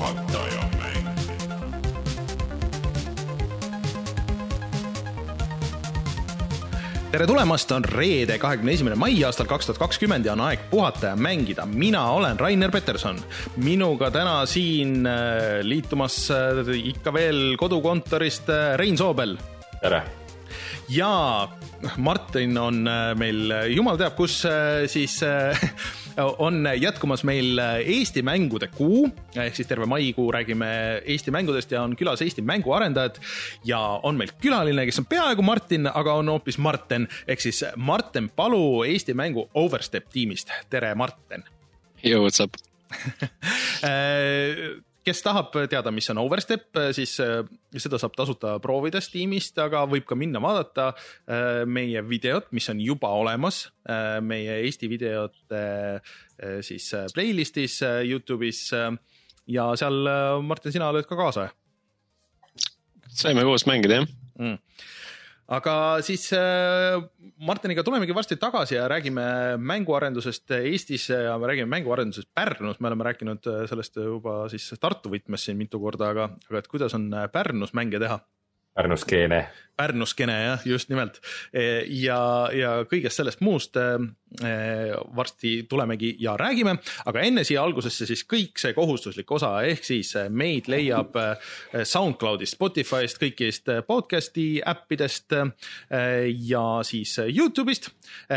juhataja mäng. tere tulemast, on reede, kahekümne esimene mai aastal kaks tuhat kakskümmend ja on aeg puhata ja mängida. mina olen Rainer Peterson, minuga täna siin äh, liitumas äh, ikka veel kodukontorist äh, Rein Soobel tere. ja Martin on meil jumal teab kus siis on jätkumas meil Eesti mängude kuu ehk siis terve maikuu räägime Eesti mängudest ja on külas Eesti mänguarendajad ja on meil külaline, kes on peaaegu Martin, aga on hoopis Marten ehk siis Marten Palu Eesti mängu Overstep tiimist. tere, Marten. Up? Äh, kes tahab teada, mis on Overstep, siis äh, seda saab tasuta proovida Steamist, aga võib ka minna vaadata äh, meie videot, mis on juba olemas meie Eesti videote siis playlist'is Youtube'is ja seal, Martin, sina oled ka kaasa saime koos mängida, jah? mm.. Aga siis äh, Martiniga tulemegi varsti tagasi ja räägime mänguarendusest Eestis ja me räägime mänguarendusest Pärnus, me oleme rääkinud äh, sellest juba siis Tartu võtmes siin mitu korda, aga, aga et kuidas on äh, Pärnus mänge teha? Pärnus Keene. Pärnuskene jah, just nimelt ja, ja kõigest sellest muust eh, varsti tulemegi ja räägime, aga enne siia algusesse siis kõik see kohustuslik osa, ehk siis meid leiab SoundCloudist, Spotify'st, kõigist podcast'i äppidest ja siis Youtube'ist.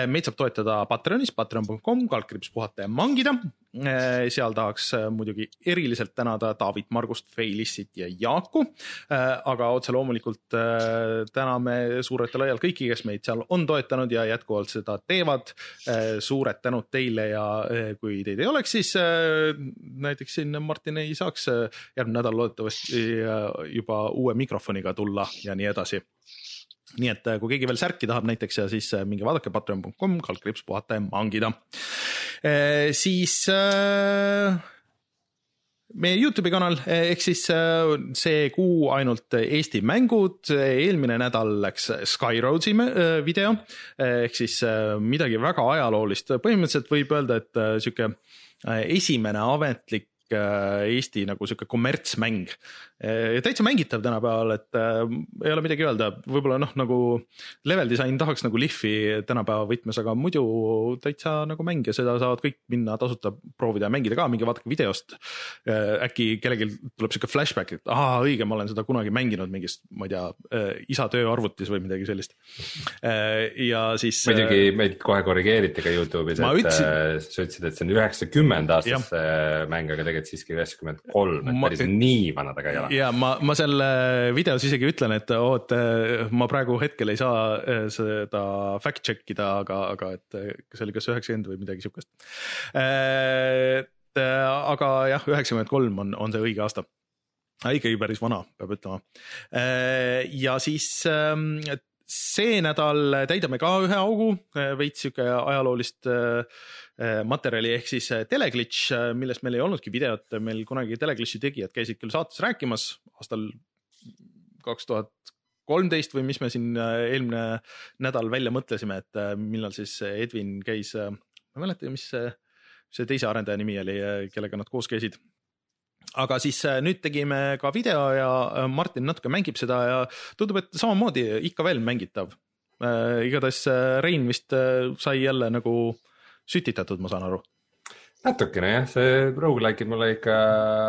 meid saab toetada Patreonis, patreon.com, kaldkriips puhata ja mangida. seal tahaks muidugi eriliselt tänada David Margust, Feilissit ja Jaaku, aga otse loomulikult täname suurelt ja laialt kõiki, kes meid seal on toetanud ja jätkuvalt seda teevad. suured tänud teile ja eh, kui teid ei oleks, siis eh, näiteks siin Martin ei saaks eh, järgmine nädal loodetavasti eh, juba uue mikrofoniga tulla ja nii edasi nii et eh, kui keegi veel särki tahab näiteks ja siis eh, minge vaadake patreon.com, kaldkriips puhata ja mangida. siis äh, meie Youtube'i kanal ehk siis äh, see kuu ainult Eesti mängud, eelmine nädal läks Skyroadsi video ehk siis midagi väga ajaloolist, põhimõtteliselt võib öelda, et sihuke esimene ametlik Eesti nagu sihuke kommertsmäng. Täitsa mängitav tänapäeval, et äh, ei ole midagi öelda, võib-olla noh, nagu level disain tahaks nagu lihvi tänapäeva võtmes, aga muidu täitsa nagu mäng ja seda saavad kõik minna tasuta proovida ja mängida ka, minge vaadake videost. äkki kellelgi tuleb sihuke flashback, et aa õige, ma olen seda kunagi mänginud mingist, ma ei tea, isa tööarvutis või midagi sellist. ja siis. muidugi meid kohe korrigeeriti ka Youtube'is, Ma et ütlesin- äh, sa ütlesid, et see on üheksakümmend aastast see mäng, aga tegelikult siiski üheksakümmend kolm, et Ma- päris nii vana ta ka ei ole. Ja ma, ma seal videos isegi ütlen, et oot, ma praegu hetkel ei saa äh, seda fact check ida, aga, aga et äh, see oli kas üheksakümmend või midagi siukest. et aga jah, üheksakümmend kolm on, on see õige aasta. ikkagi päris vana, peab ütlema. ja siis ähm, see nädal täidame ka ühe augu, veits sihuke ajaloolist äh, materjali ehk siis äh, Teleglitch, millest meil ei olnudki videot, meil kunagi Teleglitchi tegijad käisid küll saates rääkimas aastal kaks tuhat kolmteist või mis me siin äh, eelmine nädal välja mõtlesime, et äh, millal siis Edwin käis, ma ei mäleta, mis see, see teise arendaja nimi oli, kellega nad koos käisid aga siis äh, nüüd tegime ka video ja äh, Martin natuke mängib seda ja tundub, et samamoodi ikka veel mängitav. igatahes äh, Rein vist sai jälle nagu sütitatud, ma saan aru. natukene jah, see rogu-like'id mulle ikka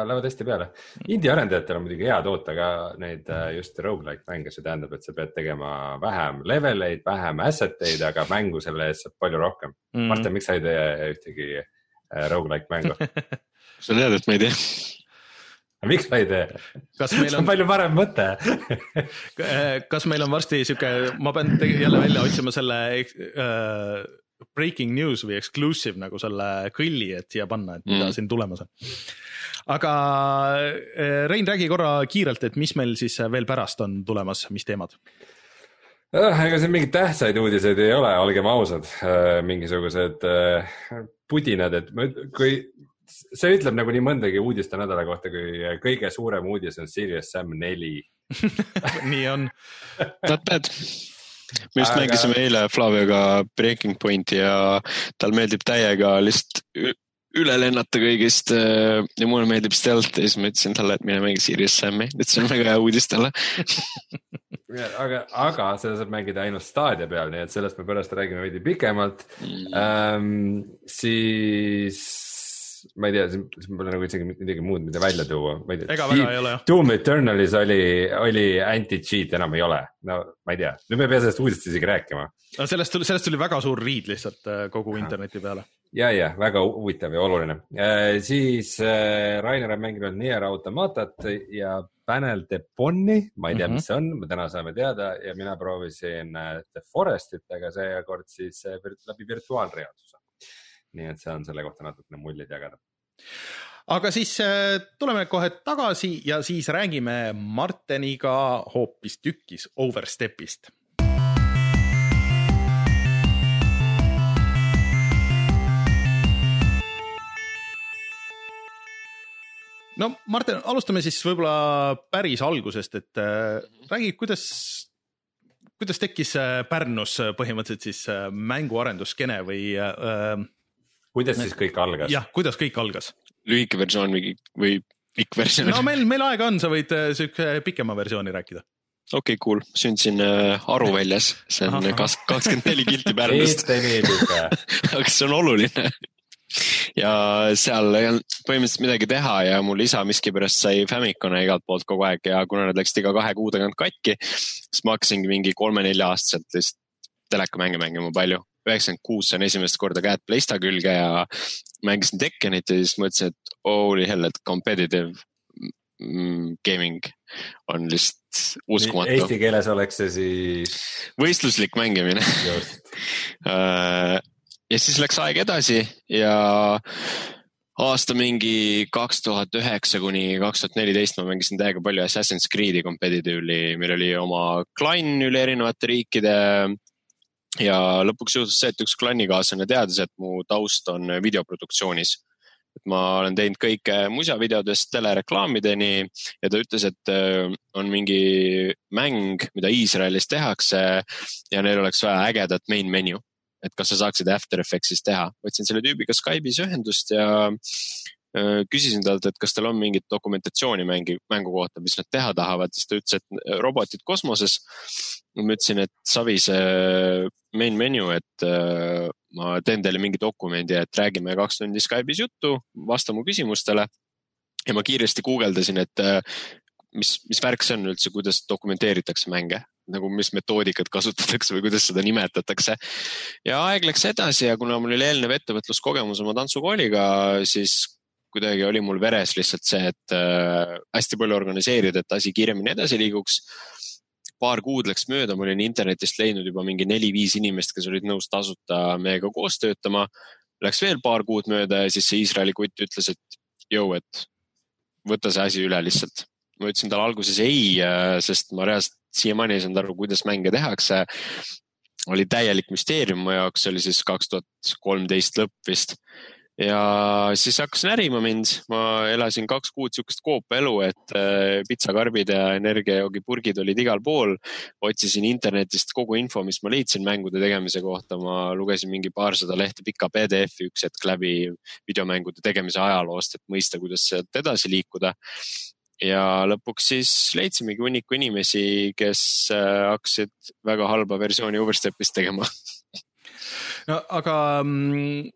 lähevad hästi peale. indie arendajatel on muidugi hea toota ka neid just rogu-like mänge, see tähendab, et sa pead tegema vähem level eid, vähem asset eid, aga mängu selle eest saab palju rohkem mm.. Martin, miks sa ei tee ühtegi rogu-like mängu? sa tead, et ma ei tea. Miks sa ei tee? kas see meil on on, palju parem mõte. kas meil on varsti sihuke, ma pean jälle välja otsima selle äh, breaking news või exclusive nagu selle kõlli, et siia panna, et mida Mm. siin tulemas on. aga äh, Rein, räägi korra kiirelt, et mis meil siis veel pärast on tulemas, mis teemad? Ah, ega siin mingeid tähtsaid uudiseid ei ole, olgem ausad, mingisugused äh, pudinad, et ma kui see ütleb nagu nii mõndagi uudiste nädala kohta, kui kõige suurem uudis on Serious Sam neli. nii on. Not bad. me just Aga- mängisime eile Flavioga Breaking Pointi ja tal meeldib täiega lihtsalt üle lennata kõigist äh, ja mulle meeldib stealth ja siis ma ütlesin talle, et mine mängi Serious Sam'i, et see on väga hea uudis talle. aga, aga seda saab mängida ainult staadia peal, nii et sellest me pärast räägime veidi pikemalt ähm,. siis ma ei tea, siin pole nagu isegi midagi muud, mida välja tuua, ma ei tea. ega väga ei ole jah. Doom Eternalis oli, oli anti-cheat, enam ei ole. no ma ei tea, nüüd me ei pea sellest uudist isegi rääkima. no sellest tuli, sellest tuli väga suur riid lihtsalt äh, kogu interneti peale. ja, ja väga huvitav ja oluline äh,. siis äh, Rainer on mänginud Nier Automatat ja Panel de Bonni, ma ei tea mm, -hmm. Mis see on, me täna saame teada ja mina proovisin äh, The Forestit, aga seekord siis äh, läbi virtuaalreaalsuse. Nii et saan selle kohta natukene muljeid jagada. aga siis äh, tuleme kohe tagasi ja siis räägime Marteniga hoopistükkis Overstepist. no Martin, alustame siis võib-olla päris algusest, et äh, räägi, kuidas, kuidas tekkis äh, Pärnus põhimõtteliselt siis mänguarenduskeene või äh, kuidas siis kõik algas? jah, kuidas kõik algas? lühike versioon või, või pikk versioon no meil, meil aega on, sa võid äh, sihuke pikema versiooni rääkida. okei okay,, cool, sündisin äh, Aruväljas, see on kakskümmend neli kilti Pärnust, aga see on oluline. ja seal ei olnud põhimõtteliselt midagi teha ja mul isa miskipärast sai Famicom'e igalt poolt kogu aeg ja kuna nad läksid iga kahe kuu tagant katki, siis ma hakkasingi mingi kolme-nelja-aastaselt lihtsalt telekamänge mängima palju. Üheksakümmend kuus sain esimest korda käed Playsta külge ja mängisin Tekkenit ja siis mõtlesin, et holy hell, et competitive mm, gaming on lihtsalt uskumatu. Eesti keeles oleks see siis võistluslik mängimine. Äh, ja siis läks aeg edasi ja aasta mingi kaks tuhat üheksa kuni kaks tuhat neliteist ma mängisin täiega palju Assassin's Creed'i competitive'i, meil oli oma klann üle erinevate riikide. Ja lõpuks juhtus see, et üks klannikaaslane teadis, et mu taust on videoproduktsioonis. et ma olen teinud kõike musavideodest telereklaamideni ja ta ütles, et äh, on mingi mäng, mida Iisraelis tehakse ja neil oleks vaja ägedat main menu et kas sa saaksid After Effectsis teha. võtsin selle tüübiga Skype'is ühendust ja küsisin talt, et kas tal on mingit dokumentatsiooni mängi, mängu kohta, mis nad teha tahavad, siis ta ütles, et äh, robotid kosmoses. ma ütlesin, et savi see main menu, et äh, ma teen teile mingi dokumendi, et räägime kaks tundi Skype'is juttu, vasta mu küsimustele. ja ma kiiresti guugeldasin, et äh, mis, mis värk see on üldse, kuidas dokumenteeritakse mänge nagu mis metoodikat kasutatakse või kuidas seda nimetatakse. ja aeg läks edasi ja kuna mul oli eelnev ettevõtluskogemus oma tantsukooliga, siis kuidagi oli mul veres lihtsalt see, et äh, hästi palju organiseerida, et asi kiiremini edasi liiguks. paar kuud läks mööda, ma olin internetist leidnud juba mingi neli-viis inimest, kes olid nõus tasuta meiega koos töötama. Läks veel paar kuud mööda ja siis see Iisraeli kutt ütles, et jõu, et võta see asi üle lihtsalt. ma ütlesin talle alguses ei, sest ma reaalselt siiamaani ei saanud aru, kuidas mänge tehakse. oli täielik müsteerium mu jaoks, see oli siis kaks tuhat kolmteist lõpp vist. Ja siis hakkasin ärima mind, ma elasin kaks kuud siukest koopaelu, et äh, pitsakarbid ja energiajoogipurgid olid igal pool. otsisin internetist kogu info, mis ma leidsin mängude tegemise kohta, ma lugesin mingi paarsada lehte pika PDF-i üks hetk läbi videomängude tegemise ajaloost, et mõista, kuidas sealt edasi liikuda ja lõpuks siis leidsimegi hunniku inimesi, kes äh, hakkasid väga halba versiooni Overstepist tegema. no aga mm,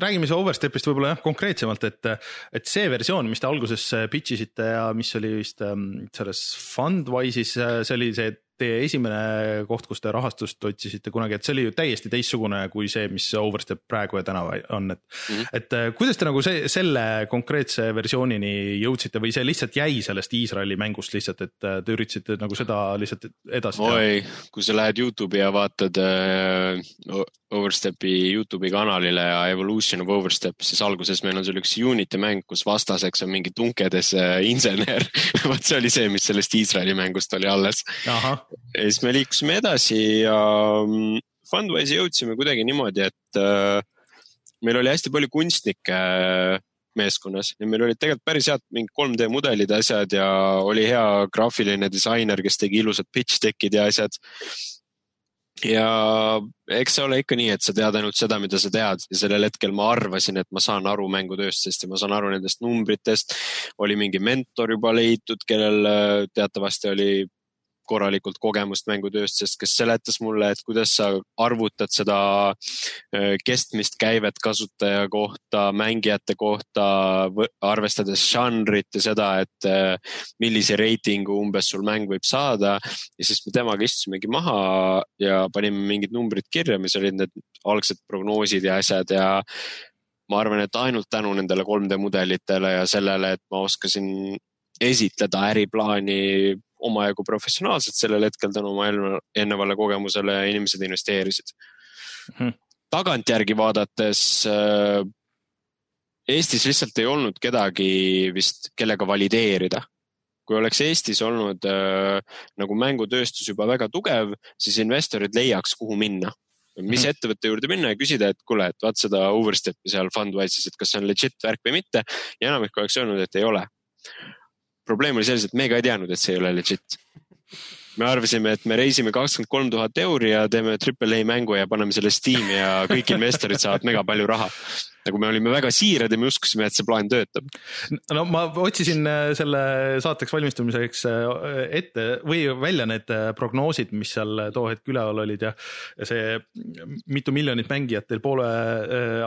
räägime siis Overstepist võib-olla jah konkreetsemalt, et, et see versioon, mis te alguses pitch isite ja mis oli vist ähm, selles Fundwise'is, see oli see teie esimene koht, kus te rahastust otsisite kunagi, et see oli ju täiesti teistsugune kui see, mis Overstep praegu ja täna on, et mm, -hmm. et äh, kuidas te nagu see, selle konkreetse versioonini jõudsite või see lihtsalt jäi sellest Iisraeli mängust lihtsalt, et äh, te üritasite nagu seda lihtsalt edasi teha? oi, kui sa lähed Youtube'i ja vaatad äh, Overstepi Youtube'i kanalile ja Evolution of Overstep, siis alguses meil on seal üks Unity mäng, kus vastaseks on mingi tunkedes äh, insener. vot see oli see, mis sellest Iisraeli mängust oli alles. Ja siis me liikusime edasi ja mm, Fundwise'i jõudsime kuidagi niimoodi, et äh, meil oli hästi palju kunstnikke äh, meeskonnas ja meil olid tegelikult päris head mingi 3D mudelid ja asjad ja oli hea graafiline disainer, kes tegi ilusad pitch deck'id ja asjad. ja eks see ole ikka nii, et sa tead ainult seda, mida sa tead ja sellel hetkel ma arvasin, et ma saan aru mängutööstusest ja ma saan aru nendest numbritest. oli mingi mentor juba leitud, kellel äh, teatavasti oli korralikult kogemust mängutööstusest, kes seletas mulle, et kuidas sa arvutad seda äh, kestmist, käivet kasutaja kohta, mängijate kohta, arvestades žanrit ja seda, et äh, millise reitingu umbes sul mäng võib saada. ja siis me temaga istusimegi maha ja panime mingid numbrid kirja, mis olid need algsed prognoosid ja asjad ja ma arvan, et ainult tänu nendele 3D mudelitele ja sellele, et ma oskasin esitleda äriplaani omajagu professionaalselt sellel hetkel tänu oma eelnevale kogemusele ja inimesed investeerisid mm. -hmm. tagantjärgi vaadates äh, Eestis lihtsalt ei olnud kedagi vist, kellega valideerida. kui oleks Eestis olnud äh, nagu mängutööstus juba väga tugev, siis investorid leiaks, kuhu minna mis mm. ettevõtte juurde minna ja küsida, et kuule, et vaat seda overstep'i seal Fundwise'is, et kas see on legit värk või mitte ja enamik oleks öelnud, et ei ole probleem oli selles, et me ka ei teadnud, et see ei ole legit. me arvasime, et me reisime kakskümmend kolm tuhat euri ja teeme triple A mängu ja paneme selle Steam'i ja kõik investorid saavad mega palju raha. nagu me olime väga siirad ja me uskusime, et see plaan töötab. no ma otsisin äh, selle saateks valmistumiseks äh, ette või välja need äh, prognoosid, mis seal too hetk üleval olid ja see mitu miljonit mängijat teil poole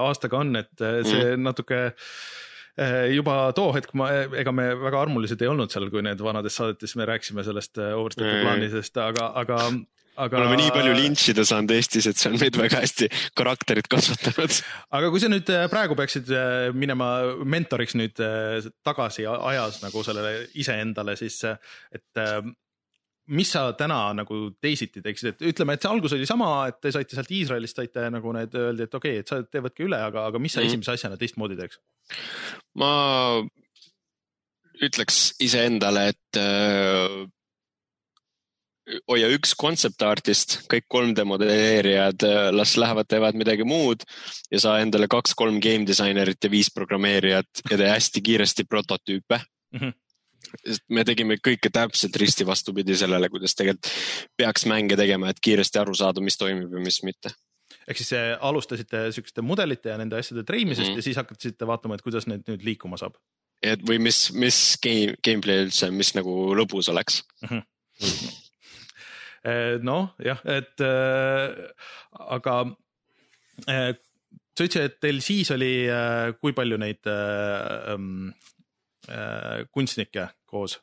aastaga on, et see mm. natuke juba too hetk ma, ega me väga armulised ei olnud seal, kui need vanades saadetes me rääkisime sellest eh, overstepi mm. plaanisest, aga, aga aga. oleme nii palju lintšida saanud Eestis, et see on meid väga hästi karakterit kasvatanud. aga kui sa nüüd eh, praegu peaksid minema mentoriks nüüd tagasi ajas nagu sellele iseendale, siis et mis sa täna nagu teisiti teeksid, et ütleme, et see algus oli sama, et te saite sealt Iisraelist, saite nagu need, öeldi, et okei okay,, et sa teed võtke üle, aga, aga mis sa mm. esimese asjana teistmoodi teeks? ma ütleks iseendale, et äh, hoia üks concept artist, kõik 3D modelleerijad, äh, las lähevad, teevad midagi muud ja sa endale kaks-kolm game disainerit ja viis programmeerijat ja tee hästi kiiresti prototüüpe mm. -hmm sest me tegime kõike täpselt risti vastupidi sellele, kuidas tegelikult peaks mänge tegema, et kiiresti aru saada, mis toimib ja mis mitte ehk siis äh, alustasite sihukeste mudelite ja nende asjade treimisest mm -hmm. ja siis hakkasite vaatama, et kuidas need nüüd liikuma saab. et või mis, mis game, gameplay üldse, mis nagu lõbus oleks mm. -hmm. noh, jah, et äh, aga äh, sa ütlesid, et teil siis oli äh,, kui palju neid äh, kunstnikke koos?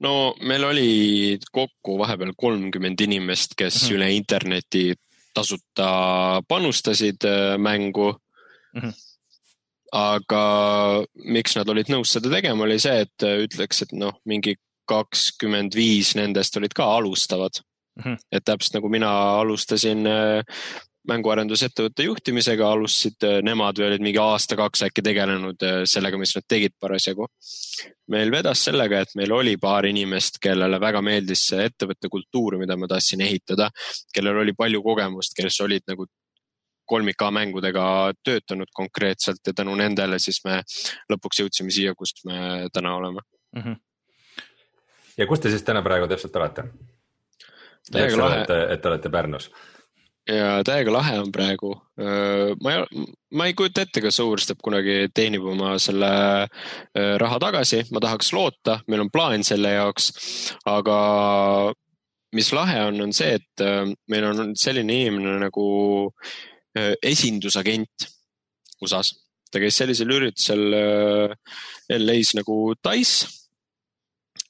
no meil oli kokku vahepeal kolmkümmend inimest, kes mm -hmm. üle interneti tasuta panustasid äh, mängu mm. -hmm. aga miks nad olid nõus seda tegema, oli see, et äh, ütleks, et noh, mingi kakskümmend viis nendest olid ka alustavad mm. -hmm. et täpselt nagu mina alustasin äh, mänguarendusettevõtte juhtimisega, alustasid äh, nemad või olid mingi aasta-kaks äkki tegelenud äh, sellega, mis nad tegid parasjagu. meil vedas sellega, et meil oli paar inimest, kellele väga meeldis see ettevõtte kultuur, mida ma tahtsin ehitada, kellel oli palju kogemust, kes olid nagu kolmik A mängudega töötanud konkreetselt ja tänu nendele siis me lõpuks jõudsime siia, kus me täna oleme mm. -hmm. ja kus te siis täna praegu täpselt olete? et te olete Pärnus ja täiega lahe on praegu. ma ei, ma ei kujuta ette, kas Overstep kunagi teenib oma selle raha tagasi, ma tahaks loota, meil on plaan selle jaoks, aga mis lahe on, on see, et meil on selline inimene nagu esindusagent USA-s. ta käis sellisel üritusel LA-s nagu Dice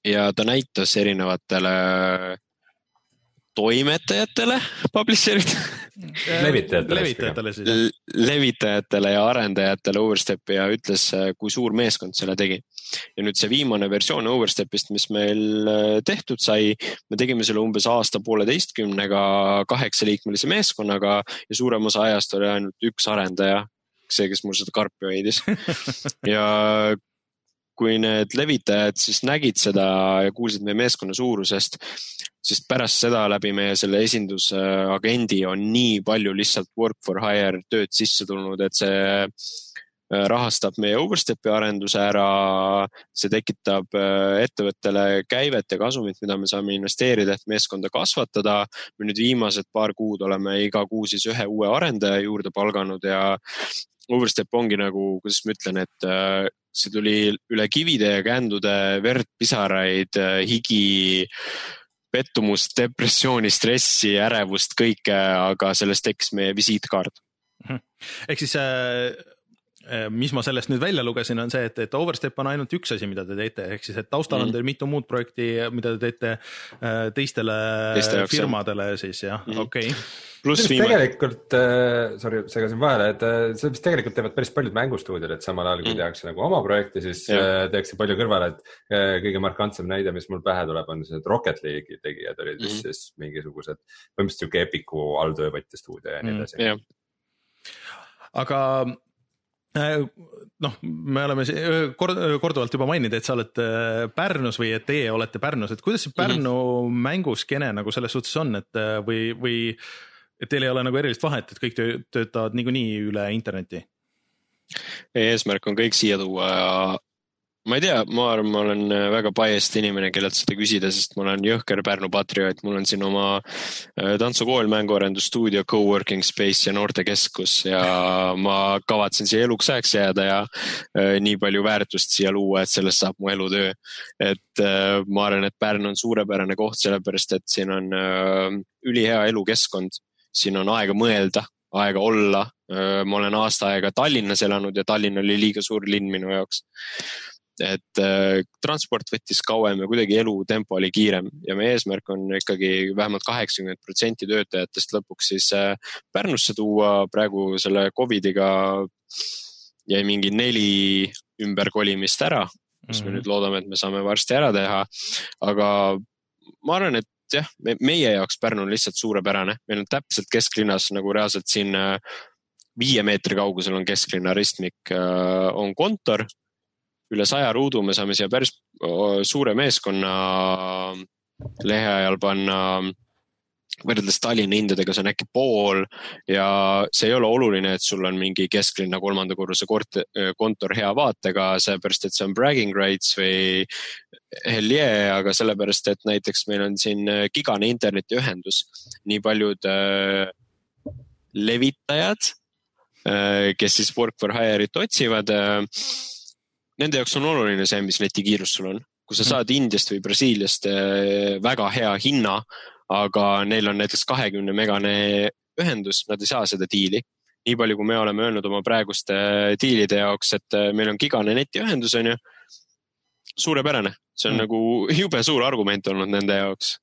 ja ta näitas erinevatele toimetajatele, publisher'id levitajatele, levitajatele siis. levitajatele ja arendajatele Overstepi ja ütles, kui suur meeskond selle tegi. ja nüüd see viimane versioon Overstepist, mis meil äh, tehtud sai, me tegime selle umbes aasta-pooleteistkümnega kaheksaliikmelise meeskonnaga ja suurem osa ajast oli ainult üks arendaja, see, kes mul seda karpi hoidis ja kui need levitajad siis nägid seda ja kuulsid meie meeskonna suurusest, sest pärast seda läbi meie selle esindusagendi on nii palju lihtsalt work for hire tööd sisse tulnud, et see rahastab meie Overstepi arenduse ära. see tekitab ettevõttele käivet ja kasumit, mida me saame investeerida, et meeskonda kasvatada. me nüüd viimased paar kuud oleme iga kuu siis ühe uue arendaja juurde palganud ja Overstep ongi nagu, kuidas ma ütlen, et see tuli üle kivide ja kändude, verd, pisaraid, higi pettumust, depressiooni, stressi, ärevust, kõike, aga sellest tekkis meie visiitkaart. Mhm. ehk siis äh, äh, mis ma sellest nüüd välja lugesin, on see, et, et Overstep on ainult üks asi, mida te teete, ehk siis, et taustal mm -hmm. on mhm. teil mitu muud projekti, mida te teete äh, teistele Teiste firmadele siis jah mm -hmm., okei okay pluss viimane. tegelikult äh,, sorry, segasin vahele, et äh, seda vist tegelikult teevad päris paljud mängustuudiod, et samal ajal kui mm. tehakse nagu oma projekti, siis äh, tehakse palju kõrvale, et äh, kõige markantsem näide, mis mul pähe tuleb, on see, et Rocket League'i tegijad olid mm. siis mingisugused, põhimõtteliselt sihuke Epiku alltöövõtja stuudio ja nii mm, edasi mm,. aga äh, noh, me oleme kord, korduvalt juba maininud, et sa oled äh, Pärnus või et teie olete Pärnus, et kuidas see Pärnu mm -hmm. mänguskeene nagu selles suhtes on, et või, või et teil ei ole nagu erilist vahet, et kõik töötavad niikuinii üle interneti? eesmärk on kõik siia tuua ja ma ei tea, ma arvan, ma olen väga biased inimene, kellelt seda küsida, sest ma olen jõhker Pärnu patrioot, mul on siin oma äh, tantsukool, mänguarendusstuudio, co-working space ja noortekeskus ja ma kavatsen siia eluks ajaks jääda ja äh, nii palju väärtust siia luua, et sellest saab mu elutöö. et äh, ma arvan, et Pärnu on suurepärane koht, sellepärast et siin on ülihea elukeskkond siin on aega mõelda, aega olla. ma olen aasta aega Tallinnas elanud ja Tallinn oli liiga suur linn minu jaoks. Et äh, transport võttis kauem ja kuidagi elutempo oli kiirem ja meie eesmärk on ikkagi vähemalt kaheksakümmend protsenti töötajatest lõpuks siis äh, Pärnusse tuua. praegu selle Covidiga jäi mingi neli ümberkolimist ära, mis mm -hmm. me mhm. nüüd loodame, et me saame varsti ära teha. aga ma arvan, et jah, meie jaoks Pärnu on lihtsalt suurepärane, meil on täpselt kesklinnas nagu reaalselt siin äh, viie meetri kaugusel on kesklinna ristmik, äh, on kontor. Üle saja ruudu me saame siia päris suure meeskonna lehe ajal panna võrreldes Tallinna hindadega, see on äkki pool ja see ei ole oluline, et sul on mingi kesklinna kolmanda korruse kort-, kontor hea vaatega, sellepärast et see on bragging rights või hell yeah, aga sellepärast, et näiteks meil on siin gigane internetiühendus. nii paljud äh, levitajad äh,, kes siis work for hire'it otsivad äh,. Nende jaoks on oluline see, mis netikiirus sul on kui sa mhm. saad Indiast või Brasiiliast äh, väga hea hinna, aga neil on näiteks kahekümne megane ühendus, nad ei saa seda diili. nii palju, kui me oleme öelnud oma praeguste diilide jaoks, et äh, meil on gigane netiühendus, on ju. suurepärane, see on mm. nagu jube suur argument olnud nende jaoks.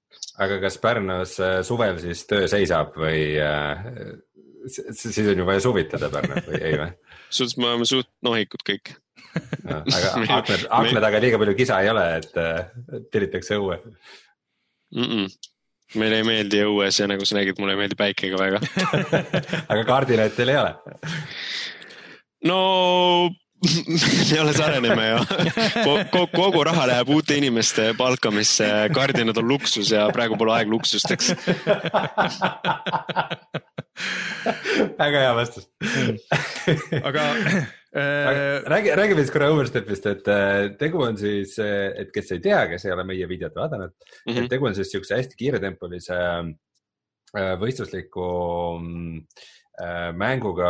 aga kas Pärnus äh, suvel siis töö seisab või äh, siis on ju vaja suvitada Pärnus või ei või? suht, me oleme suht nohikud kõik No, aga aknad, akna taga liiga palju kisa ei ole, et tiritakse õue. Mm. -mm meile ei meeldi õues ja nagu sa nägid, mulle ei meeldi päike ka väga. Aga kardinaid teil ei ole? no me alles areneme ja kogu, kogu raha läheb uute inimeste palkamisse, kardinad on luksus ja praegu pole aeg luksusteks. Väga hea vastus. Aga Äh, räägi, räägime siis korra Overstepist, et äh, tegu on siis, äh, et kes ei tea, kes ei ole meie videot vaadanud mm, -hmm. et mhm. tegu on siis siukse hästi kiiretempolise võistlusliku mänguga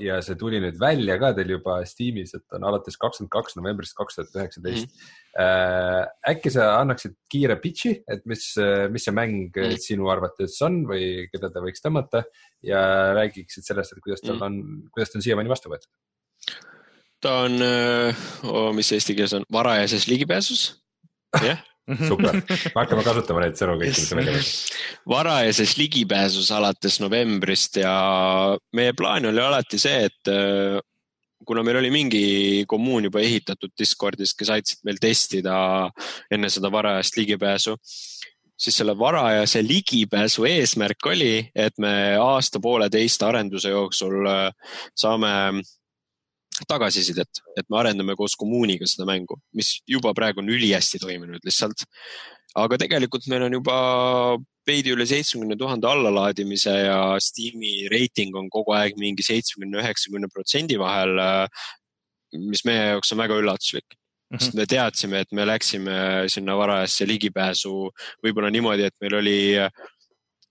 ja see tuli nüüd välja ka teil juba Steamis, et on alates kakskümmend kaks novembrist kaks tuhat üheksateist. Mhm. äkki sa annaksid kiire pitch'i, et mis, mis see mäng mm -hmm. sinu arvates on või keda ta võiks tõmmata ja räägiksid sellest, et kuidas tal mhm. on, kuidas ta on siiamaani vastu võetud ta on oh,, mis eesti keeles on, varajases ligipääsus, jah. Super, me hakkame kasutama neid sõnu kõiki, mis välja mõtled. varajases ligipääsus alates novembrist ja meie plaan oli alati see, et kuna meil oli mingi kommuun juba ehitatud Discordis, kes aitasid meil testida enne seda varajast ligipääsu, siis selle varajase ligipääsu eesmärk oli, et me aasta-pooleteist arenduse jooksul saame tagasisidet, et me arendame koos kommuuniga seda mängu, mis juba praegu on ülihästi toiminud lihtsalt. aga tegelikult meil on juba veidi üle seitsmekümne tuhande allalaadimise ja Steam'i reiting on kogu aeg mingi seitsmekümne, üheksakümne protsendi vahel. mis meie jaoks on väga üllatuslik mm. -hmm. sest me teadsime, et me läksime sinna varajasse ligipääsu võib-olla niimoodi, et meil oli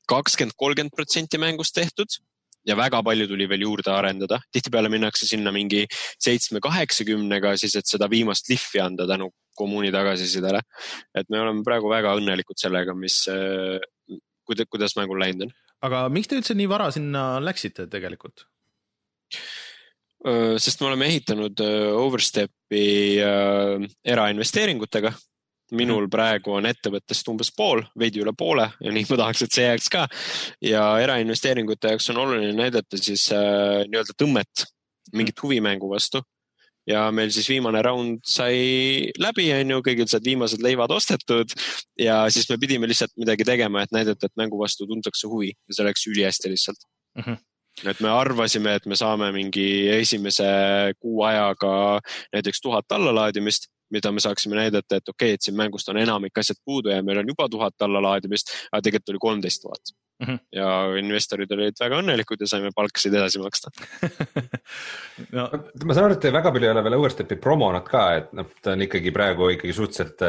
kakskümmend, kolmkümmend protsenti mängust tehtud ja väga palju tuli veel juurde arendada. tihtipeale minnakse sinna mingi seitsme, kaheksakümnega, siis et seda viimast lihvi anda tänu kommuuni tagasisidele. et me oleme praegu väga õnnelikud sellega, mis, kuidas mängul läinud on. aga miks te üldse nii vara sinna läksite tegelikult? sest me oleme ehitanud Overstepi erainvesteeringutega. Minul mhm. praegu on ettevõttest umbes pool, veidi üle poole ja nii ma tahaks, et see jääks ka. ja erainvesteeringute jaoks on oluline näidata siis nii-öelda tõmmet mingit huvimängu vastu ja meil siis viimane round sai läbi, on ju, kõigil said viimased leivad ostetud ja siis me pidime lihtsalt midagi tegema, et näidata, et mängu vastu tuntakse huvi ja see läks ülihästi lihtsalt mm. -hmm et me arvasime, et me saame mingi esimese kuu ajaga näiteks tuhat allalaadimist, mida me saaksime näidata, et okei okay,, et siin mängust on enamik asjad puudu ja meil on juba tuhat allalaadimist, aga tegelikult oli kolmteist tuhat. -hmm. ja investorid olid väga õnnelikud ja saime palkasid edasi maksta no. ma saan aru, et te väga palju ei ole veel Overstepi promonud ka, et noh, ta on ikkagi praegu ikkagi suhteliselt,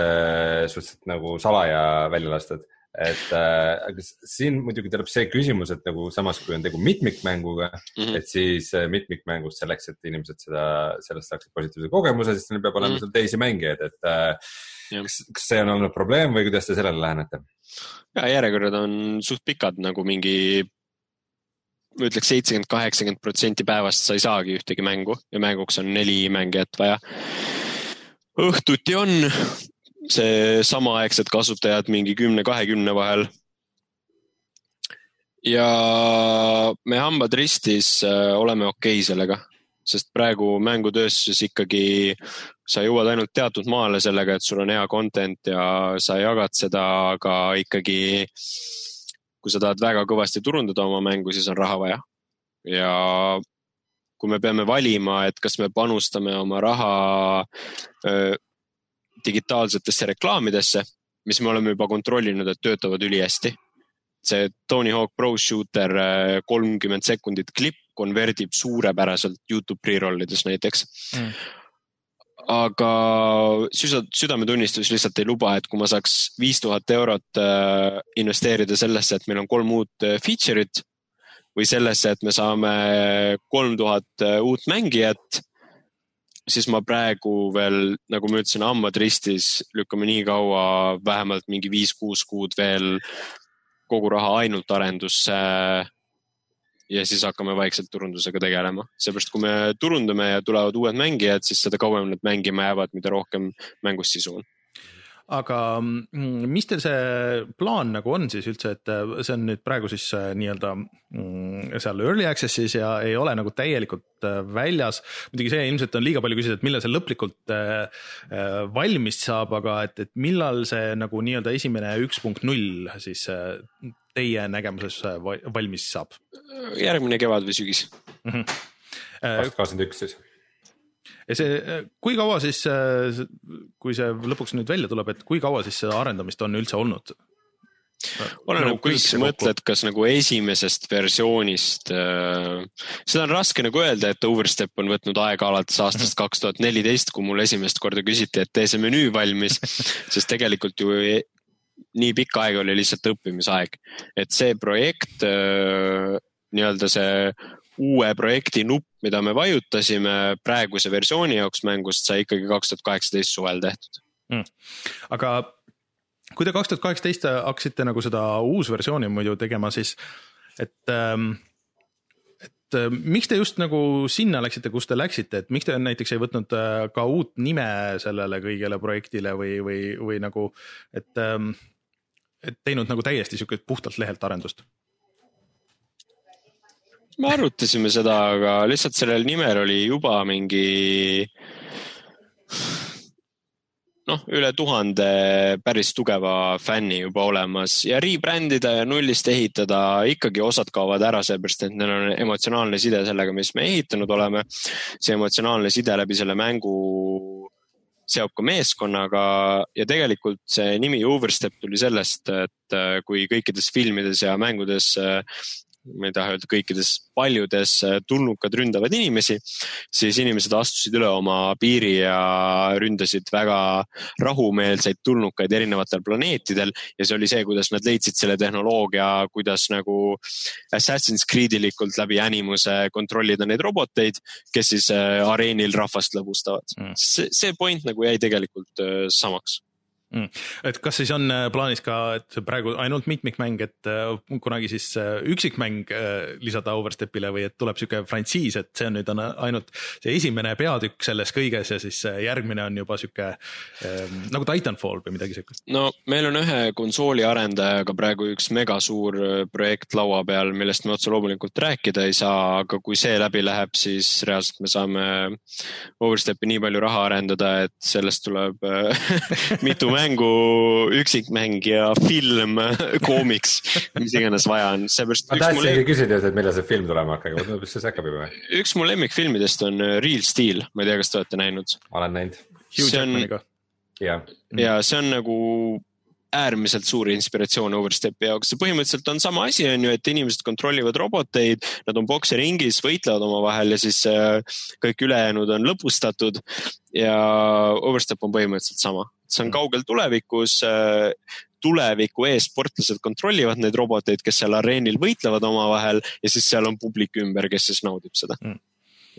suhteliselt nagu salaja välja lastud et äh, aga siin muidugi tuleb see küsimus, et nagu samas, kui on tegu mitmikmänguga mm, -hmm. et siis äh, mitmikmängust selleks, et inimesed seda, sellest saaksid positiivse kogemuse, siis neil peab olema mm -hmm. seal teisi mängijaid, et äh, kas, kas see on olnud probleem või kuidas te sellele lähenete? ja järjekorrad on suht pikad nagu mingi ma ütleks seitsekümmend, kaheksakümmend protsenti päevast sa ei saagi ühtegi mängu ja mänguks on neli mängijat vaja. õhtuti on see samaaegsed kasutajad mingi kümne, kahekümne vahel. ja me hambad ristis äh, oleme okei okay sellega, sest praegu mängutööstuses ikkagi sa jõuad ainult teatud maale sellega, et sul on hea content ja sa jagad seda, aga ikkagi kui sa tahad väga kõvasti turundada oma mängu, siis on raha vaja. ja kui me peame valima, et kas me panustame oma raha öö, digitaalsetesse reklaamidesse, mis me oleme juba kontrollinud, et töötavad ülihästi. see Tony Hawk Pro Shooter äh, kolmkümmend sekundit klipp konverdib suurepäraselt Youtube pre-rollides näiteks mm aga süda, südametunnistus lihtsalt ei luba, et kui ma saaks viis tuhat eurot äh, investeerida sellesse, et meil on kolm uut äh, feature'it või sellesse, et me saame kolm tuhat uut mängijat siis ma praegu veel, nagu ma ütlesin, hambad ristis, lükkame nii kaua, vähemalt mingi viis-kuus kuud veel kogu raha ainult arendusse. ja siis hakkame vaikselt turundusega tegelema, seepärast kui me turundame ja tulevad uued mängijad, siis seda kauem nad mängima jäävad, mida rohkem mängus sisu on aga mm, mis teil see plaan nagu on siis üldse, et äh, see on nüüd praegu siis äh, nii-öelda mm, seal early access'is ja ei ole nagu täielikult äh, väljas. muidugi see ilmselt on liiga palju küsida, et millal see lõplikult valmis saab, aga et, et millal see nagu nii-öelda esimene üks punkt null siis teie nägemuses valmis saab? järgmine kevad või sügis mm -hmm.. kakskümmend üks siis ja see, kui kaua siis, kui see lõpuks nüüd välja tuleb, et kui kaua siis seda arendamist on üldse olnud? oleneb, kuidas sa mõtled, kas nagu esimesest versioonist äh,, seda on raske nagu öelda, et Overstep on võtnud aega alates aastast kaks tuhat neliteist, kui mul esimest korda küsiti, et tee see menüü valmis sest tegelikult ju e nii pikka aega oli lihtsalt õppimisaeg, et see projekt äh, nii-öelda see uue projekti nupp, mida me vajutasime praeguse versiooni jaoks mängust, sai ikkagi kaks tuhat kaheksateist suvel tehtud. Mm.. aga kui te kaks tuhat kaheksateist hakkasite nagu seda uusversiooni muidu tegema, siis et ähm, et äh, miks te just nagu sinna läksite, kus te läksite, et miks te näiteks ei võtnud äh, ka uut nime sellele kõigele projektile või, või, või nagu, et, ähm, et teinud nagu täiesti sihukest puhtalt lehelt arendust? Me arutasime seda, aga lihtsalt sellel nimel oli juba mingi noh, üle tuhande päris tugeva fänni juba olemas ja rebrand ida ja nullist ehitada, ikkagi osad kaovad ära, seepärast et neil on emotsionaalne side sellega, mis me ehitanud oleme. see emotsionaalne side läbi selle mängu seob ka meeskonnaga ja tegelikult see nimi Overstep tuli sellest, et kui kõikides filmides ja mängudes ma ei taha öelda kõikides, paljudes tulnukad ründavad inimesi, siis inimesed astusid üle oma piiri ja ründasid väga rahumeelseid tulnukaid erinevatel planeetidel. Ja see oli see, kuidas nad leidsid selle tehnoloogia, kuidas nagu Assassin's Creed'ilikult läbi Animuse kontrollida neid roboteid, kes siis äh, areenil rahvast lõbustavad. Mm.. see, see point nagu jäi tegelikult äh, samaks mm.. et kas siis on äh, plaanis ka, et praegu ainult mitmikmäng, et äh, kunagi siis äh, üksikmäng lisada Overstepile või et tuleb sihuke frantsiis, et see on nüüd on ainult see esimene peatükk selles kõiges ja siis järgmine on juba sihuke ähm, nagu Titanfall või midagi siukest? no meil on ühe konsooli arendajaga praegu üks megasuur projekt laua peal, millest me otse loomulikult rääkida ei saa, aga kui see läbi läheb, siis reaalselt me saame Overstepi nii palju raha arendada, et sellest tuleb mitu mängu, üksikmäng ja film, koomiks, mis iganes vaja on, seepärast. ma tahtsingi küsida just, et millal see film tulema hakkab, et see hakkab juba. üks mu lemmikfilmidest on äh, Real Steel, ma ei tea, kas te olete näinud? olen näinud. Hugh Jackmaniga. ja, ja see on nagu äärmiselt suur inspiratsioon Overstepi jaoks. see põhimõtteliselt on sama asi, on ju, et inimesed kontrollivad roboteid, nad on poksiringis, võitlevad omavahel ja siis äh, kõik ülejäänud on lõpustatud. ja Overstep on põhimõtteliselt sama, see on mm. kaugel tulevikus äh, tuleviku e-sportlased kontrollivad neid roboteid, kes seal areenil võitlevad omavahel ja siis seal on publik ümber, kes siis naudib seda mm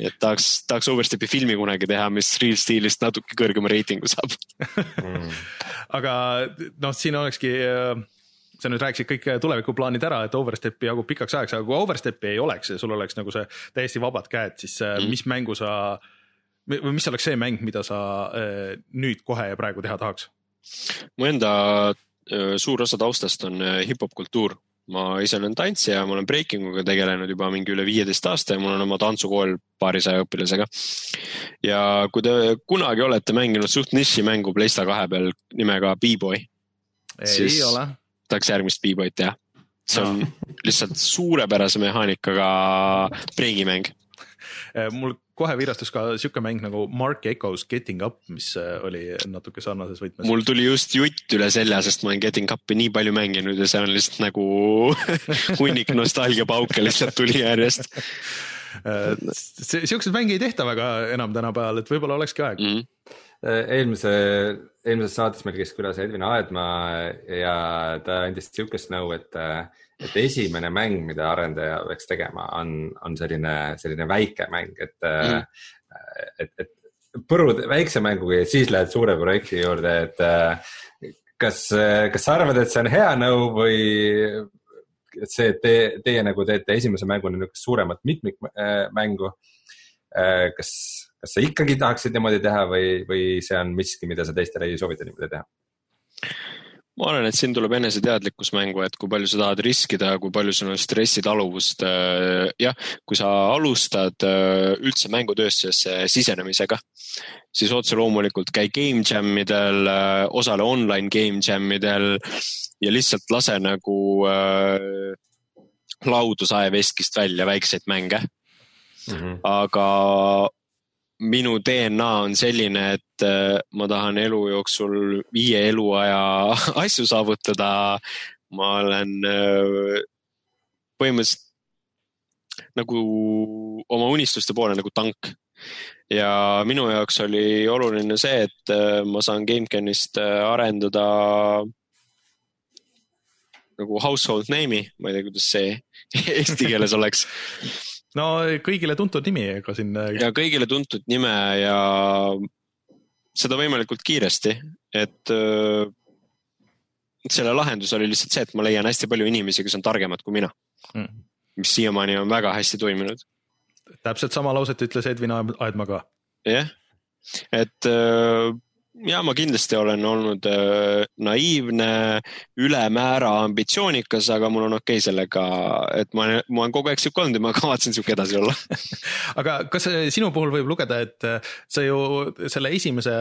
et tahaks, tahaks Overstepi filmi kunagi teha, mis Real Steelist natuke kõrgema reitingu saab mm. aga noh, siin olekski sa nüüd rääkisid kõik tulevikuplaanid ära, et Overstepi jagub pikaks ajaks, aga kui Overstepi ei oleks ja sul oleks nagu see täiesti vabad käed, siis mm. mis mängu sa, või mis oleks see mäng, mida sa äh, nüüd kohe ja praegu teha tahaks? mu enda äh, suur osa taustast on äh, hip-hop kultuur ma ise olen tantsija, ma olen breaking uga tegelenud juba mingi üle viieteist aasta ja mul on oma tantsukool paarisaja õpilasega. ja kui te kunagi olete mänginud suht nišimängu Playsta kahe peal nimega B-boy, siis ole. tahaks järgmist B-boyt teha. see on no. lihtsalt suurepärase mehaanikaga breigimäng mul kohe virastus ka sihuke mäng nagu Mark Echo's Getting Up, mis äh, oli natuke sarnases võtmes. mul tuli just jutt üle selja, sest ma olen Getting Up'i nii palju mänginud ja see on lihtsalt nagu hunnik nostalgiapauke lihtsalt tuli järjest äh, siukseid mänge ei tehta väga enam tänapäeval, et võib-olla olekski aeg mm. -hmm eelmise, eelmises saates meil käis külas Edvin Aedmaa ja ta andis sihukest nõu, et et esimene mäng, mida arendaja peaks tegema, on, on selline, selline väike mäng, et mm., et, et põrud väikse mänguga ja siis lähed suure projekti juurde, et kas, kas sa arvad, et see on hea nõu või et see, et te, teie nagu teete esimese mänguna niisugust suuremat mitmikmängu. kas, kas sa ikkagi tahaksid niimoodi teha või, või see on miski, mida sa teistele ei soovita niimoodi teha? Ma arvan, et siin tuleb eneseteadlikkus mängu, et kui palju sa tahad riskida, kui palju sul on stressitaluvust. Äh, jah, kui sa alustad äh, üldse mängutööstusesse sisenemisega, siis otse loomulikult käi game jam idel, äh, osale online game jam idel ja lihtsalt lase nagu äh, laudu saeveskist välja väikseid mänge mm. -hmm. aga minu DNA on selline, et äh, ma tahan elu jooksul viie eluaja asju saavutada. ma olen äh, põhimõtteliselt nagu oma unistuste poole nagu tank. ja minu jaoks oli oluline see, et äh, ma saan GameCamist arendada nagu household name'i, ma ei tea, kuidas see eesti keeles oleks no kõigile tuntud nimi, ega siin. Äh, ja kõigile tuntud nime ja seda võimalikult kiiresti, et äh, selle lahendus oli lihtsalt see, et ma leian hästi palju inimesi, kes on targemad kui mina mm.. mis siiamaani on väga hästi toiminud. täpselt sama lauset ütles Edvin Aedma ka. jah, et äh, ja ma kindlasti olen olnud äh, naiivne, ülemäära ambitsioonikas, aga mul on okei okay sellega, et ma, ma olen kogu aeg sihuke olnud ja ma kavatsen sihuke edasi olla aga kas sinu puhul võib lugeda, et äh, sa ju selle esimese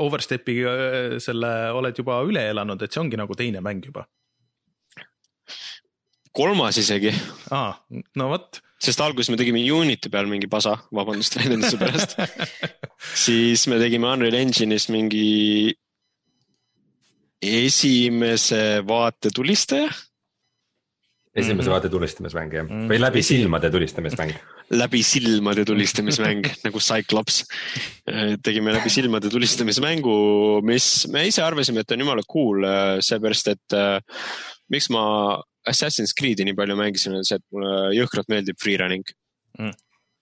Overstepi äh, selle oled juba üle elanud, et see ongi nagu teine mäng juba? kolmas isegi. aa, no vot sest alguses me tegime Unity peal mingi pasa, vabandust väljenduse pärast siis me tegime Unreal Engine'is mingi esimese vaate tulistaja. esimese Mhm. vaate tulistamismäng jah Mhm. või läbi silmade tulistamismäng. läbi silmade tulistamismäng nagu Cyclops. tegime läbi silmade tulistamismängu, mis me ise arvasime, et on jumala cool, seepärast et äh, miks ma Assassin's Creed'i nii palju mängisin, on see, et mulle jõhkralt meeldib freerunning Mm.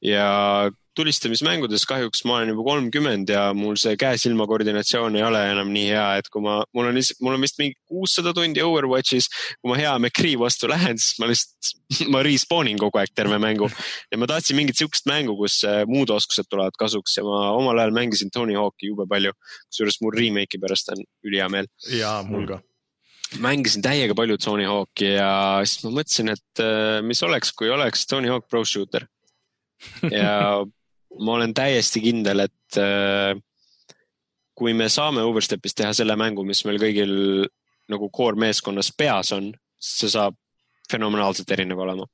ja tulistamismängudes kahjuks ma olen juba kolmkümmend ja mul see käe-silma koordinatsioon ei ole enam nii hea, et kui ma, mul on, mul on vist mingi kuussada tundi Overwatchis. kui ma hea McCree vastu lähen, siis ma lihtsalt, ma respawn in kogu aeg terve mängu ja ma tahtsin mingit sihukest mängu, kus äh, muud oskused tulevad kasuks ja ma omal ajal mängisin Tony Hawk'i jube palju. kusjuures mul remake'i pärast on ülihea meel. ja mul ka. Mängisin täiega palju Tony Hawk'i ja siis ma mõtlesin, et äh, mis oleks, kui oleks Tony Hawk Pro Shooter. ja ma olen täiesti kindel, et äh, kui me saame Overstepis teha selle mängu, mis meil kõigil nagu core meeskonnas peas on, see saab fenomenaalselt erinev olema.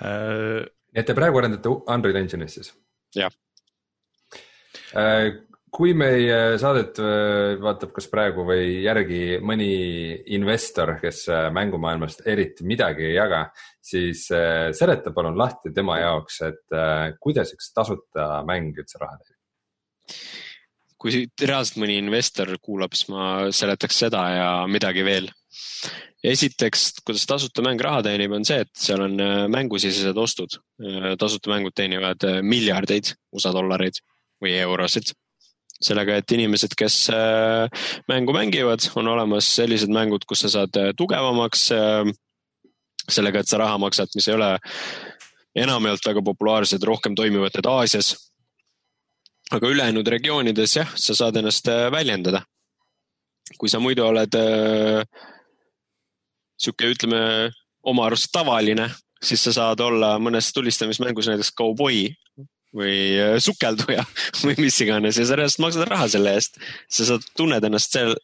Äh, nii et te praegu arendate Unreal Engine'is siis? Jah.. Kui meie saadet äh, vaatab kas praegu või järgi mõni investor, kes äh, mängumaailmast eriti midagi ei jaga, siis äh, seleta palun lahti tema jaoks, et kuidas üks tasuta mäng üldse raha teenib. kui reaalselt mõni investor kuulab, siis ma seletaks seda ja midagi veel. esiteks, kuidas tasuta mäng raha teenib, on see, et seal on mängusisesed ostud. tasuta mängud teenivad miljardeid USA dollareid või eurosid. sellega, et inimesed, kes äh, mängu mängivad, on olemas sellised mängud, kus sa saad äh, tugevamaks. sellega, et sa raha maksad, mis ei ole enamjaolt väga populaarsed, rohkem toimivad need Aasias aga ülejäänud regioonides jah, sa saad ennast äh, väljendada. kui sa muidu oled äh, sihuke, ütleme oma arust tavaline, siis sa saad olla mõnes tulistamismängus näiteks kauboi või äh, sukelduja või mis iganes ja sa reaalselt maksad raha selle eest. sa saad, tunned ennast sel,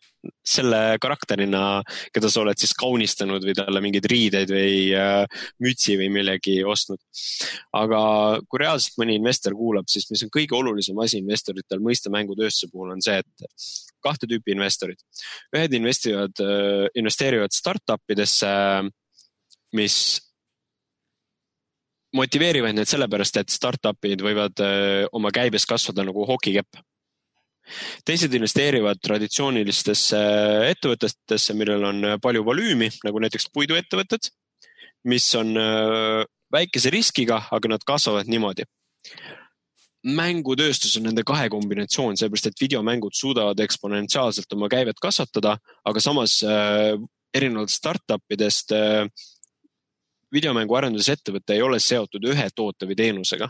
selle karakterina, keda sa oled siis kaunistanud või talle mingeid riideid või äh, mütsi või millegi ostnud. aga kui reaalselt mõni investor kuulab, siis mis on kõige olulisem asi investoritel mõista mängutööstuse puhul on see, et kahte tüüpi investorid. ühed investivad, investeerivad startup idesse, mis motiveerivad neid sellepärast, et startup'id võivad oma käibes kasvada nagu hokikepp. teised investeerivad traditsioonilistesse ettevõtetesse, millel on palju volüümi, nagu näiteks puiduettevõtted, mis on väikese riskiga, aga nad kasvavad niimoodi mängutööstus on nende kahe kombinatsioon, sellepärast et videomängud suudavad eksponentsiaalselt oma käivet kasvatada, aga samas äh, erinevalt startup idest äh, videomängu arendusettevõte ei ole seotud ühe toote või teenusega.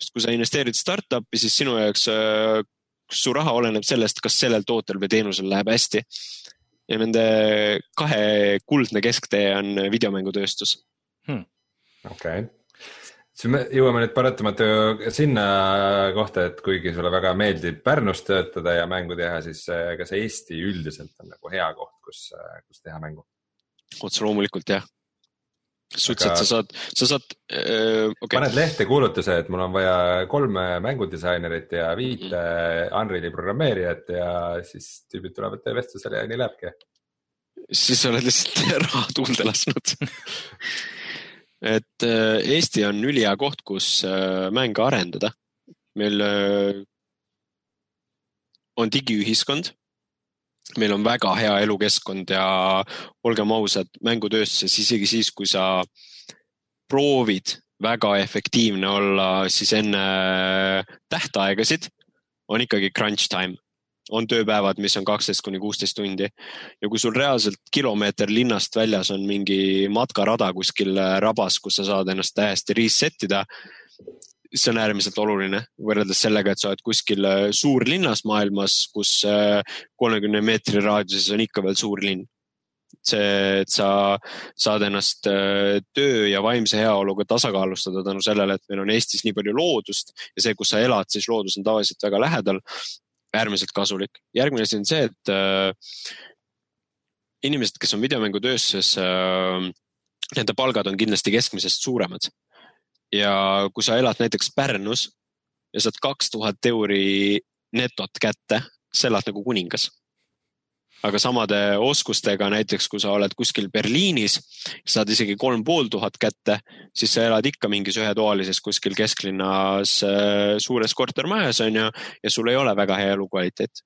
sest kui sa investeerid startup'i, siis sinu jaoks äh, su raha oleneb sellest, kas sellel tootel või teenusel läheb hästi. ja nende kahe kuldne kesktee on videomängutööstus. okei okay. siis me jõuame nüüd paratamatu sinna kohta, et kuigi sulle väga meeldib Pärnus töötada ja mängu teha, siis äh, kas Eesti üldiselt on nagu hea koht, kus, kus teha mängu? otse loomulikult jah. Suhteliselt Aga- sa saad, sa saad äh,, okei paned lehte kuulutuse, et mul on vaja kolme mängudisainerit ja viite Mhm. Unreali programmeerijat ja siis tüübid tulevad vestlusele ja nii lähebki. siis sa oled lihtsalt raha tuulde lasknud. et äh, Eesti on ülihea koht, kus äh, mänge arendada. meil äh, on digiühiskond. Meil on väga hea elukeskkond ja olgem ausad, mängutööstuses isegi siis, kui sa proovid väga efektiivne olla, siis enne tähtaegasid on ikkagi crunch time. On tööpäevad, mis on kaksteist kuni kuusteist tundi. Ja kui sul reaalselt kilomeeter linnast väljas on mingi matkarada kuskil rabas, kus sa saad ennast täiesti reset ida, see on äärmiselt oluline võrreldes sellega, et sa oled kuskil äh, suurlinnas maailmas, kus äh, kolmekümne meetri raadiuses on ikka veel suur linn. see, et sa saad ennast äh, töö ja vaimse heaoluga tasakaalustada tänu sellele, et meil on Eestis nii palju loodust ja see, kus sa elad, siis loodus on tavaliselt väga lähedal äärmiselt kasulik. järgmine asi on see, et inimesed, kes on videomängutööstuses nende palgad on kindlasti keskmisest suuremad. Ja kui sa elad näiteks Pärnus ja saad kaks tuhat euri netot kätte, sa elad nagu kuningas. aga samade oskustega, näiteks kui sa oled kuskil Berliinis, saad isegi kolm pool tuhat kätte, siis sa elad ikka mingis ühetoalises kuskil kesklinnas äh, suures kortermajas on ju ja sul ei ole väga hea elukvaliteet.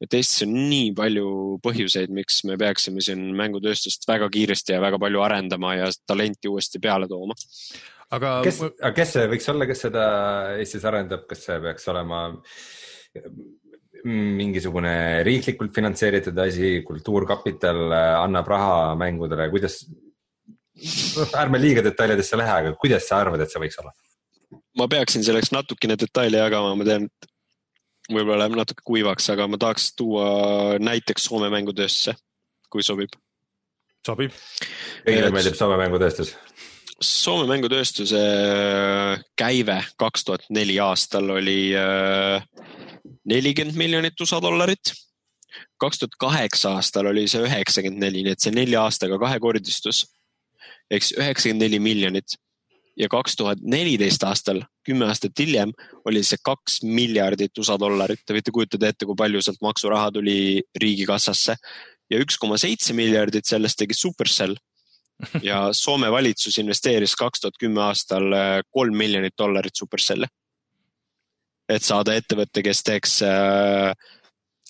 et Eestis on nii palju põhjuseid, miks me peaksime siin mängutööstust väga kiiresti ja väga palju arendama ja talenti uuesti peale tooma aga kes, aga kes see võiks olla, kes seda Eestis arendab, kas see peaks olema mingisugune riiklikult finantseeritud asi, kultuurkapital äh, annab raha mängudele, kuidas? ärme liiga detailidesse lähe, aga kuidas sa arvad, et see võiks olla? ma peaksin selleks natukene detaile jagama, ma tean, et võib-olla läheb natuke kuivaks, aga ma tahaks tuua näiteks Soome mängutööstuse, kui sobib. sobib. kõigile meeldib Soome mängutööstus? Soome mängutööstuse käive kaks tuhat neli aastal oli äh, nelikümmend miljonit USA dollarit. kaks tuhat kaheksa aastal oli see üheksakümmend neli, nii et see nelja aastaga kahekordistus ehk siis üheksakümmend neli miljonit ja kaks tuhat neliteist aastal, kümme aastat hiljem, oli see kaks miljardit USA dollarit. Te võite kujutada ette, kui palju sealt maksuraha tuli riigikassasse ja üks koma seitse miljardit sellest tegi Supercell. ja Soome valitsus investeeris kaks tuhat kümme aastal kolm miljonit dollarit Supercelli et saada ettevõte, kes teeks äh,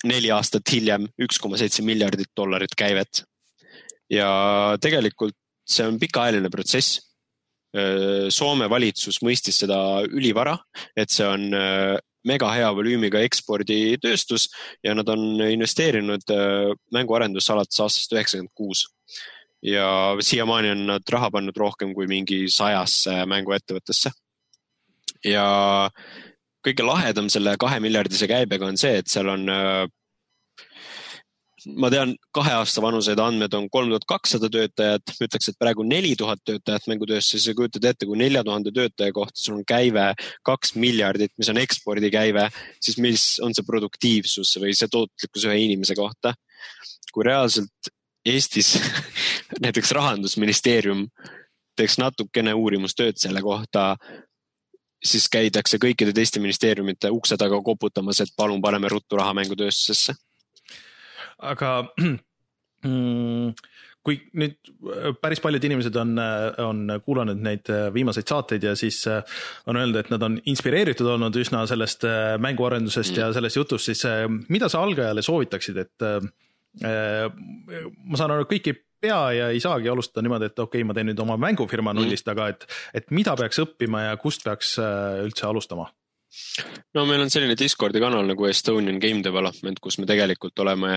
neli aastat hiljem üks koma seitse miljardit dollarit käivet. ja tegelikult see on pikaajaline protsess. Äh, Soome valitsus mõistis seda ülivara, et see on äh, mega hea volüümiga eksporditööstus ja nad on investeerinud mänguarendusse alates aastast üheksakümmend kuus ja siiamaani on nad raha pannud rohkem kui mingi sajasse mänguettevõttesse. ja kõige lahedam selle kahe miljardise käibega on see, et seal on äh, ma tean, kahe aasta vanused andmed on kolm tuhat kakssada töötajat, ütleks, et praegu neli tuhat töötajat mängutööstuses ja kujutad ette, kui nelja tuhande töötaja kohta sul on käive kaks miljardit, mis on ekspordikäive, siis mis on see produktiivsus või see tootlikkus ühe inimese kohta? kui reaalselt Eestis näiteks rahandusministeerium teeks natukene uurimustööd selle kohta, siis käidakse kõikide teiste ministeeriumite ukse taga koputamas, et palun paneme ruttu raha mängutööstusesse. aga mm, kui nüüd äh, päris paljud inimesed on, äh, on kuulanud neid äh, viimaseid saateid ja siis on öelnud, et nad on inspireeritud olnud üsna sellest mänguarendusest mm. ja sellest jutust, siis mida sa algajale soovitaksid, et ma saan aru, et kõik ei pea ja ei saagi alustada niimoodi, et okei okay,, ma teen nüüd oma mängufirma mhm. nullist mm., aga et, et mida peaks õppima ja kust peaks äh, üldse alustama? no meil on selline Discordi kanal nagu Estonian Game Development, kus me tegelikult oleme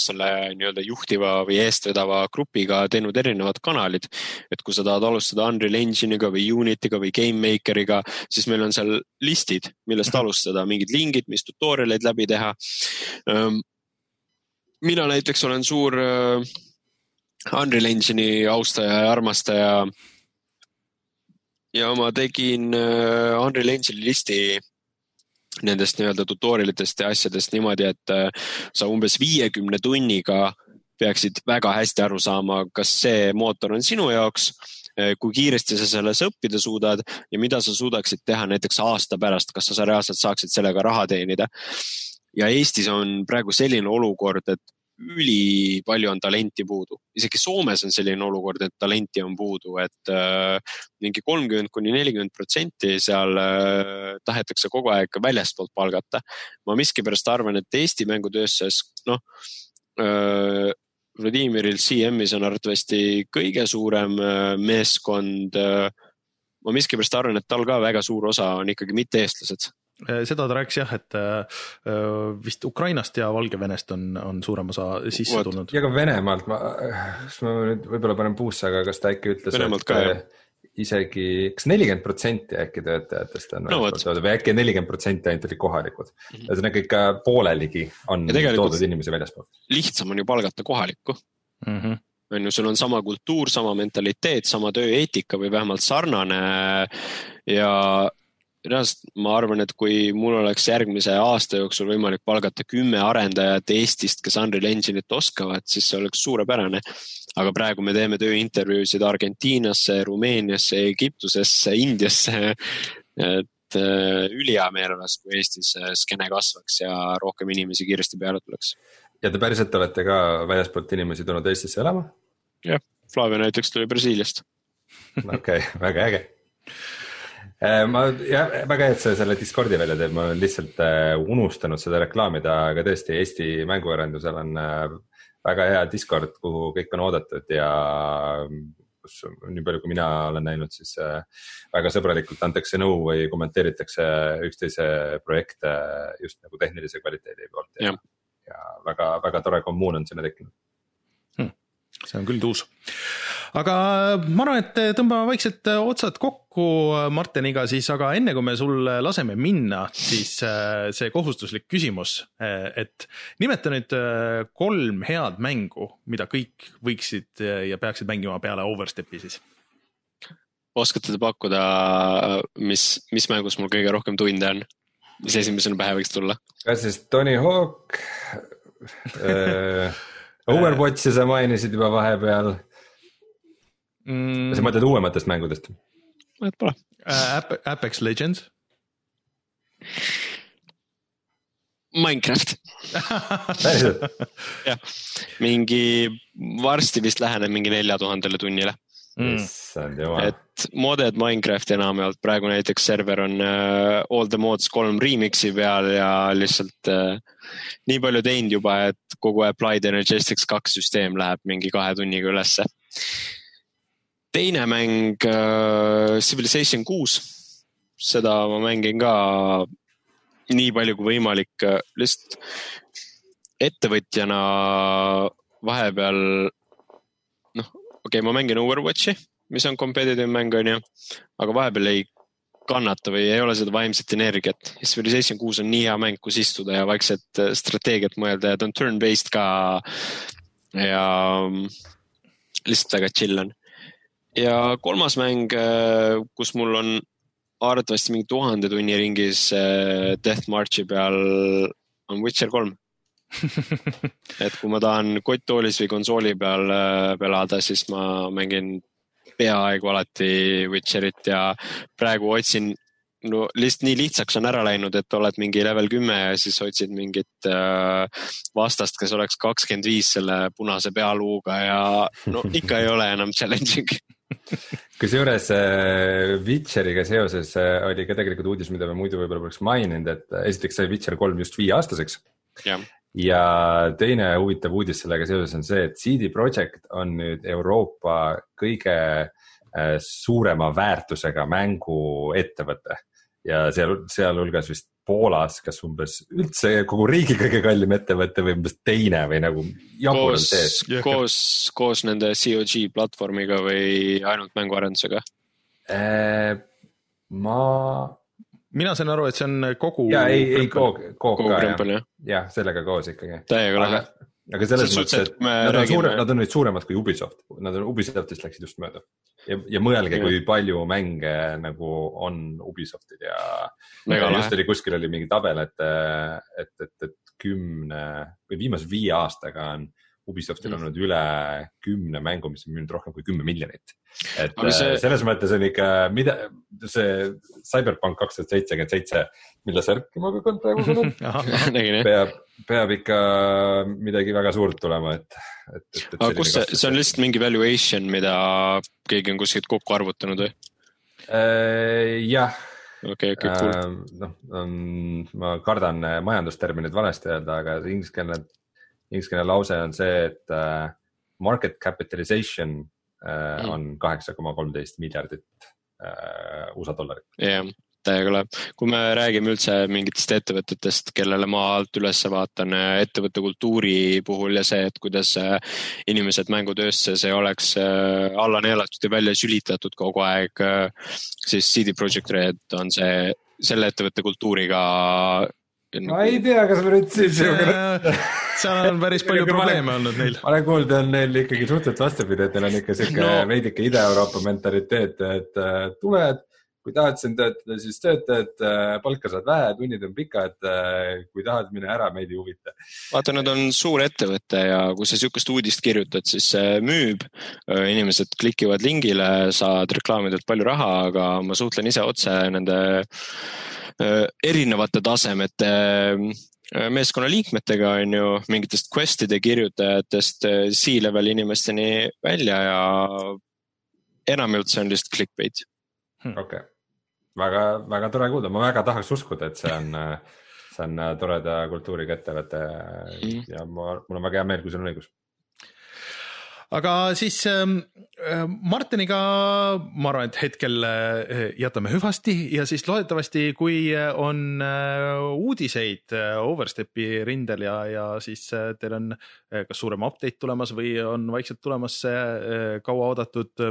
selle nii-öelda juhtiva või eestvedava grupiga teinud erinevad kanalid. et kui sa tahad alustada Unreal Engine'iga või Unity'ga või GameMakeriga, siis meil on seal listid, millest mhm. alustada, mingid lingid, mis tutorial'eid läbi teha. Mina näiteks olen suur Unreal Engine'i austaja ja armastaja. ja ma tegin äh, Unreal Engine'i listi nendest nii-öelda tutorial itest ja asjadest niimoodi, et äh, sa umbes viiekümne tunniga peaksid väga hästi aru saama, kas see mootor on sinu jaoks, äh, kui kiiresti sa selles õppida suudad ja mida sa suudaksid teha näiteks aasta pärast, kas sa reaalselt saaksid sellega raha teenida. ja Eestis on praegu selline olukord, et ülipalju on talenti puudu, isegi Soomes on selline olukord, et talenti on puudu, et äh, mingi kolmkümmend kuni nelikümmend protsenti seal äh, tahetakse kogu aeg väljastpoolt palgata. ma miskipärast arvan, et Eesti mängutööstuses, noh äh,, Vladimiril CM-is on arvatavasti kõige suurem äh, meeskond äh,. ma miskipärast arvan, et tal ka väga suur osa on ikkagi mitte-eestlased seda ta rääkis jah, et äh, vist Ukrainast ja Valgevenest on, on suurem osa sisse What? tulnud. ja ka Venemaalt, ma, ma nüüd võib-olla panen puusse, aga kas ta äkki ütles, et ka, isegi, kas nelikümmend protsenti äkki töötajatest on no, või äkki nelikümmend protsenti ainult olid kohalikud mm -hmm.. ühesõnaga ikka pooleligi on toodud inimesi väljaspoolt. lihtsam on ju palgata kohalikku mm. -hmm on ju, sul on sama kultuur, sama mentaliteet, sama tööeetika või vähemalt sarnane ja reaalselt ma arvan, et kui mul oleks järgmise aasta jooksul võimalik palgata kümme arendajat Eestist, kes Unreal Engine'it oskavad, siis see oleks suurepärane. aga praegu me teeme tööintervjuusid Argentiinasse, Rumeeniasse, Egiptusesse, Indiasse. et äh, ülihea meel oleks, kui Eestis skeene kasvaks ja rohkem inimesi kiiresti peale tuleks. ja te päriselt olete ka väljaspoolt inimesi tulnud Eestisse elama? jah, Flavio näiteks tuli Brasiiliast. okei okay,, väga äge. Äh, ma, jah, väga hea, et sa selle Discordi välja teed, ma olen lihtsalt äh, unustanud seda reklaamida, aga tõesti Eesti mänguarendusel on äh, väga hea Discord, kuhu kõik on oodatud ja kus nii palju, kui mina olen näinud, siis väga sõbralikult antakse nõu või kommenteeritakse üksteise projekte just nagu tehnilise kvaliteedi poolt ja, ja väga-väga tore kommuun on sinna tekkinud. See on küll tuus. aga ma arvan, et tõmbame vaikselt otsad kokku Marteniga siis, aga enne kui me sul laseme minna, siis äh, see kohustuslik küsimus, äh, et nimeta nüüd äh, kolm head mängu, mida kõik võiksid ja peaksid mängima peale Overstepi siis oskate te pakkuda, mis, mis mängus mul kõige rohkem tunde on? mis esimesena pähe võiks tulla? kas siis Tony Hawk äh,, Overwatchi sa mainisid juba vahepeal mm.. sa mõtled uuematest mängudest? vahet pole uh,. Apex Legends Minecraft jah, mingi varsti vist läheneb mingi nelja tuhandele tunnile. Issand jumal. et modded Minecrafti enamjaolt, praegu näiteks server on uh, All the mods kolm remix'i peal ja lihtsalt uh, nii palju teinud juba, et kogu Applied Energetics kaks süsteem läheb mingi kahe tunniga ülesse. teine mäng uh, Civilization kuus, seda ma mängin ka nii palju kui võimalik, lihtsalt ettevõtjana vahepeal okei okay,, ma mängin Overwatchi, mis on competitive mäng, onju, aga vahepeal ei kannata või ei ole seda vaimset energiat. Civilization kuus on nii hea mäng, kus istuda ja vaikset äh, strateegiat mõelda ja ta on turn-based ka. ja mm, lihtsalt väga chill on. ja kolmas mäng, äh, kus mul on arvatavasti mingi tuhande tunni ringis äh, Death Marchi peal on Witcher kolm et kui ma tahan kotttoolis või konsooli peal äh, pelada, siis ma mängin peaaegu alati Witcherit ja praegu otsin no lihtsalt nii lihtsaks on ära läinud, et oled mingi level kümme ja siis otsid mingit äh, vastast, kes oleks kakskümmend viis selle punase pealuuga ja no ikka ei ole enam challenging. Kusjuures äh, Witcheriga seoses oli ka tegelikult uudis, mida me muidu võib-olla poleks maininud, et esiteks sai Witcher kolm just viieaastaseks ja teine huvitav uudis sellega seoses on see, et CD Projekt on nüüd Euroopa kõige äh, suurema väärtusega mänguettevõte ja seal, sealhulgas vist Poolas, kas umbes üldse kogu riigi kõige kallim ettevõte või umbes teine või nagu jabur on sees. koos, koos nende COG platvormiga või ainult mänguarendusega äh,? ma mina sain aru, et see on kogu. ja ei, ei koog, koog ka jah, jah, sellega koos ikkagi. täiega lahe. aga selles mõttes, et nad on suurem, nad on nüüd suuremad kui Ubisoft, nad on Ubisoftist läksid just mööda. ja, ja mõelge, kui palju mänge nagu on Ubisoftil ja. just oli kuskil oli mingi tabel, et, et, et, et kümne või viimase viie aastaga on Ubisoftil on olnud üle kümne mängu, mis on müünud rohkem kui kümme miljonit. et see... Äh, selles mõttes on ikka, mida see Cyberpunk kaks tuhat seitsekümmend seitse, mille särki ma ka praegu kannan peab, peab ikka midagi väga suurt tulema, et, et, et. aga kus see, see on lihtsalt mingi valuation, mida keegi on kuskilt kokku arvutanud või äh,? jah okei okay,, okei okay,, cool. Äh, noh, ma kardan majandusterminit valesti öelda, aga ingliskeelne inglise lause on see, et uh, market capitalization uh, mm. on kaheksa koma kolmteist miljardit uh, USA dollarit. jah yeah täiega lahe. kui me räägime üldse mingitest ettevõtetest, kellele ma alt üles vaatan ettevõtte kultuuri puhul ja see, et kuidas inimesed mängutöösse see oleks alla neelatud ja välja sülitatud kogu aeg, siis CD Projekt Red on see, selle ettevõtte kultuuriga ma ei tea, kas ma nüüd siis seal on päris palju probleeme olnud neil. ma olen kuulnud, on neil ikkagi suhteliselt vastupidi, et neil on ikka sihuke no. veidike Ida-Euroopa mentaliteet, et tuled, kui tahad siin töötada, siis töötad, äh, palka saad vähe, tunnid on pikad. Äh, kui tahad, mine ära, meid ei huvita. vaata, nad on suur ettevõte ja kui sa sihukest uudist kirjutad, siis see müüb. inimesed klikivad lingile, saad reklaamidelt palju raha, aga ma suhtlen ise otse nende erinevate tasemete meeskonna liikmetega, on ju, mingitest quest'ide kirjutajatest C-level inimesteni välja ja enamjaolt see on lihtsalt clickbait. okei okay., väga, väga tore kuulda, ma väga tahaks uskuda, et see on, see on toreda kultuuriga ettevõte. Mm. ja ma, mul on väga hea meel, kui sul on õigus. Aga siis ähm, äh, Martiniga ma arvan, et hetkel äh, jätame hüvasti ja siis loodetavasti, kui on äh, uudiseid Overstepi rindel ja, ja siis teil on kas suurem update tulemas või on vaikselt tulemas see kauaoodatud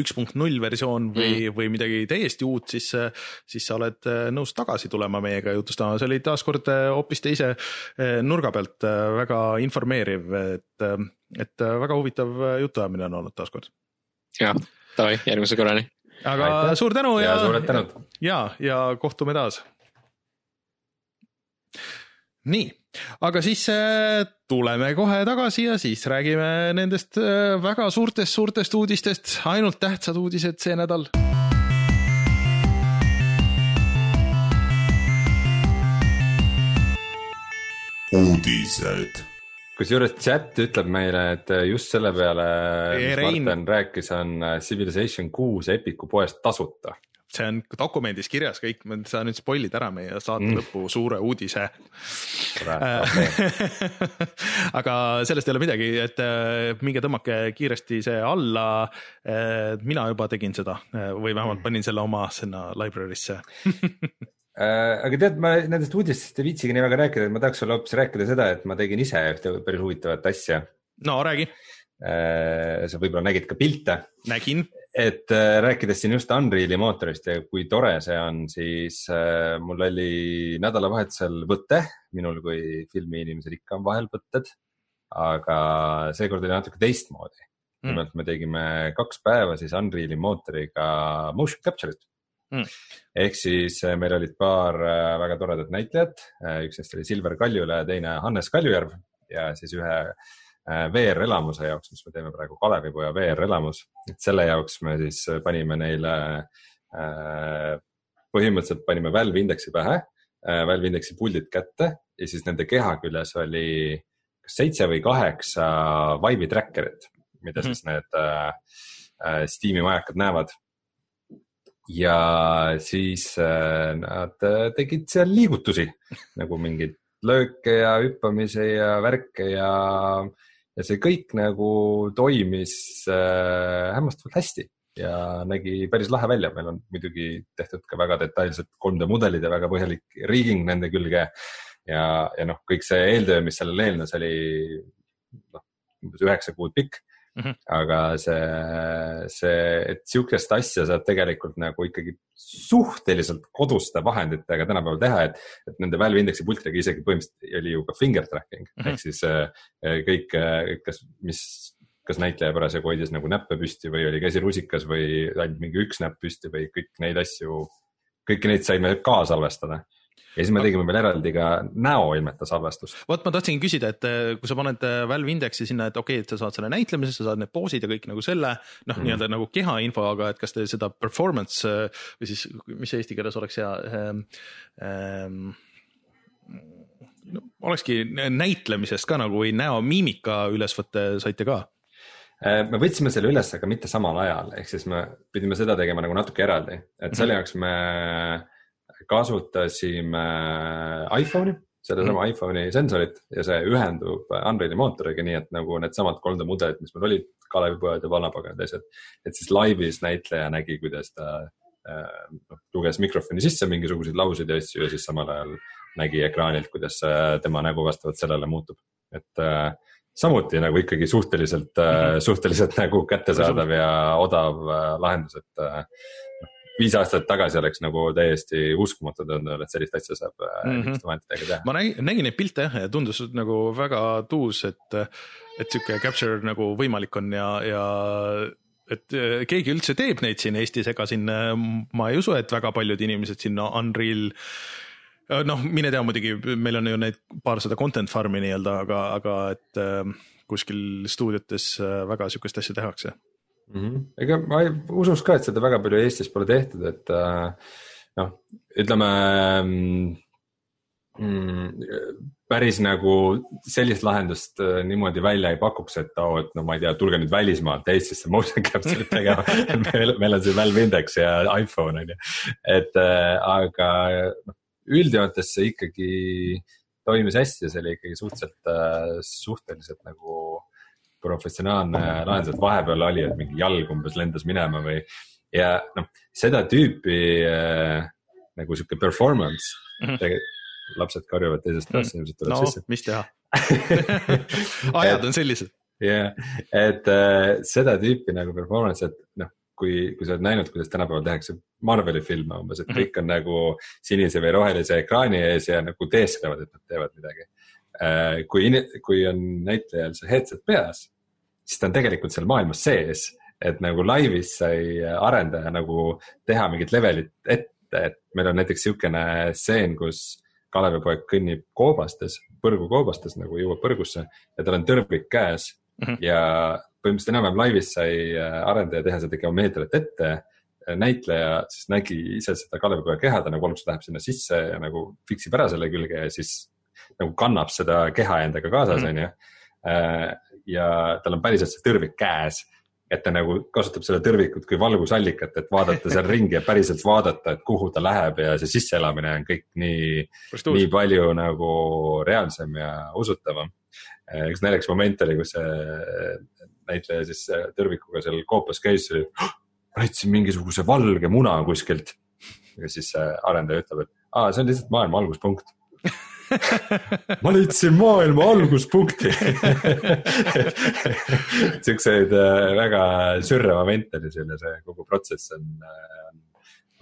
üks punkt null versioon või mm., või midagi täiesti uut, siis, siis sa oled äh, nõus tagasi tulema meiega jutustama, see oli taaskord äh, hoopis teise äh, nurga pealt väga informeeriv, et, et väga huvitav jutuajamine on olnud taaskord. jah, davai, järgmise korrani. aga Aitäh. suur tänu ja, ja ja, ja kohtume taas. Nii aga siis äh, tuleme kohe tagasi ja siis räägime nendest äh, väga suurtest, suurtest uudistest, ainult tähtsad uudised see nädal. uudised. kusjuures chat ütleb meile, et just selle peale, mis Martin rääkis, on Civilization kuus Epiku poest tasuta see on dokumendis kirjas kõik, sa nüüd spoil'id ära meie saate mm. lõpu suure uudise aga sellest ei ole midagi, et äh, minge tõmmake kiiresti see alla. Äh, mina juba tegin seda või vähemalt mm. panin selle oma sinna library'sse äh, aga tead, ma nendest uudistest ei viitsigi nii väga rääkida, et ma tahaks sulle hoopis rääkida seda, et ma tegin ise ühte päris huvitavat asja. no räägi. sa võib-olla nägid ka pilte. nägin et äh, rääkides siin just Unreali mootorist ja kui tore see on, siis äh, mul oli nädalavahetusel võte, minul kui filmiinimesel ikka on vahel võtted, aga seekord oli natuke teistmoodi. Mm.. nimelt me tegime kaks päeva siis Unreali mootoriga motion capture'it. Mm.. ehk siis äh, meil olid paar väga toredat näitlejat, üks neist oli Silver Kaljula ja teine Hannes Kaljujärv. Ja siis ühe Äh, VR-elamuse jaoks, mis me teeme praegu Kalevipoja VR-elamus, et selle jaoks me siis panime neile äh,, põhimõtteliselt panime Valve indeksi pähe äh,, Valve indeksi puldid kätte ja siis nende keha küljes oli kas seitse või kaheksa Vive'i tracker'it, mida mm -hmm. siis need äh, äh, Steam'i majakad näevad ja siis äh, nad äh, tegid seal liigutusi nagu mingeid lööke ja hüppamisi ja värke ja ja see kõik nagu toimis äh, hämmastavalt hästi. Ja nägi päris lahe välja, meil on muidugi tehtud ka väga detailsed 3D mudelid ja väga põhjalik rigging nende külge. ja, ja noh, kõik see eeltöö, mis sellele eelnes, oli noh, umbes üheksa kuud pikk Mm -hmm. aga see, see, et sihukest asja saab tegelikult nagu ikkagi suhteliselt koduste vahenditega tänapäeval teha, et, et nende Valve Indexi pultidega isegi põhimõtteliselt oli ju ka finger tracking mm -hmm. ehk siis äh, kõik, kas, mis, kas näitleja parasjagu hoidis nagu näppe püsti või oli käsi rusikas või ainult mingi üks näpp püsti või kõik neid asju, kõiki neid saime ka salvestada ja siis me tegime veel eraldi ka näoilmete salvestust. vot ma tahtsingi küsida, et eh, kui sa paned eh, Valve Indexi sinna, et okei okay,, et sa saad selle näitlemise, sa saad need poosid ja kõik nagu selle noh mm., nii-öelda nagu kehainfo, aga et kas te seda performance eh, või siis, mis eesti keeles oleks hea ähm,. Ähm, no, olekski näitlemisest ka nagu või näomiimika ülesvõtte saite ka? me võtsime selle üles, aga mitte samal ajal, ehk siis me pidime seda tegema nagu natuke eraldi, et selle mhm. jaoks me kasutasime iPhone'i, sedasama mm. iPhone'i sensorit ja see ühendub Unreali mootoriga, nii et nagu needsamad 3D mudelid, mis meil olid, Kalevipojad ja Vallapagad ja asjad. et siis laivis näitleja nägi, kuidas ta äh, noh, luges mikrofoni sisse mingisuguseid lauseid ja asju ja siis samal ajal nägi ekraanilt, kuidas äh, tema nägu vastavalt sellele muutub, et äh, samuti nagu ikkagi suhteliselt mm, -hmm. suhteliselt nagu kättesaadav ja odav lahendus, et noh, viis aastat tagasi oleks nagu täiesti uskumatu tundunud, et sellist asja saab mm -hmm. vahenditega teha. ma nägin, nägin neid pilte jah ja tundus nagu väga tuus, et, et sihuke capture nagu võimalik on ja, ja et äh, keegi üldse teeb neid siin Eestis, ega siin äh, ma ei usu, et väga paljud inimesed sinna Unreal äh, noh, mine tea muidugi, meil on ju neid paarsada content farm'i nii-öelda, aga, aga et äh, kuskil stuudiotes väga sihukest asja tehakse mm. -hmm. ega ma ei usuks ka, et seda väga palju Eestis pole tehtud, et äh, noh, ütleme mm, mm, päris nagu sellist lahendust äh, niimoodi välja ei pakuks, et oo oh,, et no ma ei tea, tulge nüüd välismaalt Eestisse motion capture'it tegema meil, meil on siin Valve Index ja iPhone on ju, et äh, aga noh, üldjoontes see ikkagi toimis hästi ja see oli ikkagi suhteliselt äh,, suhteliselt nagu professionaalne lahendus, et vahepeal oli, et mingi jalg umbes lendas minema või ja noh, seda tüüpi äh, nagu sihuke performance mm -hmm lapsed karjuvad teisest toast mm., inimesed tulevad no, sisse. mis teha ajad on sellised. jah yeah., et äh, seda tüüpi nagu performance, et noh, kui, kui sa oled näinud, kuidas tänapäeval tehakse Marveli filme umbes, et -hmm. kõik on nagu sinise või rohelise ekraani ees ja nagu teesklevad, et nad teevad midagi äh,. kui, kui on näitlejal see headset peas, siis ta on tegelikult seal maailmas sees et nagu laivis sai arendaja nagu teha mingit levelit ette, et meil on näiteks niisugune stseen, kus Kalevipoeg kõnnib koobastes, põrgukoobastes nagu jõuab põrgusse ja tal on tõrvik käes mm -hmm. ja põhimõtteliselt enam-vähem laivis sai arendaja teha seda geomeetriat ette. näitleja siis nägi ise seda Kalevipoja keha, ta nagu alguses läheb sinna sisse ja nagu fiksib ära selle külge ja siis nagu kannab seda keha endaga kaasas, mhm. onju. Ja tal on päriselt see tõrvik käes et ta nagu kasutab seda tõrvikut kui valgusallikat, et vaadata seal ringi ja päriselt vaadata, et kuhu ta läheb ja see sisseelamine on kõik nii, nii palju nagu reaalsem ja usutavam. üks naljakas moment oli, kus see näitleja siis tõrvikuga seal koopas käis, ma leidsin mingisuguse valge muna kuskilt. ja siis arendaja ütleb, et aa, see on lihtsalt maailma alguspunkt ma leidsin maailma alguspunkti siukseid äh, väga sürre momente oli seal ja see kogu protsess on, äh,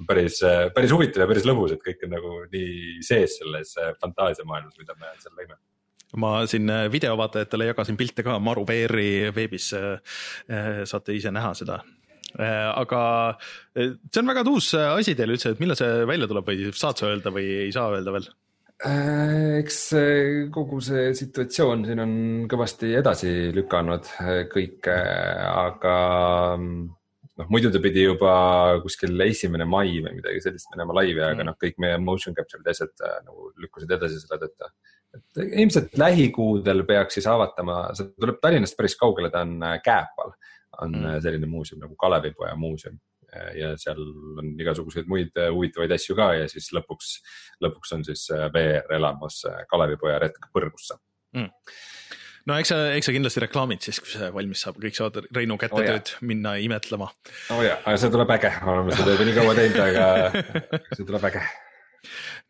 on päris, äh, päris huvitav ja päris lõbus, et kõik on nagu nii sees selles fantaasiamaailmas, mida me seal lõime ma siin videovaatajatele jagasin pilte ka Maru VR-i veebis. saate ise näha seda aga see on väga uus asi teil üldse, et millal see välja tuleb või saad sa öelda või ei saa öelda veel? Äh, eks kogu see situatsioon siin on kõvasti edasi lükanud äh, kõike, aga mm, noh, muidu ta pidi juba kuskil esimene mai või midagi sellist minema laivi, aga mm. noh, kõik meie motion capture'id ja asjad äh, nagu lükkusid edasi selle tõttu. et ilmselt lähikuudel peaks siis avatama, see tuleb Tallinnast päris kaugele, ta on Kääpal, on mm. selline muuseum nagu Kalevipoja muuseum ja seal on igasuguseid muid äh, huvitavaid asju ka ja siis lõpuks, lõpuks on siis äh, VR elamas äh, Kalevipoja retk põrgusse. Mm. No eks sa, eks sa kindlasti reklaamid siis, kui see valmis saab, kõik saavad Reinu kätetööd oh, minna imetlema. oo oh, jaa, aga see tuleb äge, oleme seda juba nii kaua teinud, aga see tuleb äge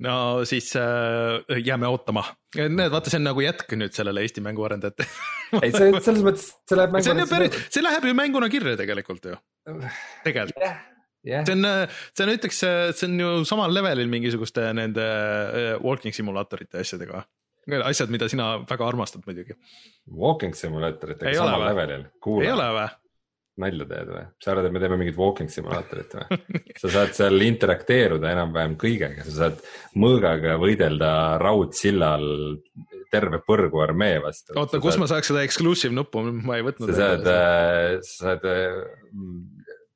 no siis äh, jääme ootama. näed, vaata, see on nagu jätk nüüd sellele Eesti mänguarendajate ei, see selles mõttes, see läheb mänguna. see on ju päris, see läheb ju mänguna kirja tegelikult ju, tegelikult yeah. Yeah. see on, see on, ütleks, see on ju samal levelil mingisuguste nende äh, walking simulaatorite asjadega. asjad, mida sina väga armastad muidugi. Walking simulaatoritega samal levelil. ei ole või? Nalja teed või? sa arvad, et me teeme mingit walking simulaatorit või? sa saad seal interakteeruda enam-vähem kõigega, sa saad mõõgaga võidelda raudsillal terve põrgu armee vastu. oota, kus saad... ma saaks seda exclusive nuppu, ma ei võtnud. sa saad, äh, sa saad äh,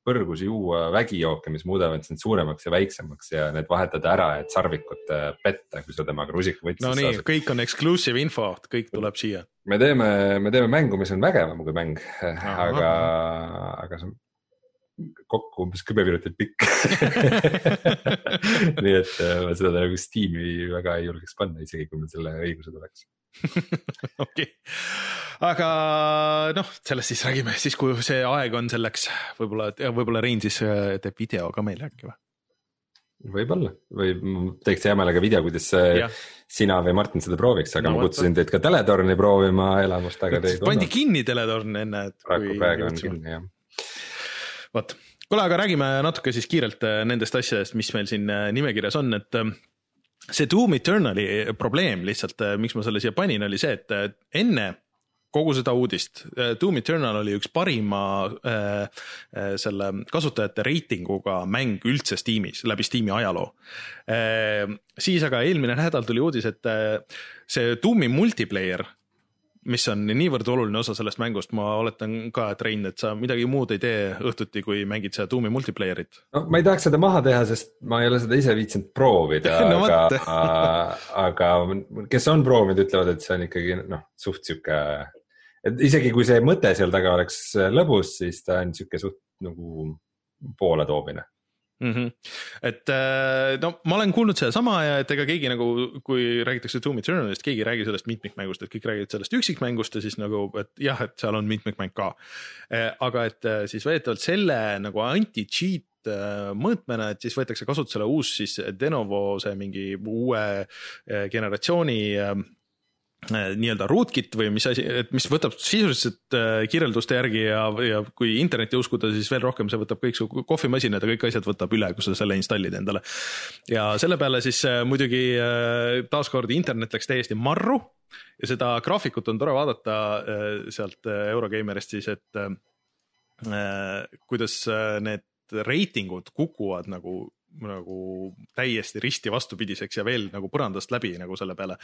põrgus juua vägijooke, mis muudavad sind suuremaks ja väiksemaks ja need vahetada ära, et sarvikut äh, petta, kui sa temaga rusikavõtsid. no nii, kõik on exclusive info, kõik tuleb siia. me teeme, me teeme mängu, mis on vägevam kui mäng, aga, aga see on kokku umbes kümme minutit pikk nii et äh, ma seda nagu Steam'i väga ei julgeks panna, isegi kui mul selle õigused oleks okei, aga noh, sellest siis räägime siis, kui see aeg on selleks, võib-olla, võib-olla Rein siis äh, teeb video ka meile äkki või? võib-olla või teeks hea meelega video, kuidas äh, ja. sina või Martin seda prooviks, aga no, ma kutsusin teid ka teletorni proovima elamust, aga te ei tulnud. pandi kinni teletorn enne. praegu praegu on kinni jah. vot, kuule, aga räägime natuke siis kiirelt äh, nendest asjadest, mis meil siin nimekirjas on, et see Doom Eternali probleem lihtsalt, äh, miks ma selle siia panin, oli see, et äh, enne kogu seda uudist, äh, Doom Eternal oli üks parima äh, selle kasutajate reitinguga mäng üldse Steamis, läbi Steam'i ajaloo äh,. siis aga eelmine nädal tuli uudis, et see Doomi multiplayer mis on niivõrd oluline osa sellest mängust, ma oletan ka, et Rein, et sa midagi muud ei tee õhtuti, kui mängid seda Doom'i multiplayer'it. no ma ei tahaks seda maha teha, sest ma ei ole seda ise viitsinud proovida no, aga aga kes on proovinud, ütlevad, et see on ikkagi noh, suht sihuke. et isegi kui see mõte seal taga oleks lõbus, siis ta on sihuke suht nagu pooletoomine mm. -hmm. et äh, no ma olen kuulnud sedasama ja et ega keegi nagu, kui räägitakse Doom Eternalist, keegi ei räägi sellest mitmikmängust, et kõik räägivad sellest üksikmängust ja siis nagu, et jah, et seal on mitmikmäng ka. Äh, aga et äh, siis väidetavalt selle nagu anti-cheat mõõtmena, et siis võetakse kasutusele uus siis Denovo see mingi uue generatsiooni nii-öelda rootkit või mis asi, et mis võtab sisuliselt äh, kirjelduste järgi ja, ja kui internetti uskuda, siis veel rohkem see võtab kõik su kohvimasinad ja kõik asjad võtab üle, kui sa selle installid endale. ja selle peale siis äh, muidugi taaskord internet läks täiesti marru ja seda graafikut on tore vaadata sealt Eurogeimerist siis, et kuidas need reitingud kukuvad nagu nagu täiesti risti vastupidiseks ja veel nagu põrandast läbi nagu selle peale.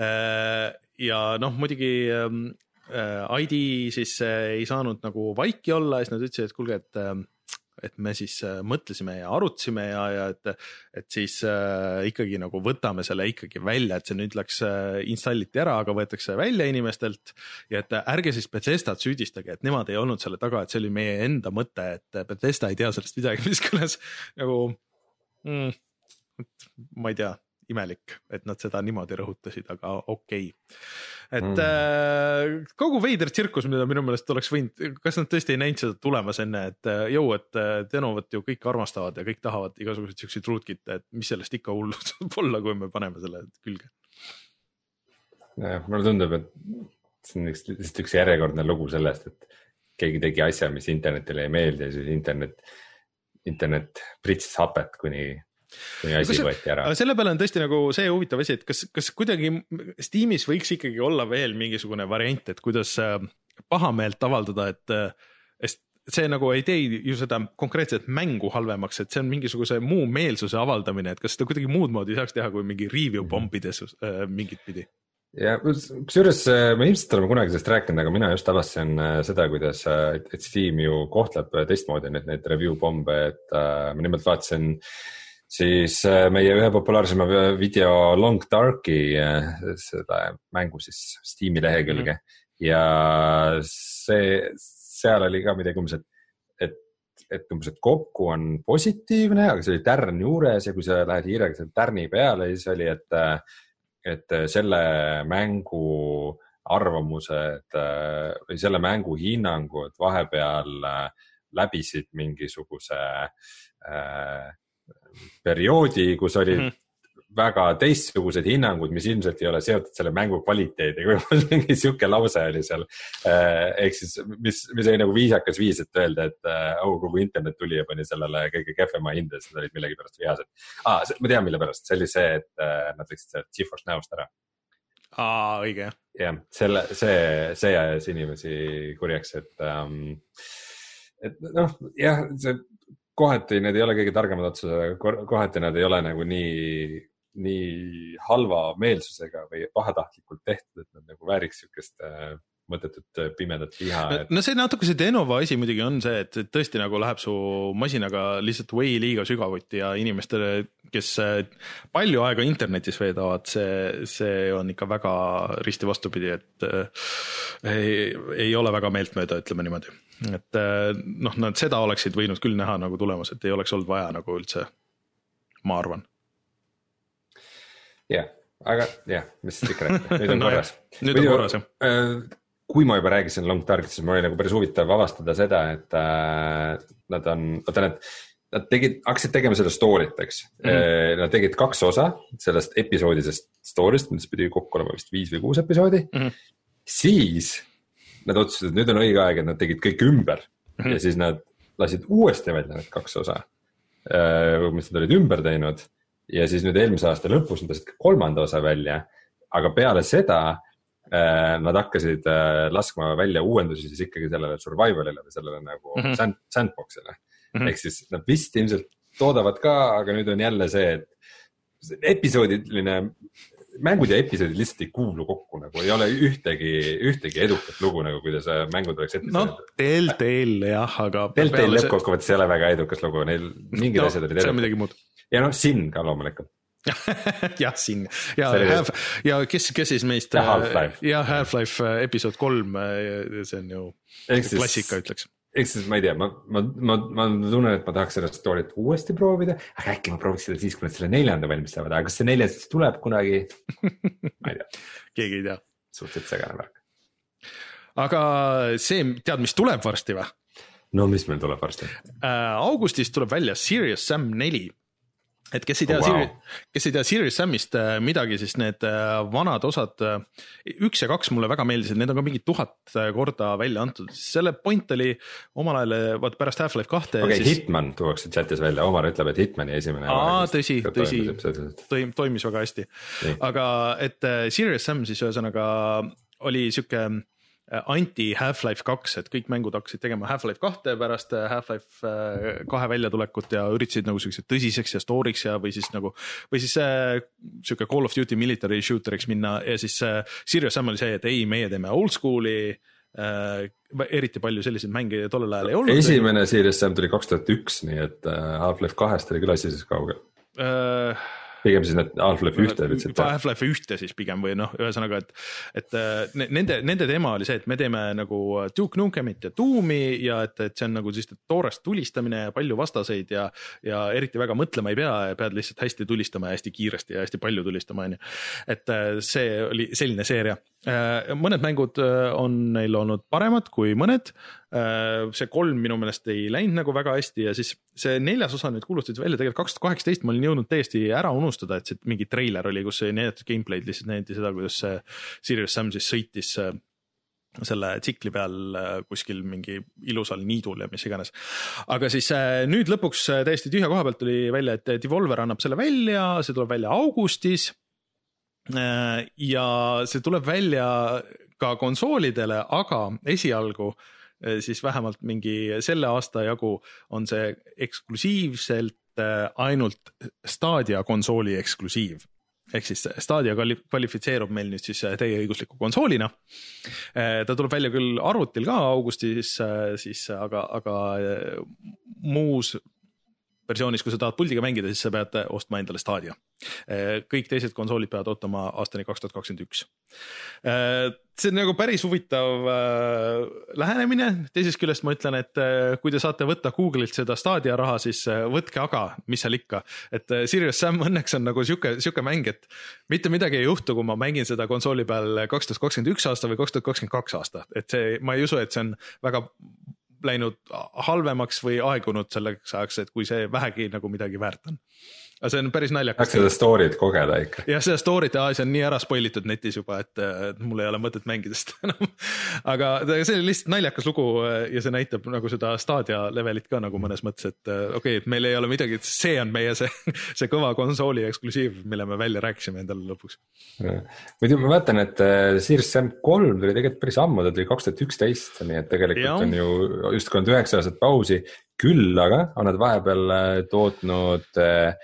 Äh, ja noh, muidugi ähm, äh, ID siis äh, ei saanud nagu vaiki olla, siis nad ütlesid, et kuulge, et et me siis mõtlesime ja arutasime ja, ja et, et siis äh, ikkagi nagu võtame selle ikkagi välja, et see nüüd läks äh,, installiti ära, aga võetakse välja inimestelt. ja et ärge siis Bethesdat süüdistage, et nemad ei olnud selle taga, et see oli meie enda mõte, et Bethesda ei tea sellest midagi, mis kõlas nagu mm,. ma ei tea, imelik, et nad seda niimoodi rõhutasid, aga okei okay.. et mm. äh, kogu veider tsirkus, mida minu meelest oleks võinud, kas nad tõesti ei näinud seda tulemas enne, et äh, jõu, et äh, Denovat ju kõik armastavad ja kõik tahavad igasuguseid siukseid ruutkit'e, et mis sellest ikka hullu saab olla, kui me paneme selle külge. jah, mulle tundub, et see on üks, lihtsalt üks järjekordne lugu sellest, et keegi tegi asja, mis internetile ei meeldi ja siis internet internet pritsis hapet, kuni kuni asi võeti ära. selle peale on tõesti nagu see huvitav asi, et kas, kas kuidagi Steamis võiks ikkagi olla veel mingisugune variant, et kuidas äh, pahameelt avaldada, et, äh, see nagu ei tee ju seda konkreetset mängu halvemaks, et see on mingisuguse muu meelsuse avaldamine, et kas seda kuidagi muud moodi saaks teha, kui mingi review mhm. pommides äh, mingit pidi ja kusjuures äh, me ilmselt oleme kunagi sellest rääkinud, aga mina just avastasin äh, seda, kuidas, äh, et Steam ju kohtleb teistmoodi neid, neid review pombe, et ma nimelt vaatasin siis meie ühe populaarsema video Long Darki seda mängu siis Steam'i lehekülge mm -hmm. ja see, seal oli ka midagi umbes, et, et, et umbes, et kokku on positiivne, aga see oli tärn juures ja kui sa lähed hiirega selle tärni peale, siis oli, et et äh, selle mängu arvamused äh, või selle mängu hinnangud vahepeal äh, läbisid mingisuguse perioodi, kus olid mm -hmm väga teistsugused hinnangud, mis ilmselt ei ole seotud selle mängu kvaliteediga, võib-olla mingi sihuke lause oli seal. Eh, ehk siis, mis, mis oli nagu viisakas viis, et öelda, et oh, kogu internet tuli ja pani sellele kõige kehvema hinde, siis nad olid millegipärast vihased ah,. ma tean, mille pärast, see oli see, et eh, nad läksid sealt GeForce Now'st ära. aa, õige. jah, selle, see, see ajas inimesi kurjaks, et um,, et noh, jah, see kohati need ei ole kõige targemad otsused, kohati nad ei ole nagu nii nii halva meelsusega või pahatahtlikult tehtud, et nad nagu vääriks sihukest äh, mõttetut äh, pimedat viha et.... no see natuke see Denova asi muidugi on see, et tõesti nagu läheb su masinaga lihtsalt way liiga sügavuti ja inimestele, kes äh, palju aega internetis veedavad, see, see on ikka väga risti vastupidi, et ei, ei ole väga meeltmööda, ütleme niimoodi. et noh, nad seda oleksid võinud küll näha nagu tulemas, et ei oleks olnud vaja nagu üldse, ma arvan jah, aga jah, mis siis ikka rääkida, nüüd on no korras. nüüd on korras jah äh, kui ma juba rääkisin Long Target'ist, siis mul oli nagu päris huvitav avastada seda, et äh, nad on, vaata need, nad tegid, hakkasid tegema seda story't, eks mm. -hmm. Nad tegid kaks osa sellest episoodisest story'st, millest pidi kokku olema vist viis või kuus episoodi mm. -hmm. siis nad otsustasid, et nüüd on õige aeg, et nad tegid kõik ümber mm -hmm. ja siis nad lasid uuesti välja need kaks osa äh,, mis nad olid ümber teinud ja siis nüüd eelmise aasta lõpus nad lasid kolmanda osa välja, aga peale seda äh, nad hakkasid äh, laskma välja uuendusi siis ikkagi sellele survival'ile või sellele nagu mm -hmm. sand, sandbox'ile mm -hmm.. ehk siis nad vist ilmselt toodavad ka, aga nüüd on jälle see, et episoodiline mängud ja episoodid lihtsalt ei kuulu kokku nagu ei ole ühtegi, ühtegi edukat lugu nagu, kuidas mängud oleks ette noh, Telltale jah, aga. Telltale lõppkokkuvõttes ei ole väga edukas lugu, neil mingid no, asjad olid edukad. see on midagi muud. Ja noh, Sin ka loomulikult jah, siin ja Half ja kes, kes siis meist. ja Half-Life. ja Half-Life äh, episood kolm, äh, see on ju klassika, ütleks ehk siis ma ei tea, ma, ma, ma, ma tunnen, et ma tahaks seda story't uuesti proovida, aga äkki ma prooviks seda siis, kui nad selle neljanda valmis saavad, aga kas see neljas siis tuleb kunagi? ma ei tea keegi ei tea. suhteliselt segane värk. aga see, tead, mis tuleb varsti või? no mis meil tuleb varsti äh,? augustis tuleb välja Serious Sam neli et kes ei tea oh, wow., kes ei tea Serious Samist äh, midagi, siis need äh, vanad osad, äh, üks ja kaks mulle väga meeldisid, need on ka mingi tuhat korda välja antud, selle point oli omal ajal, vaata pärast Half-Life kahte. okei okay, siis..., Hitman tuuakse chat'is välja, Omar ütleb, et Hitmani esimene. aa, tõsi, tõsi, toimis, toimis väga hästi, aga et Serious Sam siis ühesõnaga oli sihuke anti Half-Life kaks, et kõik mängud hakkasid tegema Half-Life kahte pärast äh, Half-Life äh, kahe väljatulekut ja üritasid nagu siukseks tõsiseks ja story'ks ja, või siis nagu. või siis äh, sihuke Call of Duty military shooter'iks minna ja siis äh, Serious Sam oli see, et ei, meie teeme old school'i äh,. eriti palju selliseid mänge tollel ajal ei olnud. esimene Serious Sam tuli kaks tuhat üks, nii et Half-Life kahest oli küll asi siis kaugel äh, pigem siis need Half-Life ühte ütlesid. Half-Life ühte siis pigem või noh, ühesõnaga, et, et äh, nende, nende teema oli see, et me teeme nagu Duke Nukemit ja Doom'i ja et, et see on nagu siis toorest tulistamine ja palju vastaseid ja. ja eriti väga mõtlema ei pea ja pead lihtsalt hästi tulistama ja hästi kiiresti ja hästi palju tulistama, on ju. et äh, see oli selline seeria Äh, mõned mängud äh, on neil olnud paremad kui mõned. Äh, see kolm minu meelest ei läinud nagu väga hästi ja siis see neljas osa nüüd kuulutati välja tegelikult kaks tuhat kaheksateist, ma olin jõudnud täiesti ära unustada, et see mingi treiler oli, kus ei näidatud gameplay'd, lihtsalt näidati seda, kuidas see Sirius Sam siis sõitis selle tsikli peal kuskil mingi ilusal niidul ja mis iganes. aga siis nüüd lõpuks täiesti tühja koha pealt tuli välja, et Devolver annab selle välja, see tuleb välja augustis Äh, ja see tuleb välja ka konsoolidele, aga esialgu äh, siis vähemalt mingi selle aasta jagu on see eksklusiivselt äh, ainult Stadia konsooli eksklusiiv ehk siis Stadia kvalifitseerub meil nüüd siis täieõigusliku konsoolina. ta tuleb välja küll arvutil ka augustis, siis aga, aga muus versioonis, kui sa tahad puldiga mängida, siis sa pead ostma endale Stadia. Eh, kõik teised konsoolid peavad ootama aastani kaks tuhat kakskümmend üks. Eh, see on nagu päris huvitav eh, lähenemine, teisest küljest ma ütlen, et kui te saate võtta Google'ilt seda Stadia raha, siis võtke aga, mis seal ikka. et Serious Sam õnneks on nagu sihuke, sihuke mäng, et mitte midagi ei juhtu, kui ma mängin seda konsooli peal kaks tuhat kakskümmend üks aasta või kaks tuhat kakskümmend kaks aasta, et see, ma ei usu, et see on väga läinud halvemaks või aegunud selleks ajaks, et kui see vähegi nagu midagi väärt on aga see on päris naljakas. tahaks seda story't kogeda ikka. jah, seda story't ja see on nii ära spoil itud netis juba, et mul ei ole mõtet mängida seda enam. aga see oli lihtsalt naljakas lugu ja see näitab nagu seda Stadia levelit ka nagu mõnes mõttes, et okei okay,, et meil ei ole midagi, et see on meie see, see kõva konsooli eksklusiiv, mille me välja rääkisime endale lõpuks. muidu ma vaatan, et äh, Series Sam kolm tuli tegelikult päris ammu, ta tuli kaks tuhat üksteist, nii et tegelikult ja. on ju justkui olnud üheksa aastat pausi. küll aga on nad vahepeal äh, tootnud äh,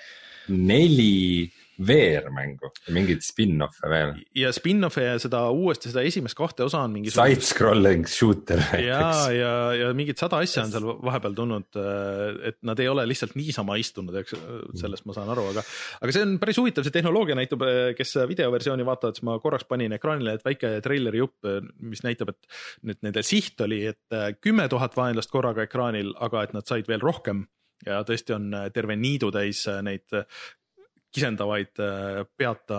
neli VR-mängu ja mingeid spin-off'e veel. ja spin-off'e ja seda uuesti, seda esimest kahte osa on mingi. Side-scrolling shooter näiteks. ja, ja, ja mingid sada asja on seal vahepeal tulnud, äh, et nad ei ole lihtsalt niisama istunud, eks sellest ma saan aru, aga. aga see on päris huvitav, see tehnoloogia näitab, äh, kes videoversiooni vaatavad, siis ma korraks panin ekraanile, et väike treileri jupp, äh, mis näitab, et nüüd nende siht oli, et kümme tuhat vaenlast korraga ekraanil, aga et nad said veel rohkem ja tõesti on äh, terve niidu täis äh, neid äh, kisendavaid peata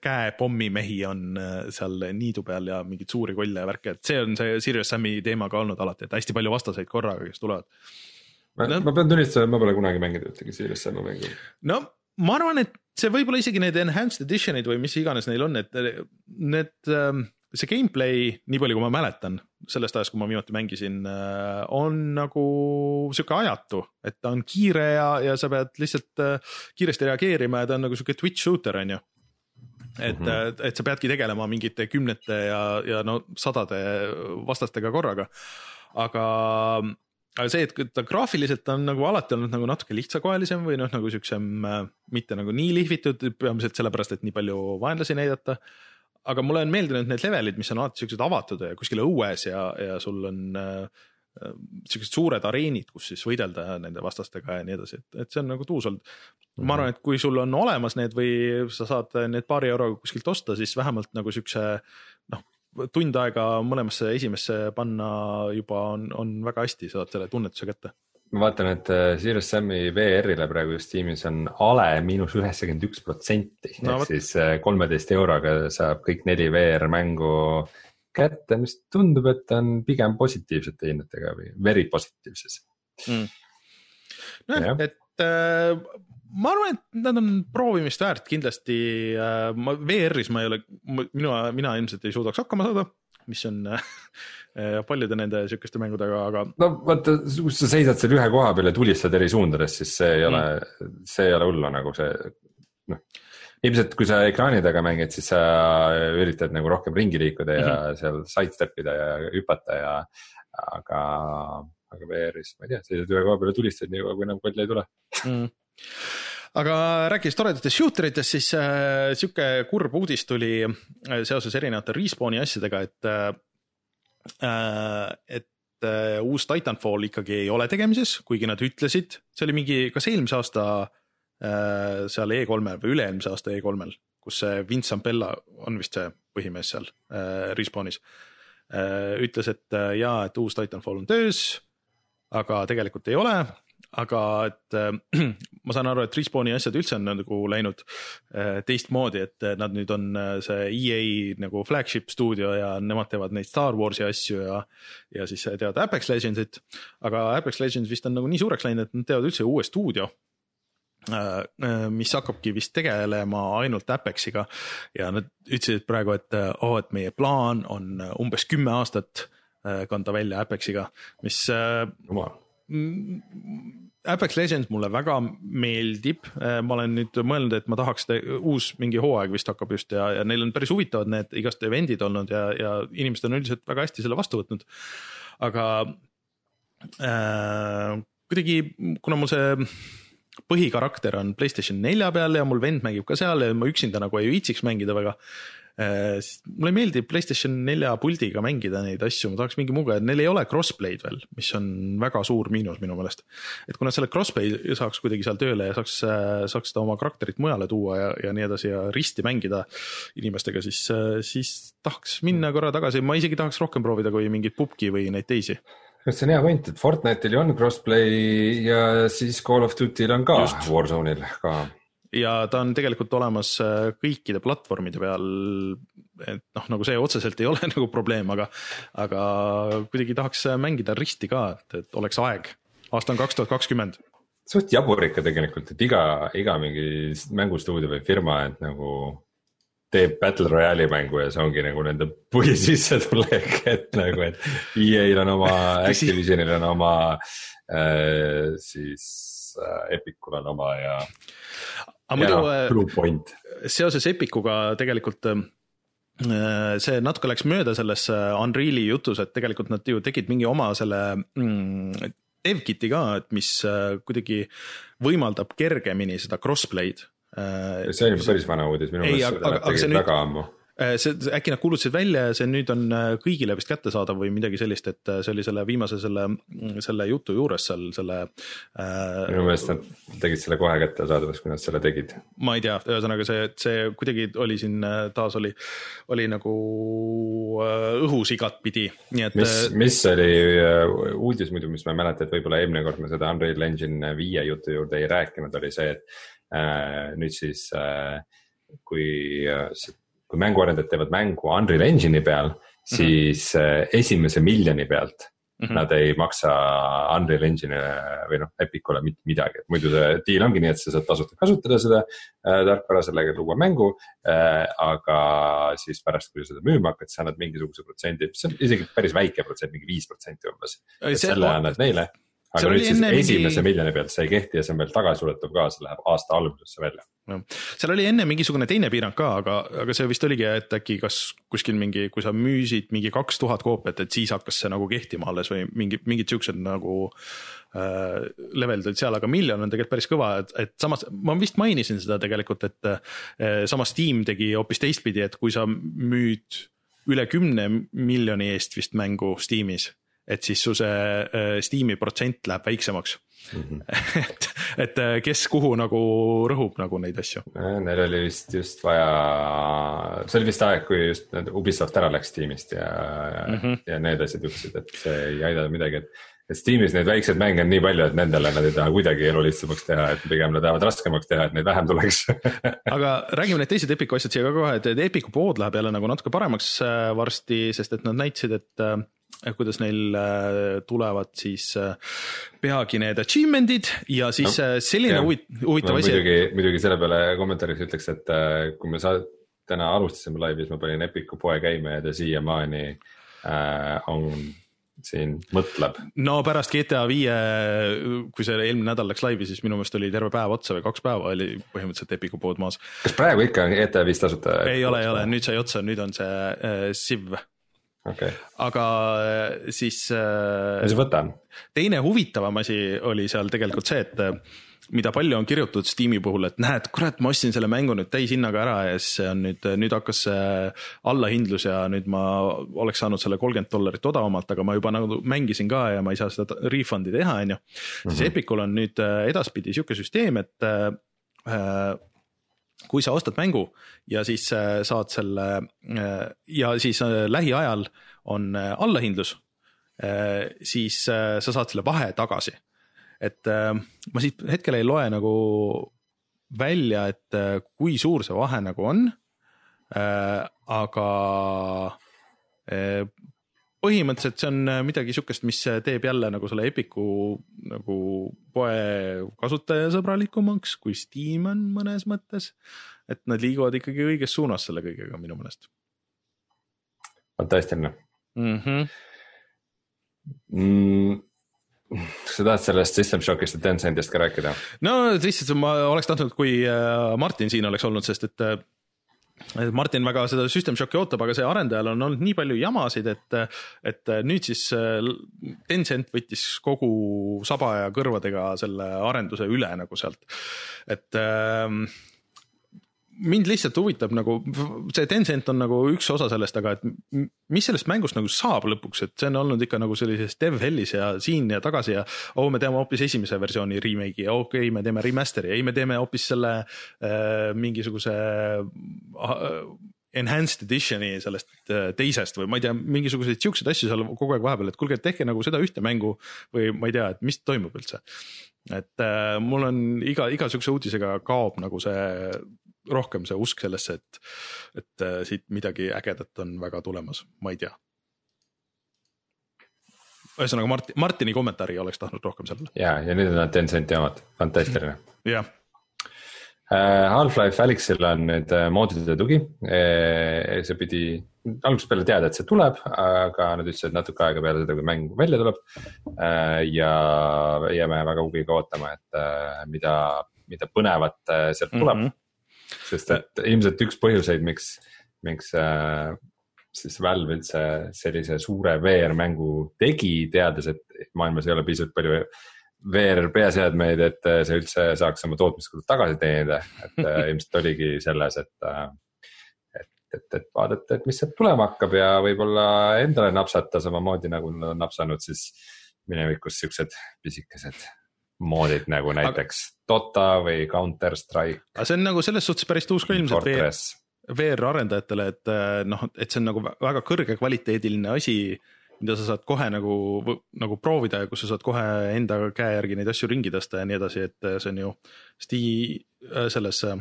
käepommimehi on seal niidu peal ja mingeid suuri kolle ja värke, et see on see Serious Sam'i teema ka olnud alati, et hästi palju vastaseid korraga, kes tulevad. ma, no, ma pean tunnistama, ma pole kunagi mänginud ühtegi Serious Sam'i mängu. no ma arvan, et see võib-olla isegi need enhanced edition'id või mis iganes neil on, et need ähm, see gameplay, nii palju kui ma mäletan sellest ajast, kui ma viimati mängisin, äh, on nagu sihuke ajatu, et ta on kiire ja, ja sa pead lihtsalt äh, kiiresti reageerima ja ta on nagu sihuke twitch shooter on ju et mm, -hmm. et sa peadki tegelema mingite kümnete ja, ja no sadade vastastega korraga. aga aga see, et ta graafiliselt on nagu alati olnud nagu natuke lihtsakoelisem või noh, nagu siuksem äh, mitte nagu nii lihvitud, peamiselt sellepärast, et nii palju vaenlasi näidata. Aga mulle on meeldinud need levelid, mis on alati siuksed avatud ja kuskil õues ja, ja sul on äh, siuksed suured areenid, kus siis võidelda nende vastastega ja nii edasi, et, et see on nagu tuus olnud. ma arvan, et kui sul on olemas need või sa saad need paari euroga kuskilt osta, siis vähemalt nagu siukse noh, tund aega mõlemasse esimesse panna juba on, on väga hästi, saad selle tunnetuse kätte. Ma vaatan, et äh, Serious Sam'i VR-ile praegu just tiimis on ale miinus üheksakümmend üks protsenti No ehk siis äh, kolmeteist euroga saab kõik neli VR mängu kätte, mis tundub, et on pigem positiivsete hinnetega või very positiivses. nojah Jah., et äh, ma arvan, et nad on proovimist väärt kindlasti äh,. ma VR-is ma ei ole, mina, mina ilmselt ei suudaks hakkama saada, mis on äh, paljude nende sihukeste mängudega, aga no vaata, kui sa seisad seal ühe koha peal ja tulistad eri suundades, siis see ei ole mm., see ei ole hullu nagu see, noh. ilmselt kui sa ekraani taga mängid, siis sa üritad nagu rohkem ringi liikuda ja mm -hmm. seal sidestep ida ja hüpata ja, aga, aga VR-is, ma ei tea, seisad ühe koha peal ja tulistad nii kaua, kui enam kolle ei tule. mm. Aga rääkides toredatest shooter itest, siis äh, sihuke kurb uudis tuli äh, seoses erinevate Respawni asjadega, et äh,, et äh, uus Titanfall ikkagi ei ole tegemises, kuigi nad ütlesid, see oli mingi, kas eelmise aasta äh, seal E3-l või üle-eelmise aasta E3-l, kus see Vince Zampella on vist see põhimees seal äh, Respawnis äh,, ütles, et äh, jaa, et uus Titanfall on töös, aga tegelikult ei ole aga et äh, ma saan aru, et Respawni asjad üldse on nagu läinud äh, teistmoodi, et äh, nad nüüd on äh, see EA nagu flagship stuudio ja nemad teevad neid Star Warsi asju ja, ja siis teevad Apex Legendsit. aga Apex Legends vist on nagu nii suureks läinud, et nad teevad üldse uue stuudio mis hakkabki vist tegelema ainult Apexiga ja nad ütlesid praegu, et oo, et meie plaan on umbes kümme aastat kanda välja Apexiga, mis jumal, Apex Legends mulle väga meeldib, ma olen nüüd mõelnud, et ma tahaks, uus mingi hooaeg vist hakkab just ja, ja neil on päris huvitavad need igast event'id olnud ja, ja inimesed on üldiselt väga hästi selle vastu võtnud. aga äh, kuidagi, kuna mul see põhikarakter on Playstation nelja peal ja mul vend mängib ka seal ja ma üksinda nagu ei viitsiks mängida väga äh,. Mulle ei meeldi Playstation nelja puldiga mängida neid asju, ma tahaks mingi muuga, neil ei ole crossplay'd veel, mis on väga suur miinus minu meelest. et kui nad selle crossplay saaks kuidagi seal tööle ja saaks, saaks seda oma karakterit mujale tuua ja, ja nii edasi ja risti mängida inimestega, siis, siis tahaks minna korra tagasi, ma isegi tahaks rohkem proovida kui mingit pubgi või neid teisi. see on hea point, et Fortnite'il ju on crossplay ja siis Call of Duty'l on ka Just. Warzone'il ka. Ja ta on tegelikult olemas äh, kõikide platvormide peal. et noh, nagu see otseselt ei ole nagu probleem, aga, aga kuidagi tahaks mängida risti ka, et, et oleks aeg. aasta on kaks tuhat kakskümmend. suht jabur ikka tegelikult, et iga, iga mingi mängustuudio või firma, et nagu teeb Battle Royale'i mängu ja see ongi nagu nende põhisissetulek, et nagu, et EA-l on oma. Activisionil on oma äh,, siis äh, Epicul on oma ja, aga muidu äh, seoses Epicuga tegelikult äh, see natuke läks mööda selles Unreal'i jutus, et tegelikult nad ju tegid mingi oma selle mm, dev-kit'i ka, et mis äh, kuidagi võimaldab kergemini seda crossplay'd. see on juba päris vana uudis, minu meelest seda nad tegid väga ammu. Äh, see, äkki nad kuulutasid välja ja see nüüd on äh, kõigile vist kättesaadav või midagi sellist, et äh, see oli selle viimase selle, selle jutu juures seal selle äh, minu meelest nad tegid selle kohe kättesaadavaks, kui nad selle tegid. ma ei tea, ühesõnaga see, see kuidagi oli siin taas oli, oli nagu õhus igatpidi, nii et mis mis oli uudis muidu, mis ma ei mäleta, et võib-olla eelmine kord me seda Unreal Engine viie jutu juurde ei rääkinud, oli see, et äh, nüüd siis äh, kui äh,, kui mänguarendajad teevad mängu Unreal Engine'i peal, siis äh, esimese miljoni pealt mhm. nad ei maksa Unreal Engine'ile või noh, Epicule mitte midagi, et muidu see deal ongi nii, et sa saad tasuta kasutada seda äh, tarkvara, sellega luua mängu äh,. aga siis pärast, kui sa seda müüma hakkad, sa annad mingisuguse protsendi, see on isegi päris väike protsent, mingi viis protsenti umbes. Selle annad neile aga nüüd siis enne mingi- esimese miljoni pealt see ei kehti ja see on veel tagasiulatuv ka, see läheb aasta algusesse välja. seal oli enne mingisugune teine piirang ka, aga, aga see vist oligi, et äkki kas kuskil mingi, kui sa müüsid mingi kaks tuhat koopiat, et siis hakkas see nagu kehtima alles või mingi, mingid siuksed nagu äh, levelid olid seal, aga miljon on tegelikult päris kõva, et, et samas ma vist mainisin seda tegelikult, et äh, samas Steam tegi hoopis teistpidi, et kui sa müüd üle kümne miljoni eest vist mängu Steamis, et siis su see äh, Steam'i protsent läheb väiksemaks. et, et äh, kes kuhu nagu rõhub nagu neid asju. Neil oli vist just vaja, see oli vist aeg, kui just Ubisoft ära läks tiimist ja mm. -hmm. ja need asjad juhtusid, et see ei aidanud midagi, et. et Steamis neid väikseid mänge on nii palju, et nendele nad ei taha kuidagi elu lihtsamaks teha, et pigem nad tahavad raskemaks teha, et neid vähem tuleks aga räägime need teised Epiku asjad siia ka kohe, et Epiku pood läheb jälle nagu natuke paremaks äh, varsti, sest et nad näitasid, et äh, kuidas neil äh, tulevad siis äh, peagi need achievement'id ja siis No, äh, selline huvitav ma asi. muidugi, muidugi selle peale kommentaariks ütleks, et kui me sa- täna alustasime laivi, siis ma panin Epiku poe käima ja ta siiamaani äh, on siin, mõtleb. no pärast GTA viie, kui see eelmine nädal läks laivi, siis minu meelest oli terve päev otsa või kaks päeva oli põhimõtteliselt Epiku pood maas. kas praegu ikka on ETA viis tasuta? ei ole, ei ole, nüüd sai otsa, nüüd on see äh, Civ, okei, aga äh, siis äh, mis võtan? teine huvitavam asi oli seal tegelikult see, et äh, mida palju on kirjutatud Steam'i puhul, et näed, kurat, ma ostsin selle mängu nüüd täishinnaga ära ja siis see on nüüd, nüüd hakkas see allahindlus ja nüüd ma oleks saanud selle kolmkümmend dollarit odavamalt, aga ma juba nagu mängisin ka ja ma ei saa seda refund'i teha, on ju. siis Epicul on nüüd edaspidi sihuke süsteem, et äh, kui sa ostad mängu ja siis äh, saad selle äh, ja siis äh, lähiajal on allahindlus, siis sa saad selle vahe tagasi. et ma siit hetkel ei loe nagu välja, et kui suur see vahe nagu on. aga põhimõtteliselt see on midagi sihukest, mis teeb jälle nagu selle Epiku nagu poe kasutajasõbralikumaks, kui Steam on mõnes mõttes. et nad liiguvad ikkagi õiges suunas selle kõigega minu meelest fantastiline mm. -hmm. mm,. kas sa tahad sellest System Shockist ja Tencentist ka rääkida? no lihtsalt ma oleks tahtnud, kui äh, Martin siin oleks olnud, sest äh, et Martin väga seda System Shocki ootab, aga see arendajal on olnud nii palju jamasid, et, et nüüd siis äh, Tencent võttis kogu saba ja kõrvadega selle arenduse üle nagu sealt. et ähm, mind lihtsalt huvitab nagu see Tencent on nagu üks osa sellest, aga et mis sellest mängust nagu saab lõpuks, et see on olnud ikka nagu sellises dev hell'is ja siin ja tagasi ja oh, me teeme hoopis esimese versiooni remake'i ja okei okay,, me teeme remaster'i, ei, me teeme hoopis selle äh, mingisuguse äh, enhanced edition'i sellest äh, teisest või ma ei tea, mingisuguseid siukseid asju seal kogu aeg vahepeal, et kuulge, tehke nagu seda ühte mängu või ma ei tea, et mis toimub üldse. et äh, mul on iga, iga siukse uudisega kaob nagu see rohkem see usk sellesse, et, et äh, siit midagi ägedat on väga tulemas, ma ei tea. ühesõnaga Martin, Martini kommentaari oleks tahtnud rohkem sellele, ja, ja nüüd on Tencenti omad, fantastiline. jah. Half-Life Alyxil on nüüd äh, moodide tugi. see pidi algusest peale teada, et see tuleb, aga nad ütlesid, natuke aega peale seda, kui mäng välja tuleb. ja jääme väga huviga ootama, et äh, mida, mida põnevat äh, sealt tuleb mm. -hmm. Sest et ilmselt üks põhjuseid, miks, miks äh, siis Valve üldse sellise suure VR-mängu tegi, teades, et maailmas ei ole piisavalt palju VR peaseadmeid, et äh, see üldse saaks oma tootmiskulud tagasi teenida, et äh, ilmselt oligi selles, et äh, et, et, et vaadata, et mis sealt tulema hakkab ja võib-olla endale napsata samamoodi nagu nad on napsanud siis minevikus siuksed pisikesed moodid nagu näiteks Dota või Counter Strike, aga see on nagu selles suhtes päris uus ka ilmselt VR. VR arendajatele, et äh, noh, et see on nagu vä- väga kõrgekvaliteediline asi, mida sa saad kohe nagu, nagu proovida ja kus sa saad kohe enda käe järgi neid asju ringi tõsta ja nii edasi, et äh, see on ju Sti-, selles äh,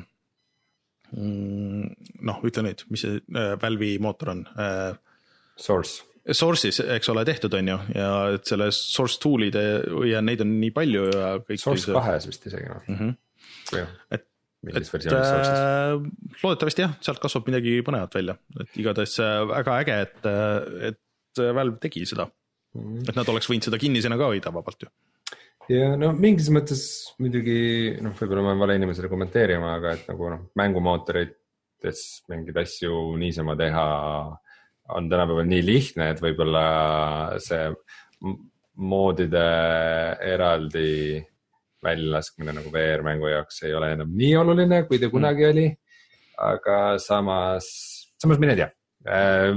mm, noh, ütle nüüd, mis see äh, Valve'i mootor on äh, Source, Source'is, eks ole, tehtud on ju ja et selle source tool'ide ja neid on nii palju ja kõik. Source kahes vist isegi noh, mm. -hmm. Et- et äh, loodetavasti jah, sealt kasvab midagi põnevat välja, et igatahes äh, väga äge, et, et Valve tegi seda, Mhm. et nad oleks võinud seda kinnisena ka hoida vabalt ju. ja no mingis mõttes muidugi noh, võib-olla ma olen vale inimesele kommenteerima, aga et nagu noh, mängumootorites mingeid asju niisama teha on tänapäeval nii lihtne, et võib-olla see moodide eraldi väljalaskmine nagu VR-mängu jaoks ei ole enam nii oluline, kui ta kunagi mm. oli. aga samas, samas mine tea äh,.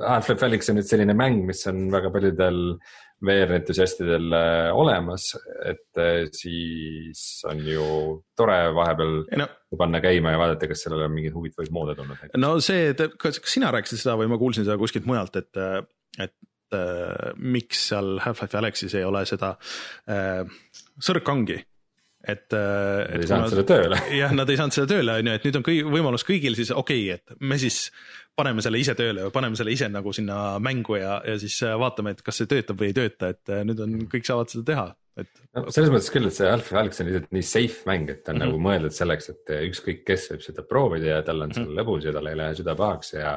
Half-Life Alyx on nüüd selline mäng, mis on väga paljudel VR-entusiastidel äh, olemas, et äh, siis on ju tore vahepeal no. panna käima ja vaadata, kas sellele on mingeid huvitavaid moode tulnud. no see, kas sina rääkisid seda või ma kuulsin seda kuskilt mujalt, et, et äh, miks seal Half-Life Alyxis ei ole seda äh, sõrgkangi et. Nad ei saanud seda tööle. jah, nad ei saanud seda tööle, on ju, et nüüd on kõigi võimalus kõigil siis okei okay,, et me siis paneme selle ise tööle või paneme selle ise nagu sinna mängu ja, ja siis äh, vaatame, et kas see töötab või ei tööta, et äh, nüüd on, kõik saavad seda teha, et. no selles mõttes küll, et see Half-Life Alyx on lihtsalt nii safe mäng, et ta on mm -hmm. nagu mõeldud selleks, et ükskõik kes võib seda proovida ja tal on mm -hmm. seal lõbus ja tal ei lähe süda pahaks ja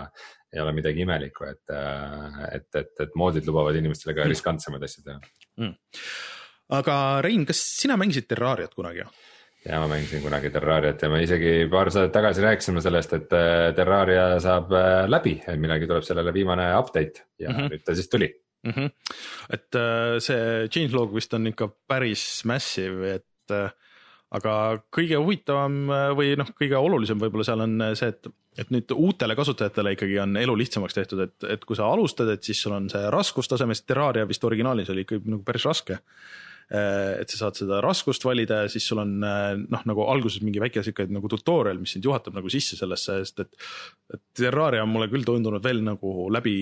ei ole midagi imelikku, et, äh, et, et, et moodid lubavad inimestele ka mhm. riskantsemaid asju teha mm aga Rein, kas sina mängisid Terrariat kunagi? ja ma mängisin kunagi Terrariat ja me isegi paar saadet tagasi rääkisime sellest, et äh, Terraria saab äh, läbi, et millalgi tuleb sellele viimane update ja mm -hmm. nüüd ta siis tuli mm. -hmm. et äh, see changelog vist on ikka päris massive, et aga kõige huvitavam või noh, kõige olulisem võib-olla seal on see, et, et nüüd uutele kasutajatele ikkagi on elu lihtsamaks tehtud, et, et kui sa alustad, et siis sul on see raskustaseme, sest Terraria vist originaalis oli ikka nagu päris raske et sa saad seda raskust valida ja siis sul on äh, noh, nagu alguses mingi väike sihuke nagu tutorial, mis sind juhatab nagu sisse sellesse, sest et. et Terraria on mulle küll tundunud veel nagu läbi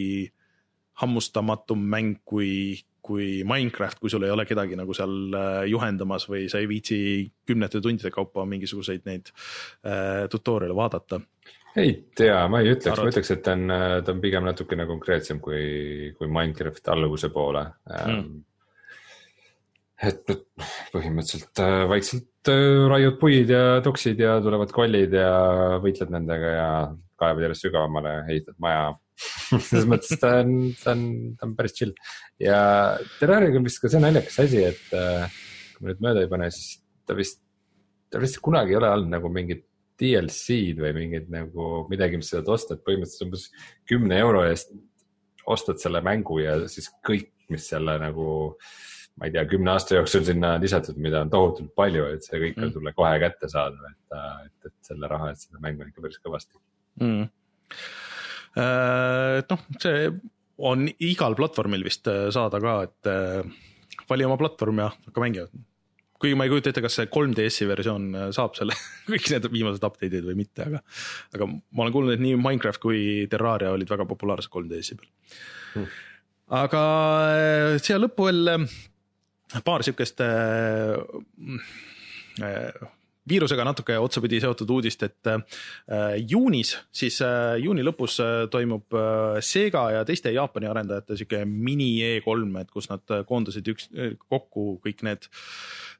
hammustamatum mäng kui, kui Minecraft, kui sul ei ole kedagi nagu seal äh, juhendamas või sa ei viitsi kümnete tundide kaupa mingisuguseid neid äh, tutorial'e vaadata. Ei tea, ma ei ütleks, ma ütleks, et ta on, ta on pigem natukene konkreetsem kui, kui Minecraft alguse poole. Mm et põhimõtteliselt äh, vaikselt äh, raiud puid ja tuksid ja tulevad kollid ja võitled nendega ja kaevad järjest sügavamale, ehitad maja. Selles mõttes ta on, ta on, ta on päris chill. Ja Terrariaga on vist ka see naljakas asi, et äh, kui ma nüüd mööda ei pane, siis ta vist, ta vist kunagi ei ole olnud nagu mingit DLC-d või mingit nagu midagi, mis sa saad osta, et põhimõtteliselt umbes kümne euro eest ostad selle mängu ja siis kõik, mis selle nagu äh, ma ei tea, kümne aasta jooksul sinna lisatud, mida on tohutult palju, et see kõik on mm. sulle kohe kättesaadav, et, et, et selle raha eest seda mängu on ikka päris kõvasti mm.. Äh, noh, see on igal platvormil vist äh, saada ka, et äh, vali oma platvorm ja hakka mängima. kuigi ma ei kujuta ette, kas see 3DS-i versioon saab selle kõik need viimased update'id või mitte, aga, aga ma olen kuulnud, et nii Minecraft kui Terraria olid väga populaarsed 3DS-i peal mm.. aga siia lõppu veel paar sihukest äh, äh, viirusega natuke otsapidi seotud uudist, et äh, juunis, siis äh, juuni lõpus toimub Sega ja teiste Jaapani arendajate sihuke mini E3, et kus nad koondasid üks, kokku kõik need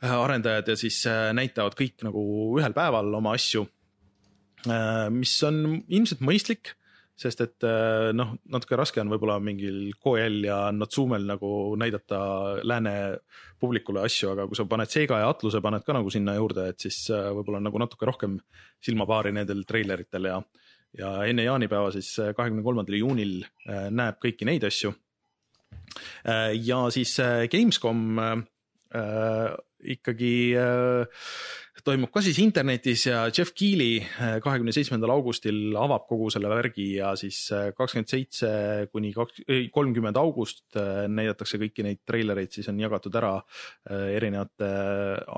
arendajad ja siis näitavad kõik nagu ühel päeval oma asju mis on ilmselt mõistlik sest et äh, noh, natuke raske on võib-olla mingil Koel ja Natsumel nagu näidata lääne publikule asju, aga kui sa paned Sega ja Atluse paned ka nagu sinna juurde, et siis äh, võib-olla nagu natuke rohkem silmapaari nendel treileritel ja, ja enne jaanipäeva siis äh, kahekümne kolmandal juunil näeb kõiki neid asju. ja siis Gamescom ikkagi toimub ka siis internetis ja Jeff Keeli äh, kahekümne seitsmendal augustil avab kogu selle värgi ja siis äh, kakskümmend seitse kuni kolmkümmend august äh, näidatakse kõiki neid treilereid, siis on jagatud ära erinevate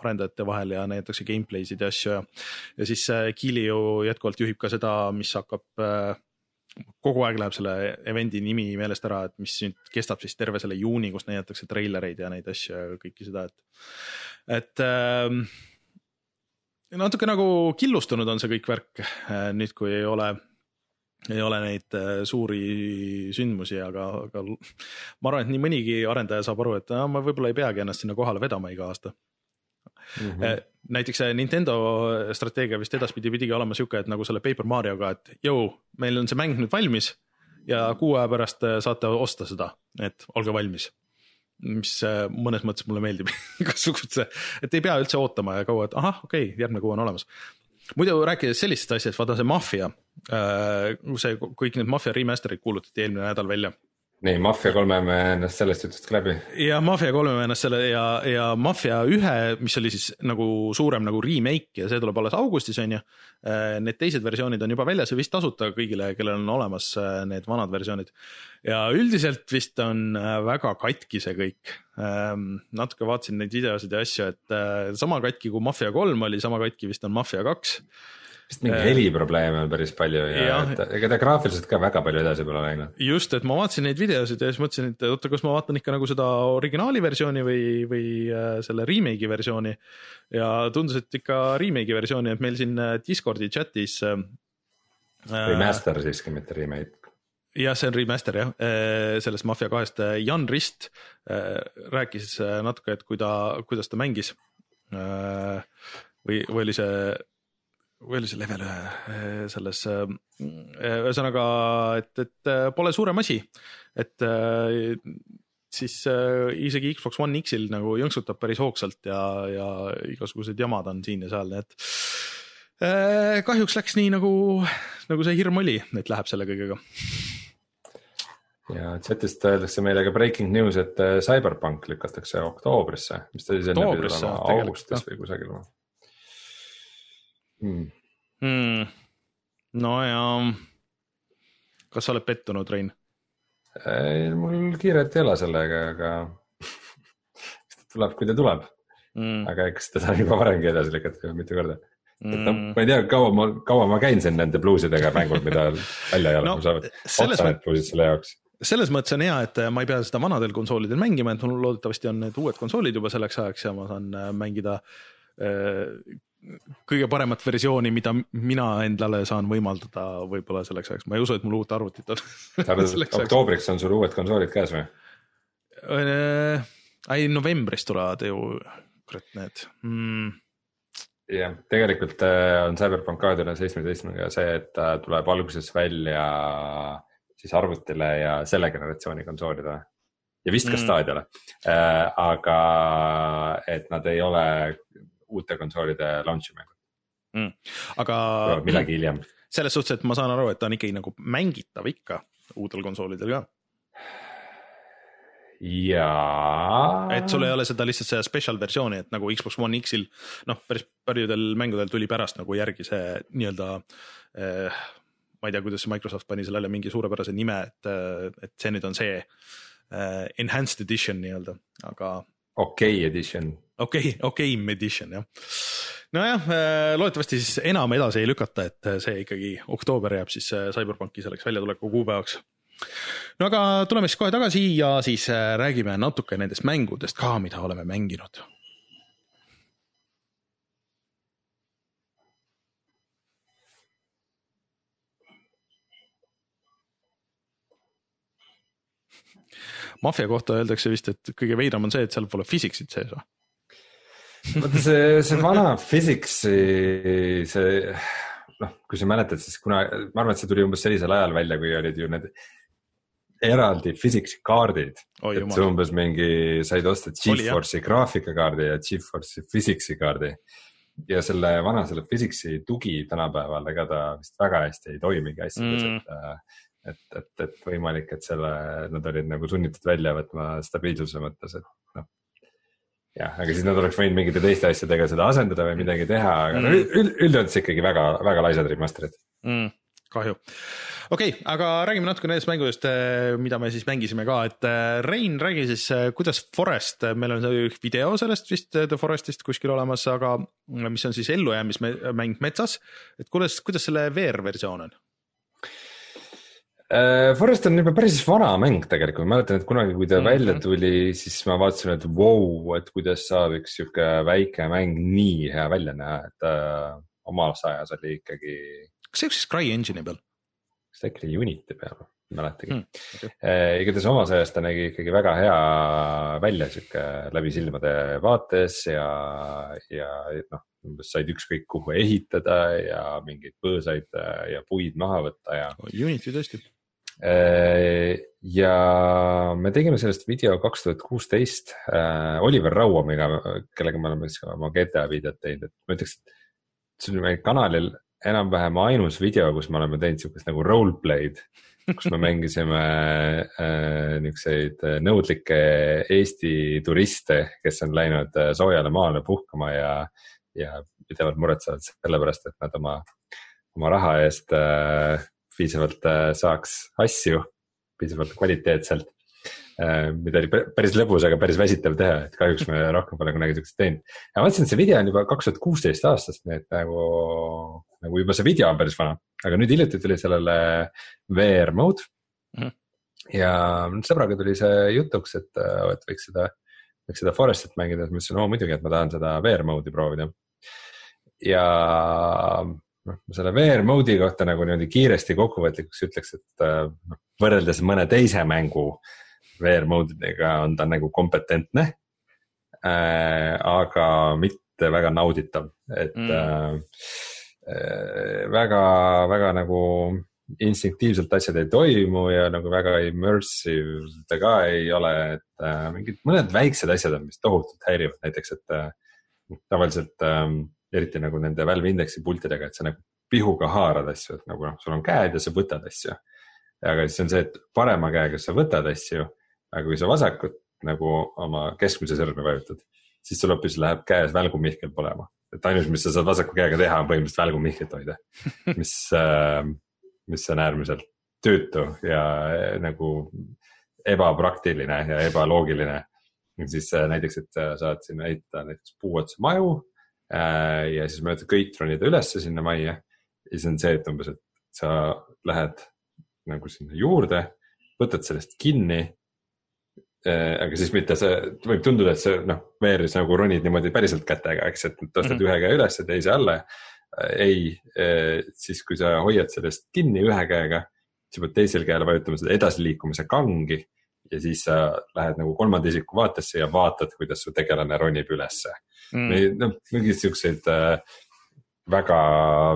arendajate vahel ja näidatakse gameplay'sid ja asju ja. ja siis Keeli ju jätkuvalt juhib ka seda, mis hakkab kogu aeg läheb selle event'i nimi meelest ära, et mis nüüd kestab siis terve selle juuni, kus näidatakse treilereid ja neid asju ja kõike seda, et, et äh, natuke nagu killustunud on see kõik värk äh, nüüd, kui ei ole, ei ole neid äh, suuri sündmusi, aga, aga ma arvan, et nii mõnigi arendaja saab aru, et no, ma võib-olla ei peagi ennast sinna kohale vedama iga aasta mm. -hmm. näiteks Nintendo strateegia vist edaspidi pidigi olema sihuke, et nagu selle Paper Marioga, et jõu, meil on see mäng nüüd valmis ja kuu aja pärast saate osta seda, et olge valmis mis äh, mõnes mõttes mulle meeldib igasugust see, et ei pea üldse ootama ja kaua, et ahah, okei okay,, järgmine kuu on olemas. muidu rääkides sellisest asjast, vaata see Mafia, see kõik need Mafia remaster'id kuulutati eelmine nädal välja nii, Mafia kolme me ennast sellest jutust ka läbi. ja Mafia kolme me ennast selle ja, ja Mafia ühe, mis oli siis nagu suurem nagu remake ja see tuleb alles augustis, on ju. Äh, need teised versioonid on juba väljas ja vist tasuta kõigile, kellel on olemas äh, need vanad versioonid. ja üldiselt vist on äh, väga katki see kõik. Ähm, natuke vaatasin neid videosid ja asju, et sama katki kui Mafia kolm oli, sama katki vist on Mafia kaks vist mingi äh, heliprobleeme on päris palju ja, ja et, ega ta graafiliselt ka väga palju edasi pole läinud. just, et ma vaatasin neid videosid ja siis mõtlesin, et oota, kas ma vaatan ikka nagu seda originaali versiooni või, või äh, selle remake'i versiooni. ja tundus, et ikka remake'i versiooni, et meil siin äh, Discordi chat'is äh,. Remaster siiski, mitte remake jah, see on remaster jah, sellest Mafia kahest, Jan Rist rääkis natuke, et kui ta, kuidas ta mängis. või, või oli see või oli see level ühe eh, selles, eh, ühesõnaga, et, et pole suurem asi, et siis isegi Xbox One X-il nagu jõnksutab päris hoogsalt ja, ja igasugused jamad on siin ja seal, nii et kahjuks läks nii nagu, nagu see hirm oli, et läheb selle kõigega. ja chat'ist öeldakse meile ka breaking news, et CyberPunk lükatakse oktoobrisse, mis ta siis enne pidi olema augustis või kusagil hmm.. Hmm. no ja, kas sa oled pettunud, Rein? mul kiiret ei ole sellega, aga tuleb, kui ta tuleb. Mm.. aga eks teda on juba varemgi edasi lükatud mitu korda. Mm.. et noh, ma ei tea, kaua ma, kaua ma käin siin nende bluusidega mängul, mida välja ei ole. No,, mul saavad otsa need bluusid selle jaoks. selles mõttes on hea, et ma ei pea seda vanadel konsoolidel mängima, et mul loodetavasti on need uued konsoolid juba selleks ajaks ja ma saan äh, mängida äh, kõige paremat versiooni, mida mina endale saan võimaldada võib-olla selleks ajaks, ma ei usu, et mul uut arvutit on oktoobriks on sul uued konsoolid käes või? Äh, ei, novembris tulevad ju kurat need mm.. jah, tegelikult äh, on CyberPunk kahe tuhande seitsmeteistkümnega see, et ta tuleb alguses välja siis arvutile ja selle generatsiooni konsoolidele ja vist ka mm. staadiale äh,. aga et nad ei ole uute konsoolide launch'i mängud mm.. aga. midagi hiljem. selles suhtes, et ma saan aru, et ta on ikkagi nagu mängitav ikka uutel konsoolidel ka. jaa. et sul ei ole seda lihtsalt seda special versiooni, et nagu Xbox One X-il noh, päris paljudel mängudel tuli pärast nagu järgi see nii-öelda eh, ma ei tea, kuidas Microsoft pani sellele mingi suurepärase nime, et, et see nüüd on see eh, enhanced edition nii-öelda, aga. Okei okay edition okei okay,, okei okay, edition jah. nojah, äh, loodetavasti siis enam edasi ei lükata, et äh, see ikkagi oktoober jääb siis äh, CyberPunki selleks väljatuleku kuupäevaks. no aga tuleme siis kohe tagasi ja siis räägime natuke nendest mängudest ka, mida oleme mänginud Mafia kohta öeldakse vist, et kõige veidram on see, et seal pole physics'it sees või? vaata see, see vana Physics'i, see noh, kui sa mäletad, siis kuna ma arvan, et see tuli umbes sellisel ajal välja, kui olid ju need eraldi Physics'i kaardid. et see umbes mingi, said osta Geforce'i graafikakaardi ja Geforce'i Physics'i kaardi. ja selle vana, selle Physics'i tugi tänapäeval, ega ta vist väga hästi ei toimigi asjades mm., et et, et, et võimalik, et selle, nad olid nagu sunnitud välja võtma stabiilsuse mõttes, et noh jah, aga siis nad oleks võinud mingite teiste asjadega seda asendada või midagi teha, aga mm. üld, üldjoontes ikkagi väga, väga laisad remaster'id mm kahju. okei okay,, aga räägime natuke nendest mängudest, eh, mida me siis mängisime ka, et eh, Rein, räägi siis, eh, kuidas Forest, meil on video sellest vist The Forestist kuskil olemas, aga mis on siis ellujäämismäng metsas, et kuidas, kuidas selle VR-versioon on? Äh, Forest on juba päris vana mäng tegelikult, ma mäletan, et kunagi, kui ta mm -hmm. välja tuli, siis ma vaatasin, et vau wow,, et kuidas saab üks sihuke väike mäng nii hea välja näha, et äh, omas ajas oli ikkagi. kas see jooksis CryEngine'i peal? kas ta ikka oli Unity peal, ei mäletagi mm,. Okay. Äh, igatahes omas ajas ta nägi ikkagi väga hea välja, sihuke läbi silmade vaates ja, ja noh umbes said ükskõik kuhu ehitada ja mingeid põõsaid ja puid maha võtta ja. Unity tõesti ja me tegime sellest video kaks tuhat kuusteist Oliver Rauamiga, kellega me oleme siis oma GTA videot teinud, et ma ütleks, et see on meie kanalil enam-vähem ainus video, kus me oleme teinud sihukest nagu roleplay'd kus me mängisime äh, niisuguseid nõudlikke Eesti turiste, kes on läinud äh, soojale maale puhkama ja, ja pidevalt muretsevad selle pärast, et nad oma, oma raha eest äh, piisavalt äh, saaks asju, piisavalt kvaliteetselt äh,. mida oli päris lõbus, aga päris väsitav teha, et kahjuks me rohkem pole kunagi siukest teinud. ja ma mõtlesin, et see video on juba kaks tuhat kuusteist aastast, nii et nagu, nagu juba see video on päris vana aga nüüd hiljuti tuli sellele VR mode mm. -hmm. ja sõbraga tuli see jutuks, et, et võiks seda, võiks seda Forestit mängida, siis ma ütlesin, oo muidugi, et ma tahan seda VR mode'i proovida. ja noh, selle VR mode'i kohta nagu niimoodi kiiresti kokkuvõtlikuks ütleks, et noh, võrreldes mõne teise mängu VR mode idega on ta nagu kompetentne äh,. aga mitte väga nauditav, et mm. äh, äh, nagu instinktiivselt asjad ei toimu ja nagu väga immersive ta ka ei ole, et äh, mingid mõned väiksed asjad on, mis tohutult häirivad, näiteks et äh, tavaliselt äh, eriti nagu nende Valve Indexi pultidega, et sa nagu pihuga haarad asju, et nagu noh, sul on käed ja sa võtad asju. aga siis on see, et parema käega sa võtad asju, aga kui sa vasakut nagu oma keskmise sõrme vajutad, siis sul hoopis läheb käes välgumihkel põlema et ainus, mis sa saad vasaku käega teha, on põhimõtteliselt välgumihklit hoida, mis äh,, mis on äärmiselt tüütu ja äh, nagu ebapraktiline ja ebaloogiline. siis äh, näiteks, et sa saad sinna ehitada näiteks puu otsa maju äh, ja siis mööda köit ronida ülesse sinna majja. ja siis on see, et umbes, et sa lähed nagu sinna juurde, võtad sellest kinni Äh, aga siis mitte see, võib tunduda, et see noh, VR-is nagu ronid niimoodi päriselt kätega, eks, et tõstad mm -hmm. ühe käe üles ja teise alla. Äh, ei, äh, siis kui sa hoiad sellest kinni ühe käega, sa pead teisel käel vajutama seda edasiliikumise kangi ja siis sa lähed nagu kolmanda isiku vaatesse ja vaatad, kuidas su tegelane ronib ülesse mm.. noh, mingeid siukseid äh, väga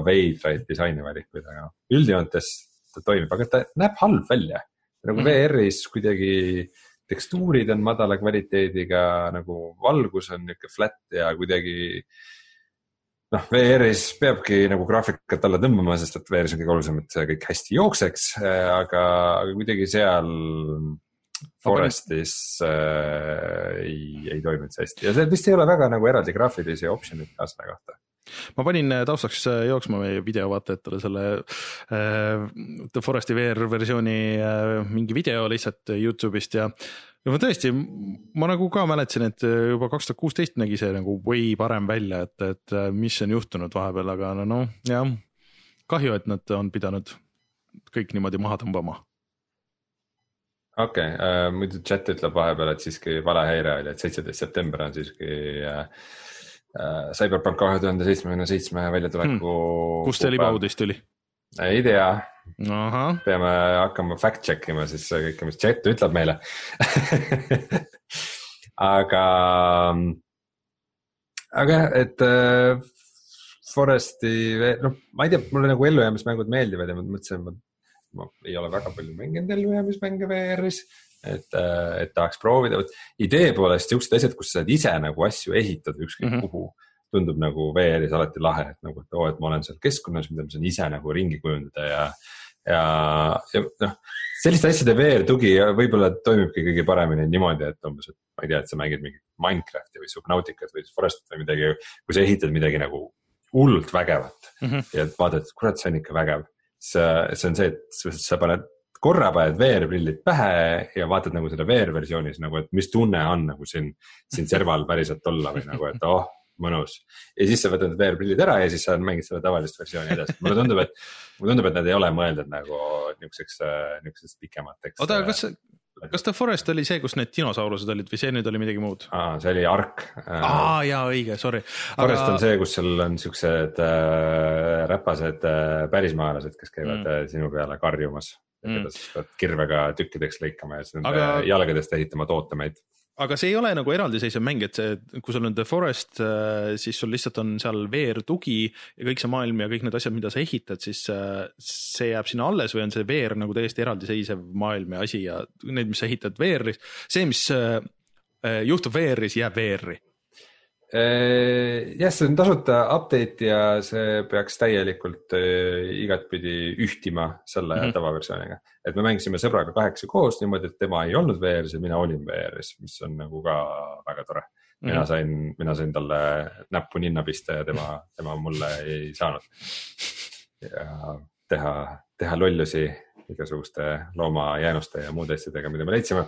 veidraid disainivalikuid, aga üldjoontes ta toimib, aga ta näeb halb välja. nagu mm. VR-is kuidagi äh, tekstuurid on madala kvaliteediga, nagu valgus on niisugune flat ja kuidagi noh, VR-is peabki nagu graafikat alla tõmbama, sest et VR-is on kõige olulisem, et see kõik hästi jookseks, aga, aga kuidagi seal Forestis äh, ei, ei toiminud see hästi. Ja see vist ei ole väga nagu eraldi graafilisi optsioneid ka selle kohta. Ma panin äh, taustaks äh, jooksma meie videovaatajatele selle äh, The Foresti VR versiooni äh, mingi video lihtsalt Youtube'ist ja ja ma tõesti, ma nagu ka mäletasin, et äh, juba kaks tuhat kuusteist nägi see nagu way parem välja, et, et mis on juhtunud vahepeal, aga no, no jah, kahju, et nad on pidanud kõik niimoodi maha tõmbama okei okay, äh,, muidu chat ütleb vahepeal, et siiski valehäire oli, et seitseteist september on siiski äh, äh, Cyberpunk kahe tuhande seitsmekümne seitsme väljatuleku hmm.. kust see libauudis tuli? ei tea. peame hakkama fact check ima siis kõike, mis chat ütleb meile aga, aga jah, et äh, Foresti, noh, ma ei tea, mulle nagu ellujäämismängud meeldivad ja ma mõtlesin, et ma ei ole väga palju mänginud ellujäämismänge VR-is et, äh, et tahaks proovida, vot idee poolest siuksed asjad, kus sa saad ise nagu asju ehitada ükskõik mm -hmm. kuhu, tundub nagu VR-is alati lahe, et nagu, et oo, et ma olen seal keskkonnas, mida ma saan ise nagu ringi kujundada ja, ja, ja noh, selliste asjade VR tugi võib-olla toimibki kõige paremini niimoodi, et umbes, et ma ei tea, et sa mängid mingit Minecrafti või Subnauticat või Forestit või midagi, kui sa ehitad midagi nagu hullult vägevat mm -hmm. ja vaatad, et kurat, see on ikka vägev. See, see on see, et sa paned korra paned VR-prillid pähe ja vaatad nagu selle VR-versioonis nagu, et mis tunne on nagu siin, siin serval päriselt olla või nagu, et oh, mõnus. ja siis sa võtad VR-prillid ära ja siis sa mängid seda tavalist versiooni edasi. mulle tundub, et, mulle tundub, et nad ei ole mõeldud nagu niisuguseks, niisuguseks pikemateks. oota, kas, kas The Forest oli see, kus need dinosaurused olid või see nüüd oli midagi muud? see oli Ark. aa jaa, õige, sorry. Forest Aga... on see, kus sul on siuksed äh, räpased äh, pärismaalased, kes käivad mm. Äh, sinu peale karjumas mm.. keda siis pead kirvega tükkideks lõikama ja siis nende Aga... jalgadest ehitama tootemeid aga see ei ole nagu eraldiseisev mäng, et see, kui sul on The Forest, äh, siis sul lihtsalt on seal VR tugi ja kõik see maailm ja kõik need asjad, mida sa ehitad, siis äh, see jääb sinna alles või on see VR nagu täiesti eraldiseisev maailm ja asi ja need, mis sa ehitad VR-is, see, mis äh, juhtub VR-is, jääb VR-i jah, see on tasuta update ja see peaks täielikult igatpidi ühtima selle mm -hmm. tavaversiooniga. et me mängisime sõbraga kahekesi koos niimoodi, et tema ei olnud VR-is ja mina olin VR-is, mis on nagu ka väga tore. mina mm -hmm. sain, mina sain talle näppu ninna pista ja tema, tema mulle ei saanud. ja teha, teha lollusi igasuguste loomajäänuste ja muude asjadega, mida me leidsime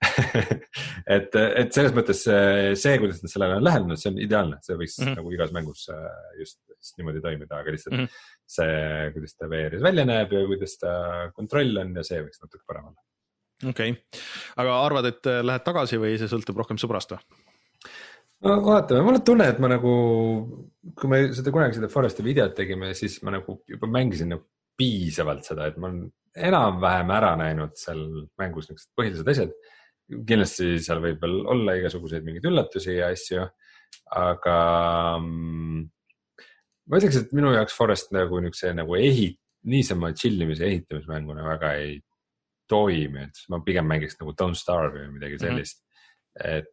et, et selles mõttes see, kuidas nad sellele on lähenenud, see on ideaalne, see võiks mm -hmm. nagu igas mängus äh, just, just niimoodi toimida, aga lihtsalt mm -hmm. see, kuidas ta VR-is välja näeb ja kuidas ta kontroll on ja see võiks natuke parem olla. okei okay., aga arvad, et äh, lähed tagasi või see sõltub rohkem sõbrast või? no vaatame, mul on tunne, et ma nagu, kui me seda kunagi seda Foresti videot tegime, siis ma nagu juba mängisin nagu piisavalt seda, et ma olen enam-vähem ära näinud seal mängus niisugused põhilised asjad kindlasti seal võib veel olla igasuguseid mingeid üllatusi ja asju, aga mm, ma ütleks, et minu jaoks Forest nagu niisuguse nagu ehit-, niisama chill imise ehitamismänguna väga ei toimi, et ma pigem mängiks nagu Don't Starve või midagi mhm. sellist mm. -hmm. et,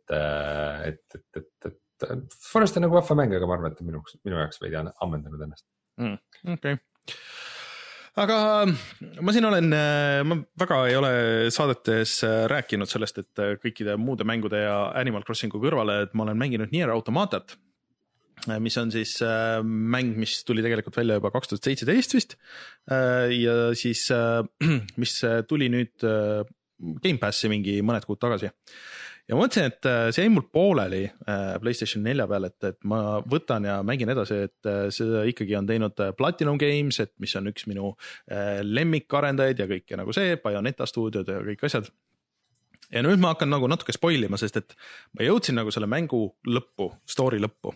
et, et, et, et Forest on nagu vahva mäng, aga ma arvan, et minu, minu jaoks veidi ammendanud ennast mm,. okei okay aga ma siin olen, äh, ma väga ei ole saadetes äh, rääkinud sellest, et äh, kõikide muude mängude ja Animal Crossingu kõrvale, et ma olen mänginud Nier Automatat mis on siis äh, mäng, mis tuli tegelikult välja juba kaks tuhat seitseteist vist äh,. ja siis äh, mis tuli nüüd äh, Gamepassi mingi mõned kuud tagasi ja ma mõtlesin, et äh, see jäi mul pooleli äh, Playstation nelja peal, et, et ma võtan ja mängin edasi, et äh, seda ikkagi on teinud Platinum Games, et mis on üks minu lemmikarendajaid ja kõik ja nagu see, Bayoneta stuudiod ja kõik asjad ja nüüd ma hakkan nagu natuke spoil ima, sest et ma jõudsin nagu selle mängu lõppu, story lõppu.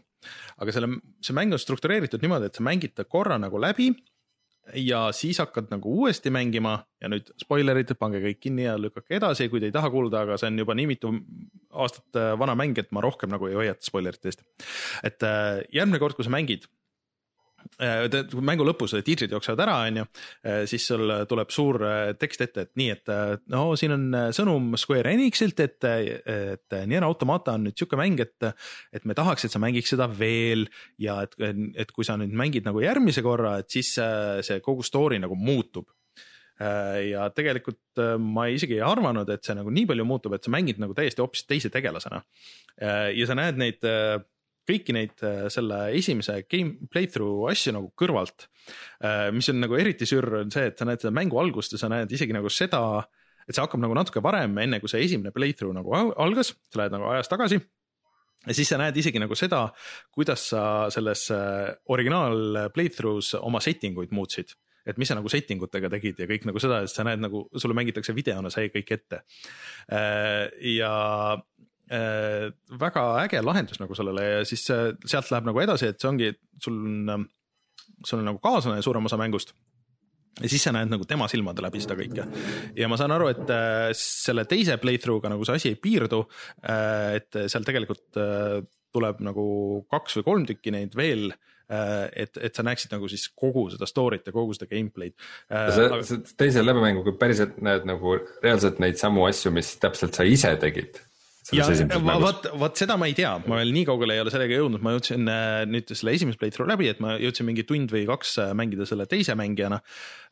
aga selle, see mäng on struktureeritud niimoodi, et sa mängid ta korra nagu läbi ja siis hakkad nagu uuesti mängima ja nüüd spoilerid, pange kõik kinni ja lükake edasi, kui te ei taha kuulda, aga see on juba nii mitu aastat äh, vana mäng, et ma rohkem nagu ei hoiata spoilerite eest. et äh, järgmine kord, kui sa mängid mängu lõpus tiitrid jooksevad ära, on ju, äh, siis sul tuleb suur äh, tekst ette, et nii, et no siin on sõnum Square Enixilt, et, et Nier Automata on nüüd sihuke mäng, et, et me tahaks, et sa mängiks seda veel ja et, et kui sa nüüd mängid nagu järgmise korra, et siis see kogu story nagu muutub ja tegelikult ma isegi ei arvanud, et see nagu nii palju muutub, et sa mängid nagu täiesti hoopis teise tegelasena. ja sa näed neid kõiki neid äh, selle esimese game playthrough asju nagu kõrvalt. Äh, mis on nagu eriti sürr, on see, et sa näed seda mängu algust ja sa näed isegi nagu seda, et see hakkab nagu natuke varem, enne kui see esimene playthrough nagu algas, sa lähed nagu ajas tagasi ja siis sa näed isegi nagu seda, kuidas sa selles äh, originaal playthrough's oma setting uid muutsid et mis sa nagu setting utega tegid ja kõik nagu seda, et sa näed nagu, sulle mängitakse videona see kõik ette. ja väga äge lahendus nagu sellele ja siis äh, sealt läheb nagu edasi, et see ongi, sul on, sul on nagu kaaslane suurem osa mängust ja siis sa näed nagu tema silmade läbi seda kõike. ja ma saan aru, et äh, selle teise playthrough'ga nagu see asi ei piirdu äh,. et seal tegelikult äh, tuleb nagu kaks või kolm tükki neid veel äh, et, et sa näeksid nagu siis kogu seda story't ja kogu seda gameplay'd äh,. sa aga... teise läbimänguga päriselt näed nagu reaalselt neid samu asju, mis täpselt sa ise tegid ja vot, vot seda ma ei tea, ma veel nii kaugele ei ole sellega jõudnud, ma jõudsin äh, nüüd selle esimese playthrough läbi, et ma jõudsin mingi tund või kaks äh, mängida selle teise mängijana.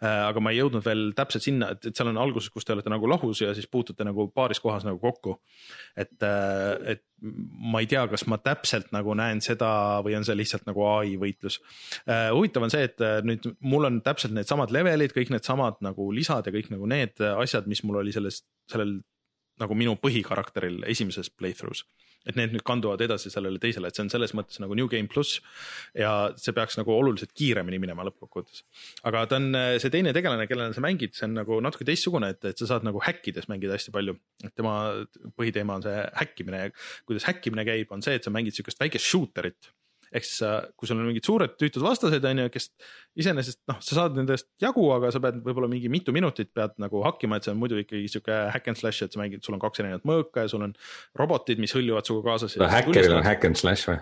Äh, aga ma ei jõudnud veel täpselt sinna, et, et seal on alguses, kus te olete nagu lahus ja siis puutute nagu paaris kohas nagu kokku. et, et ma ei tea, kas ma täpselt nagu näen seda või on see lihtsalt nagu ai võitlus. huvitav on see, et nüüd mul on täpselt needsamad levelid, kõik needsamad nagu lisad ja kõik nagu need asjad, mis mul oli selles, sellel nagu minu põhikarakteril esimeses playthrough's. et need nüüd kanduvad edasi sellele teisele, et see on selles mõttes nagu New Game pluss ja see peaks nagu oluliselt kiiremini minema lõppkokkuvõttes. aga ta on see teine tegelane, kellele sa mängid, see on nagu natuke teistsugune, et, et sa saad nagu häkkides mängida hästi palju. et tema põhiteema on see häkkimine ja kuidas häkkimine käib, on see, et sa mängid sihukest väikest shooter'it ehk siis sa, kui sul on mingid suured tüütud vastased, on ju, kes iseenesest noh, sa saad nendest jagu, aga sa pead võib-olla mingi mitu minutit pead nagu hakkima, et see on muidu ikkagi sihuke hack and slash, et sa mängid, sul on kaks erinevat mõõka ja sul on robotid, mis hõljuvad sinuga kaasas. no häkkeril on hack and slash või?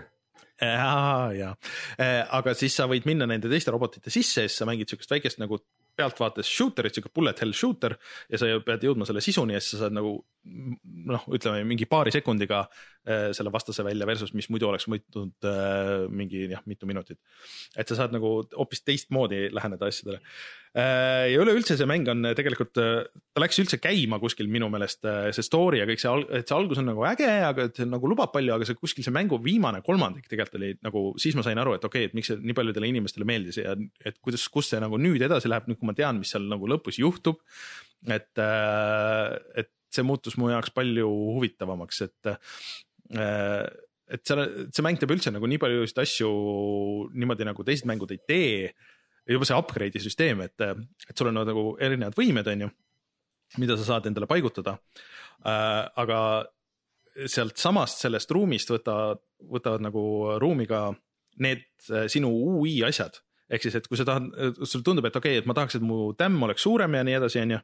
ja, ja, aga siis sa võid minna nende teiste robotite sisse ja siis sa mängid siukest väikest nagu pealtvaates shooter'it, siuke bullet hell shooter ja sa pead jõudma selle sisuni ja siis sa saad nagu noh, ütleme mingi paari sekundiga äh, selle vastase välja versus, mis muidu oleks võtnud äh, mingi jah, mitu minutit. et sa saad nagu hoopis teistmoodi läheneda asjadele. Ja üleüldse see mäng on tegelikult, ta läks üldse käima kuskil minu meelest, see story ja kõik see, et see algus on nagu äge, aga et nagu lubab palju, aga see kuskil see mängu viimane kolmandik tegelikult oli nagu, siis ma sain aru, et okei okay,, et miks see nii paljudele inimestele meeldis ja et kuidas, kus see nagu nüüd edasi läheb, nüüd kui ma tean, mis seal nagu lõpus juhtub. et, et see muutus mu jaoks palju huvitavamaks, et äh, et seal, see mäng teeb üldse nagu nii paljusid asju niimoodi nagu teised mängud ei tee. Juba see upgrade'i süsteem, et, et sul on nagu erinevad võimed, on ju, mida sa saad endale paigutada. Äh, aga sealt samast sellest ruumist võtavad, võtavad nagu ruumi ka need äh, sinu ui asjad ehk siis, et kui sa tahad, sulle tundub, et okei okay,, et ma tahaks, et mu tämm oleks suurem ja nii edasi, on ju.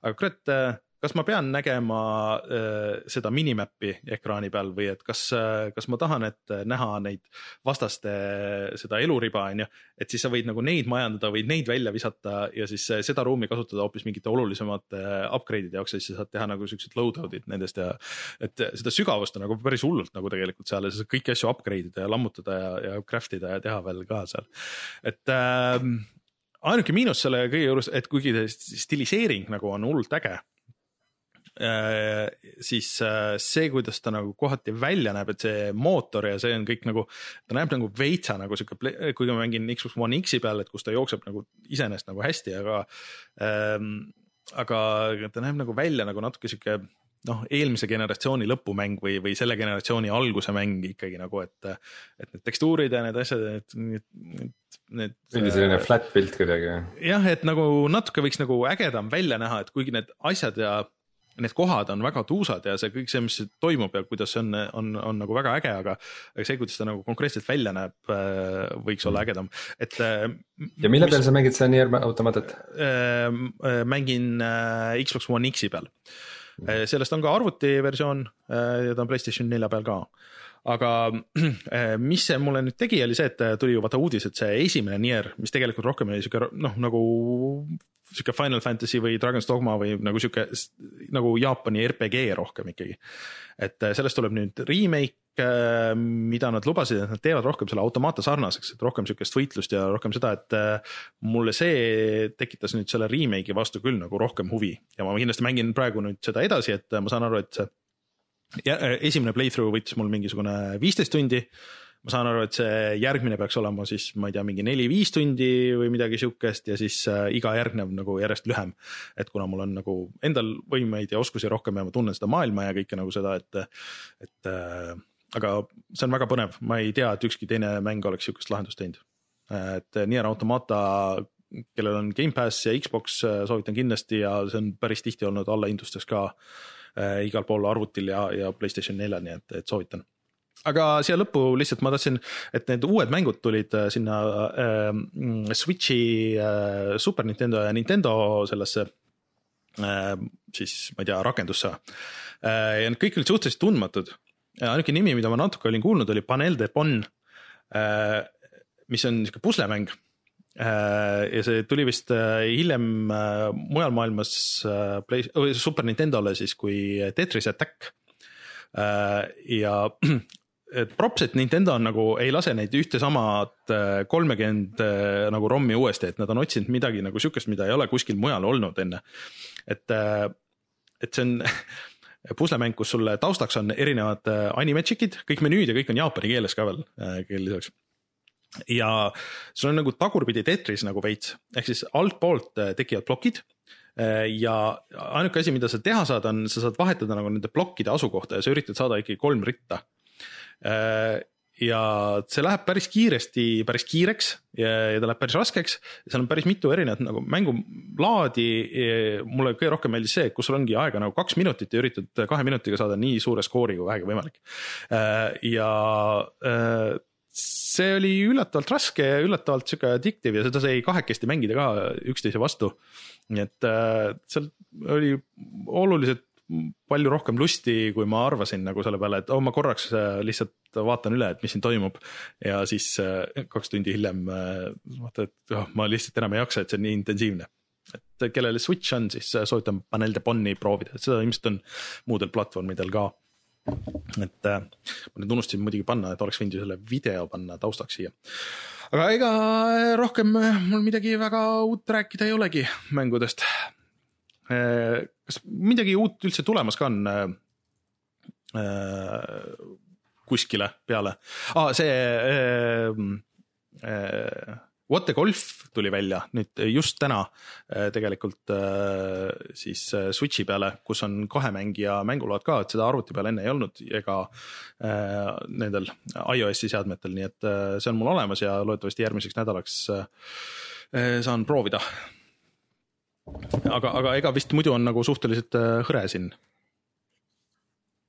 aga kurat, kas ma pean nägema äh, seda minimap'i ekraani peal või et kas äh,, kas ma tahan, et äh, näha neid vastaste äh, seda eluriba on ju, et siis sa võid nagu neid majandada, võid neid välja visata ja siis äh, seda ruumi kasutada hoopis mingite olulisemate äh, upgrade'ide jaoks ja siis sa saad teha nagu siuksed loadout'id nendest ja. et seda sügavust on nagu päris hullult nagu tegelikult seal ja sa saad kõiki asju upgrade ida ja lammutada ja, ja craft ida ja teha veel ka seal, et äh, ainuke miinus selle kõige juures, et kuigi stiliseering nagu on hullult äge Äh, siis äh, see, kuidas ta nagu kohati välja näeb, et see mootor ja see on kõik nagu, ta näeb nagu veitsa nagu sihuke, kuigi ma mängin Xbox One X-i peal, et kus ta jookseb nagu iseenesest nagu hästi, aga ähm,. aga ta näeb nagu välja nagu natuke sihuke noh, eelmise generatsiooni lõpumäng või, või selle generatsiooni alguse mäng ikkagi nagu, et, et need tekstuurid ja need asjad, need, need, need. mingi selline flat pilt kuidagi. jah, et nagu natuke võiks nagu ägedam välja näha, et kuigi need asjad ja need kohad on väga tuusad ja see kõik see, mis toimub ja kuidas see on, on, on nagu väga äge, aga see, kuidas ta nagu konkreetselt välja näeb, äh, võiks olla mm. ägedam, et. Äh, ja mille peal sa mängid seda Nier Automatat? Äh, mängin Xbox One X-i peal. Mm. sellest on ka arvutiversioon ja ta on Playstation nelja peal ka aga mis see mulle nüüd tegi, oli see, et tuli ju vaata uudis, et see esimene Nier, mis tegelikult rohkem oli sihuke noh, nagu sihuke Final Fantasy või Dragon's Dogma või nagu sihuke nagu Jaapani RPG rohkem ikkagi. et äh, sellest tuleb nüüd remake, äh, mida nad lubasid, et nad teevad rohkem selle automaata sarnaseks, et rohkem sihukest võitlust ja rohkem seda, et äh, mulle see tekitas nüüd selle remake'i vastu küll nagu rohkem huvi ja ma kindlasti mängin praegu nüüd seda edasi, et ma saan aru, et see ja esimene playthrough võttis mul mingisugune viisteist tundi ma saan aru, et see järgmine peaks olema siis, ma ei tea, mingi neli-viis tundi või midagi sihukest ja siis äh, iga järgnev nagu järjest lühem. et kuna mul on nagu endal võimeid ja oskusi rohkem ja ma tunnen seda maailma ja kõike nagu seda, et, et äh, aga see on väga põnev, ma ei tea, et ükski teine mäng oleks sihukest lahendust teinud. et Nier Automata kellel on Gamepass ja Xbox, äh, soovitan kindlasti ja see on päris tihti olnud allahindlustes ka igal pool arvutil ja, ja Playstation neljal, nii et, et soovitan aga siia lõppu lihtsalt ma tahtsin, et need uued mängud tulid äh, sinna äh, Switch'i äh,, Super Nintendo ja Nintendo sellesse äh, siis ma ei tea, rakendusse äh,. ja need kõik olid suhteliselt tundmatud. ainuke nimi, mida ma natuke olin kuulnud, oli Panel de Bon äh,, mis on sihuke puslemäng äh, ja see tuli vist äh, hiljem mujal maailmas Play, Super Nintendole siis kui Tetris Attack. ja et props, et Nintendo on nagu ei lase neid ühte samat äh, kolmekümmend äh, nagu ROM-i uuesti, et nad on otsinud midagi nagu sihukest, mida ei ole kuskil mujal olnud enne. et, äh, et see on puslemäng, kus sul taustaks on erinevad animatšikid, kõik menüüd ja kõik on jaapani keeles ka veel keel lisaks. ja sul on nagu tagurpidi Tetris nagu veits, ehk siis altpoolt tekivad plokid ja ainuke asi, mida sa teha saad, on, sa saad vahetada nagu nende plokkide asukohta ja sa üritad saada ikkagi kolm ritta ja see läheb päris kiiresti, päris kiireks ja, ja ta läheb päris raskeks. seal on päris mitu erinevat nagu mängulaadi. mulle kõige rohkem meeldis see, kus sul ongi aega nagu kaks minutit ja üritad kahe minutiga saada nii suure skoori kui vähegi võimalik. Äh, ja äh, see oli üllatavalt raske ja üllatavalt sihuke addictive ja seda sai kahekesti mängida ka üksteise vastu. nii et äh, seal oli oluliselt palju rohkem lusti, kui ma arvasin nagu selle peale, et oh, ma korraks äh, lihtsalt vaatan üle, et mis siin toimub. ja siis äh, kaks tundi hiljem äh, vaata, et oh, ma lihtsalt enam ei jaksa, et see on nii intensiivne. et kellel Switch on, siis soovitan Panel de Bonni proovida, et seda ilmselt on muudel platvormidel ka et ma nüüd unustasin muidugi panna, et oleks võinud ju selle video panna taustaks siia. aga ega rohkem mul midagi väga uut rääkida ei olegi mängudest. Äh, kas midagi uut üldse tulemas ka on? Äh, kuskile peale ah,, see äh, äh, What the Golf tuli välja nüüd just täna äh, tegelikult äh, siis äh, Switch'i peale, kus on kahe mängija mänguload ka, et seda arvuti peal enne ei olnud ega nendel iOS-i seadmetel, nii et see on mul olemas ja loodetavasti järgmiseks nädalaks saan proovida. Aga, aga ega vist muidu on nagu suhteliselt hõre siin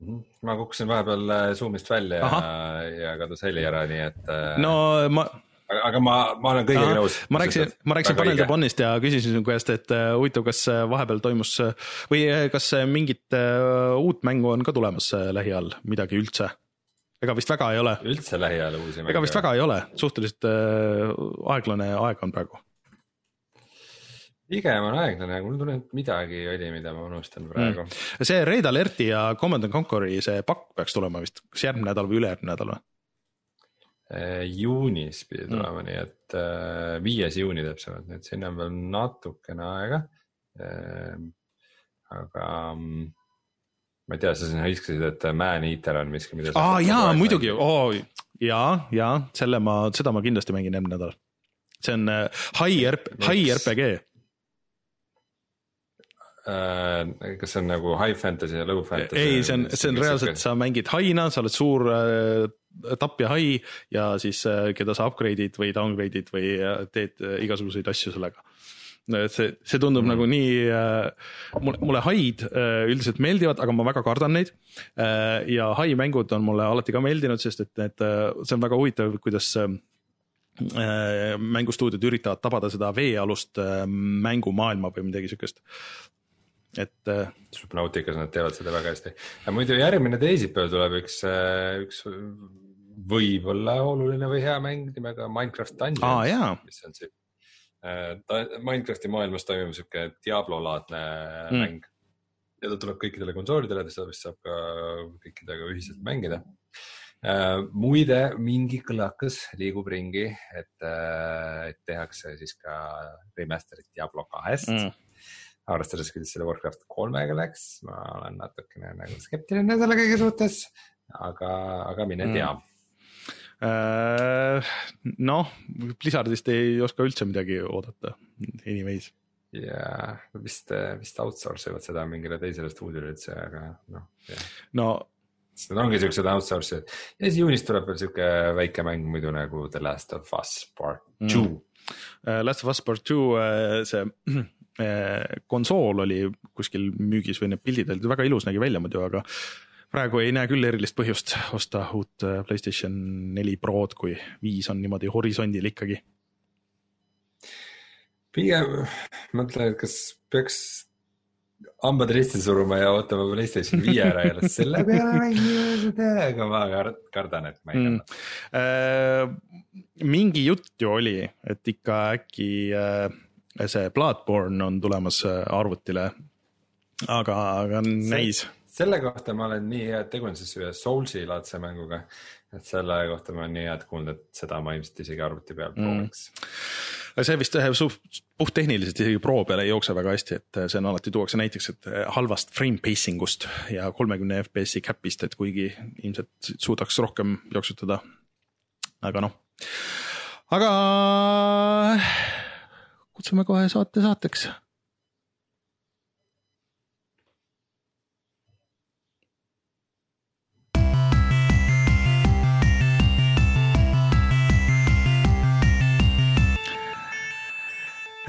mhm. ma kukkusin vahepeal Zoom'ist välja Aha. ja, ja kadus heli ära, nii et. no ma aga, ma, ma olen kõigega nõus. ma rääkisin, ma rääkisin Panel de Bonist ja küsisin sinu käest, et huvitav, kas vahepeal toimus või kas mingit uut mängu on ka tulemas lähiajal, midagi üldse? ega vist väga ei ole. üldse lähiajal uusi mänge? ega vist väga ei ole, suhteliselt aeglane aeg on praegu. Pigem on aeglane, aga mul tunneb, et midagi oli, mida ma unustan praegu mm.. see Red Alerti ja Command and Conquer'i see pakk peaks tulema vist, kas järgmine nädal või ülejärgmine nädal või? Äh, juunis pidi mm. tulema mm., nii et äh, viies juuni täpsemalt, nii et sinna on veel natukene aega. Ähm, aga mm, ma ei tea, sa siin hõiskasid, et Man-Eater on miski, mida. aa jaa, muidugi oh,, ja, ja selle ma, seda ma kindlasti mängin järgmine nädal. see on äh, high RP, high RPG kas see on nagu high fantasy ja low fantasy? ei, see on, see on reaalselt, sa mängid haina, sa oled suur äh, tapja hai ja siis äh, keda sa upgrade'id või downgrade'id või äh, teed äh, igasuguseid asju sellega see, see tundub mm. nagu nii äh,, mulle, mulle haid äh, üldiselt meeldivad, aga ma väga kardan neid äh,. ja hai mängud on mulle alati ka meeldinud, sest et need äh,, see on väga huvitav, kuidas äh, mängustuudiod üritavad tabada seda veealust äh, mängumaailma või midagi siukest et. Subnautikas nad teevad seda väga hästi. muidu järgmine teisipäev tuleb üks, üks võib-olla oluline või hea mäng nimega Minecraft Dungeons ah,, mis on siis äh, Minecrafti maailmas toimub sihuke Diablo-laadne mm. mäng. ja ta tuleb kõikidele konsoolidele, seda vist saab ka kõikidega ühiselt mängida äh,. muide, mingi kõlakas liigub ringi, et äh,, et tehakse siis ka remaster'it Diablo kahest mm arvestades, kuidas selle Warcraft kolmega läks, ma olen natukene nagu skeptiline selle kõige suhtes, aga, aga mine mm. tea Äh, noh, Blizzardist ei oska üldse midagi oodata, anyways. jaa, vist, vist outsource ivad seda mingile teisele stuudiole üldse, aga noh. no. Need ongi siuksed outsource'id ja siis juunis tuleb veel siuke väike mäng muidu nagu The Last of Us Part mm. Two mm.. Last of Us Part Two, äh, see konsool oli kuskil müügis või need pildid olid väga ilus, nägi välja muidu, aga praegu ei näe küll erilist põhjust osta uut äh, Playstation neli Prod, kui viis on niimoodi horisondil ikkagi. pigem mõtlen, et kas peaks hambad risti suruma ja ootama Playstation viie ära ja selle peale mängima, aga ma kardan, et ma ei karda mm.. mingi jutt ju oli, et ikka äkki äh, see Bloodborne on tulemas äh, arvutile. aga, aga näis selle kohta ma olen nii head tegunud siis ühe Soulsi laadse mänguga, et selle kohta ma olen nii head kuulnud, et seda ma ilmselt isegi arvuti peal mm. prooviks mm.. see vist puhttehniliselt isegi Pro peal ei jookse väga hästi, et see on alati tuuakse näiteks, et halvast frame pacing ust ja kolmekümne FPS-i cap'ist, et kuigi ilmselt suudaks rohkem jooksutada. aga noh, aga kutsume kohe saate saateks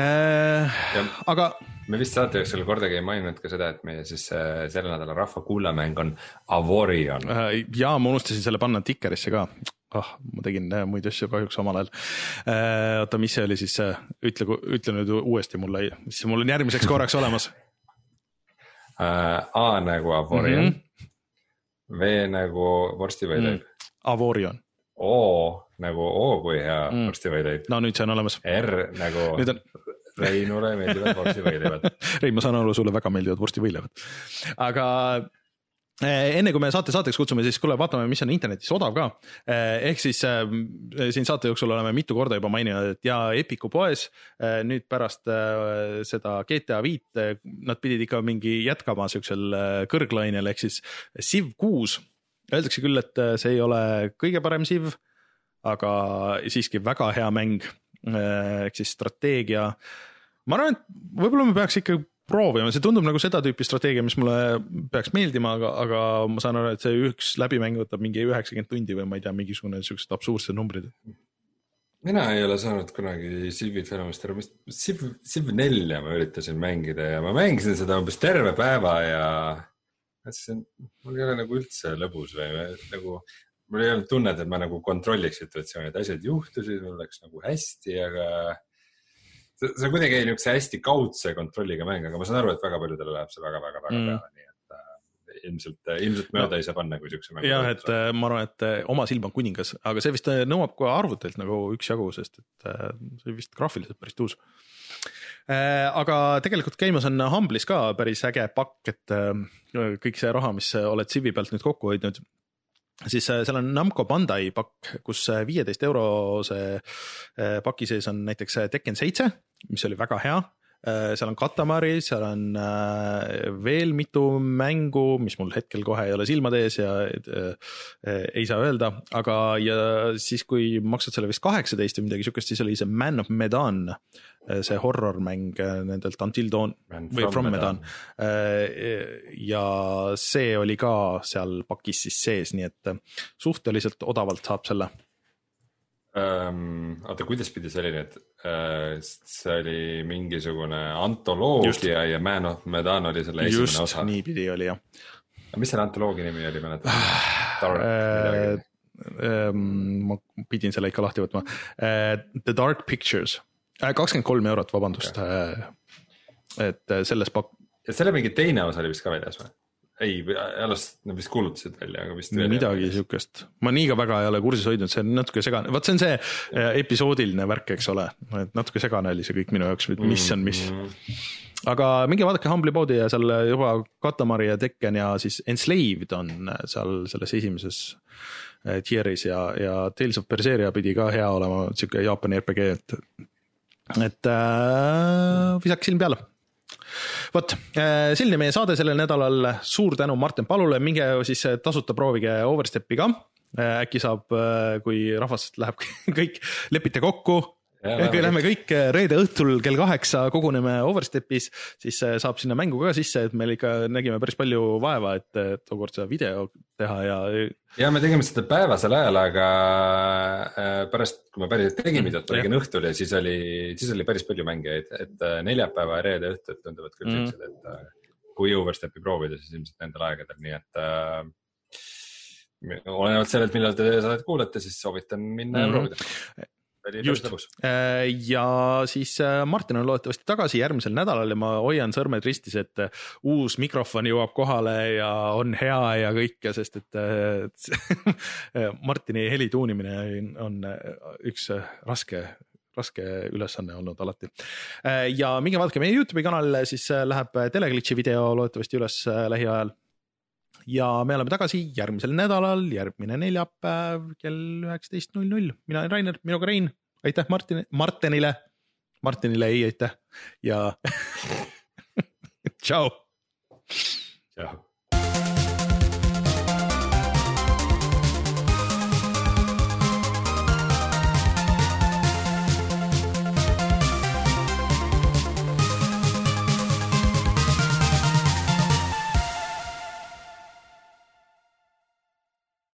äh,. aga. me vist saate jooksul kordagi ei maininud ka seda, et meie siis äh, selle nädala rahva kuulamäng on Avorion äh,. ja ma unustasin selle panna Tickerisse ka ah, ma tegin äh, muid asju kahjuks omal ajal. oota, mis see oli siis, ütle, ütle nüüd uuesti mulle, mis mul on järgmiseks korraks olemas A nagu Avorion mm, -hmm. V nagu vorstivõileib mm.. Avorion. O nagu oo kui hea mm. vorstivõileib. no nüüd see on olemas. R nagu nüüd on Reinule meeldivad vorstivõileivad Rein, ma saan aru, sulle väga meeldivad vorstivõileivad, aga enne kui me saate saateks kutsume, siis kuule, vaatame, mis on internetis odav ka. Eh, ehk siis äh, siin saate jooksul oleme mitu korda juba maininud, et ja Epiku poes äh, nüüd pärast äh, seda GTA viit nad pidid ikka mingi jätkama siuksel kõrglainel ehk siis Civ kuus. Öeldakse küll, et see ei ole kõige parem Civ, aga siiski väga hea mäng ehk siis strateegia. ma arvan, et võib-olla me peaks ikka proovima, see tundub nagu seda tüüpi strateegia, mis mulle peaks meeldima, aga, aga ma saan aru, et see üks läbimäng võtab mingi üheksakümmend tundi või ma ei tea, mingisugune siuksed absurdsed numbrid. mina ei ole saanud kunagi Civi fenomist aru, mis Civ, Civ nelja ma üritasin mängida ja ma mängisin seda umbes terve päeva ja mõtlesin, mul ei ole nagu üldse lõbus või nagu mul ei olnud tunnet, et ma nagu kontrolliks situatsiooni, et asjad juhtusid, mul läks nagu hästi, aga see on kuidagi niisuguse hästi kaudse kontrolliga mäng, aga ma saan aru, et väga paljudele läheb see väga-väga-väga mm. peale, nii et äh, ilmselt, ilmselt mööda no. ei saa panna, kui siukse mängu. jah, et äh, ma arvan, et äh, oma silm on kuningas, aga see vist nõuab ka arvutilt nagu üksjagu, sest et see vist graafiliselt päris tuus. aga tegelikult käimas on Humble'is ka päris äge pakk, et kõik see raha, mis oled Civi pealt nüüd kokku hoidnud siis äh, seal on Namco Bandai pakk, kus äh, viieteist eurose äh, paki sees on näiteks Tekken seitse, mis oli väga hea. Seal on Katamari, seal on veel mitu mängu, mis mul hetkel kohe ei ole silmade ees ja ei saa öelda, aga ja siis, kui maksad selle vist kaheksateist või midagi siukest, siis oli see Man of Medan see horror mäng nendelt Until Dawn Man või From Medan. Eh, ja see oli ka seal pakis siis sees, nii et suhteliselt odavalt saab selle um,. oota, kuidas pidi see oli nüüd uh,, see oli mingisugune antoloogia ja Man of Medan oli selle esimene Just, osa. niipidi oli jah. mis selle antoloogia nimi oli, mäletad? Dark midagi ma pidin selle ikka lahti võtma. The Dark Pictures Äh, kakskümmend kolm eurot, vabandust okay.. Äh, et äh, selles pak-. ja selle mingi teine osa oli vist ka väljas või? Ei, alles nad vist kuulutasid välja, aga vist. midagi siukest, ma nii ka väga ei ole kursis hoidnud, see on natuke segane, vot see on see episoodiline värk, eks ole, et natuke segane oli see kõik minu jaoks, mis on mis. -hmm. aga minge vaadake Humble'i poodi ja seal juba Katamari ja Tekken ja siis Enslaved on seal selles esimeses tier'is ja, ja Tales of Berseria pidi ka hea olema, sihuke Jaapani RPG, et et äh, visake silm peale vot, äh, selline meie saade sellel nädalal, suur tänu Martin Palule, minge siis tasuta proovige Overstepi ka. Äh, äkki saab, äh, kui rahvas läheb kõik, lepite kokku, kui lähme kõik reede õhtul kell kaheksa koguneme Overstepis, siis saab sinna mängu ka sisse, et meil ikka nägime päris palju vaeva, et tookord seda video teha ja. ja me tegime seda päevasel ajal, aga äh, pärast, kui me päriselt tegime videot, tegin õhtul ja siis oli, siis oli päris palju mängijaid, et äh, neljapäeva ja reede õhtud tunduvad küll mm. siuksed, et äh, kui Overstepi proovida, siis ilmselt nendel aegadel, nii et äh, olenevalt sellest, millal te saadet kuulete, siis soovitan minna mm -hmm. ja proovida just, äh, ja siis äh, Martin on loodetavasti tagasi järgmisel nädalal ja ma hoian sõrmed ristis, et äh, uus mikrofon jõuab kohale ja on hea ja kõike, sest et Martini heli tuunimine on üks raske raske ülesanne olnud alati. ja minge vaadake meie Youtube'i kanalile, siis läheb Teleglitchi video loodetavasti üles lähiajal ja me oleme tagasi järgmisel nädalal, järgmine neljapäev kell üheksateist null null. mina olen Rainer, minuga Rein, aitäh Martin, Martinile, Martinile ei aitäh ja tšau. tšau.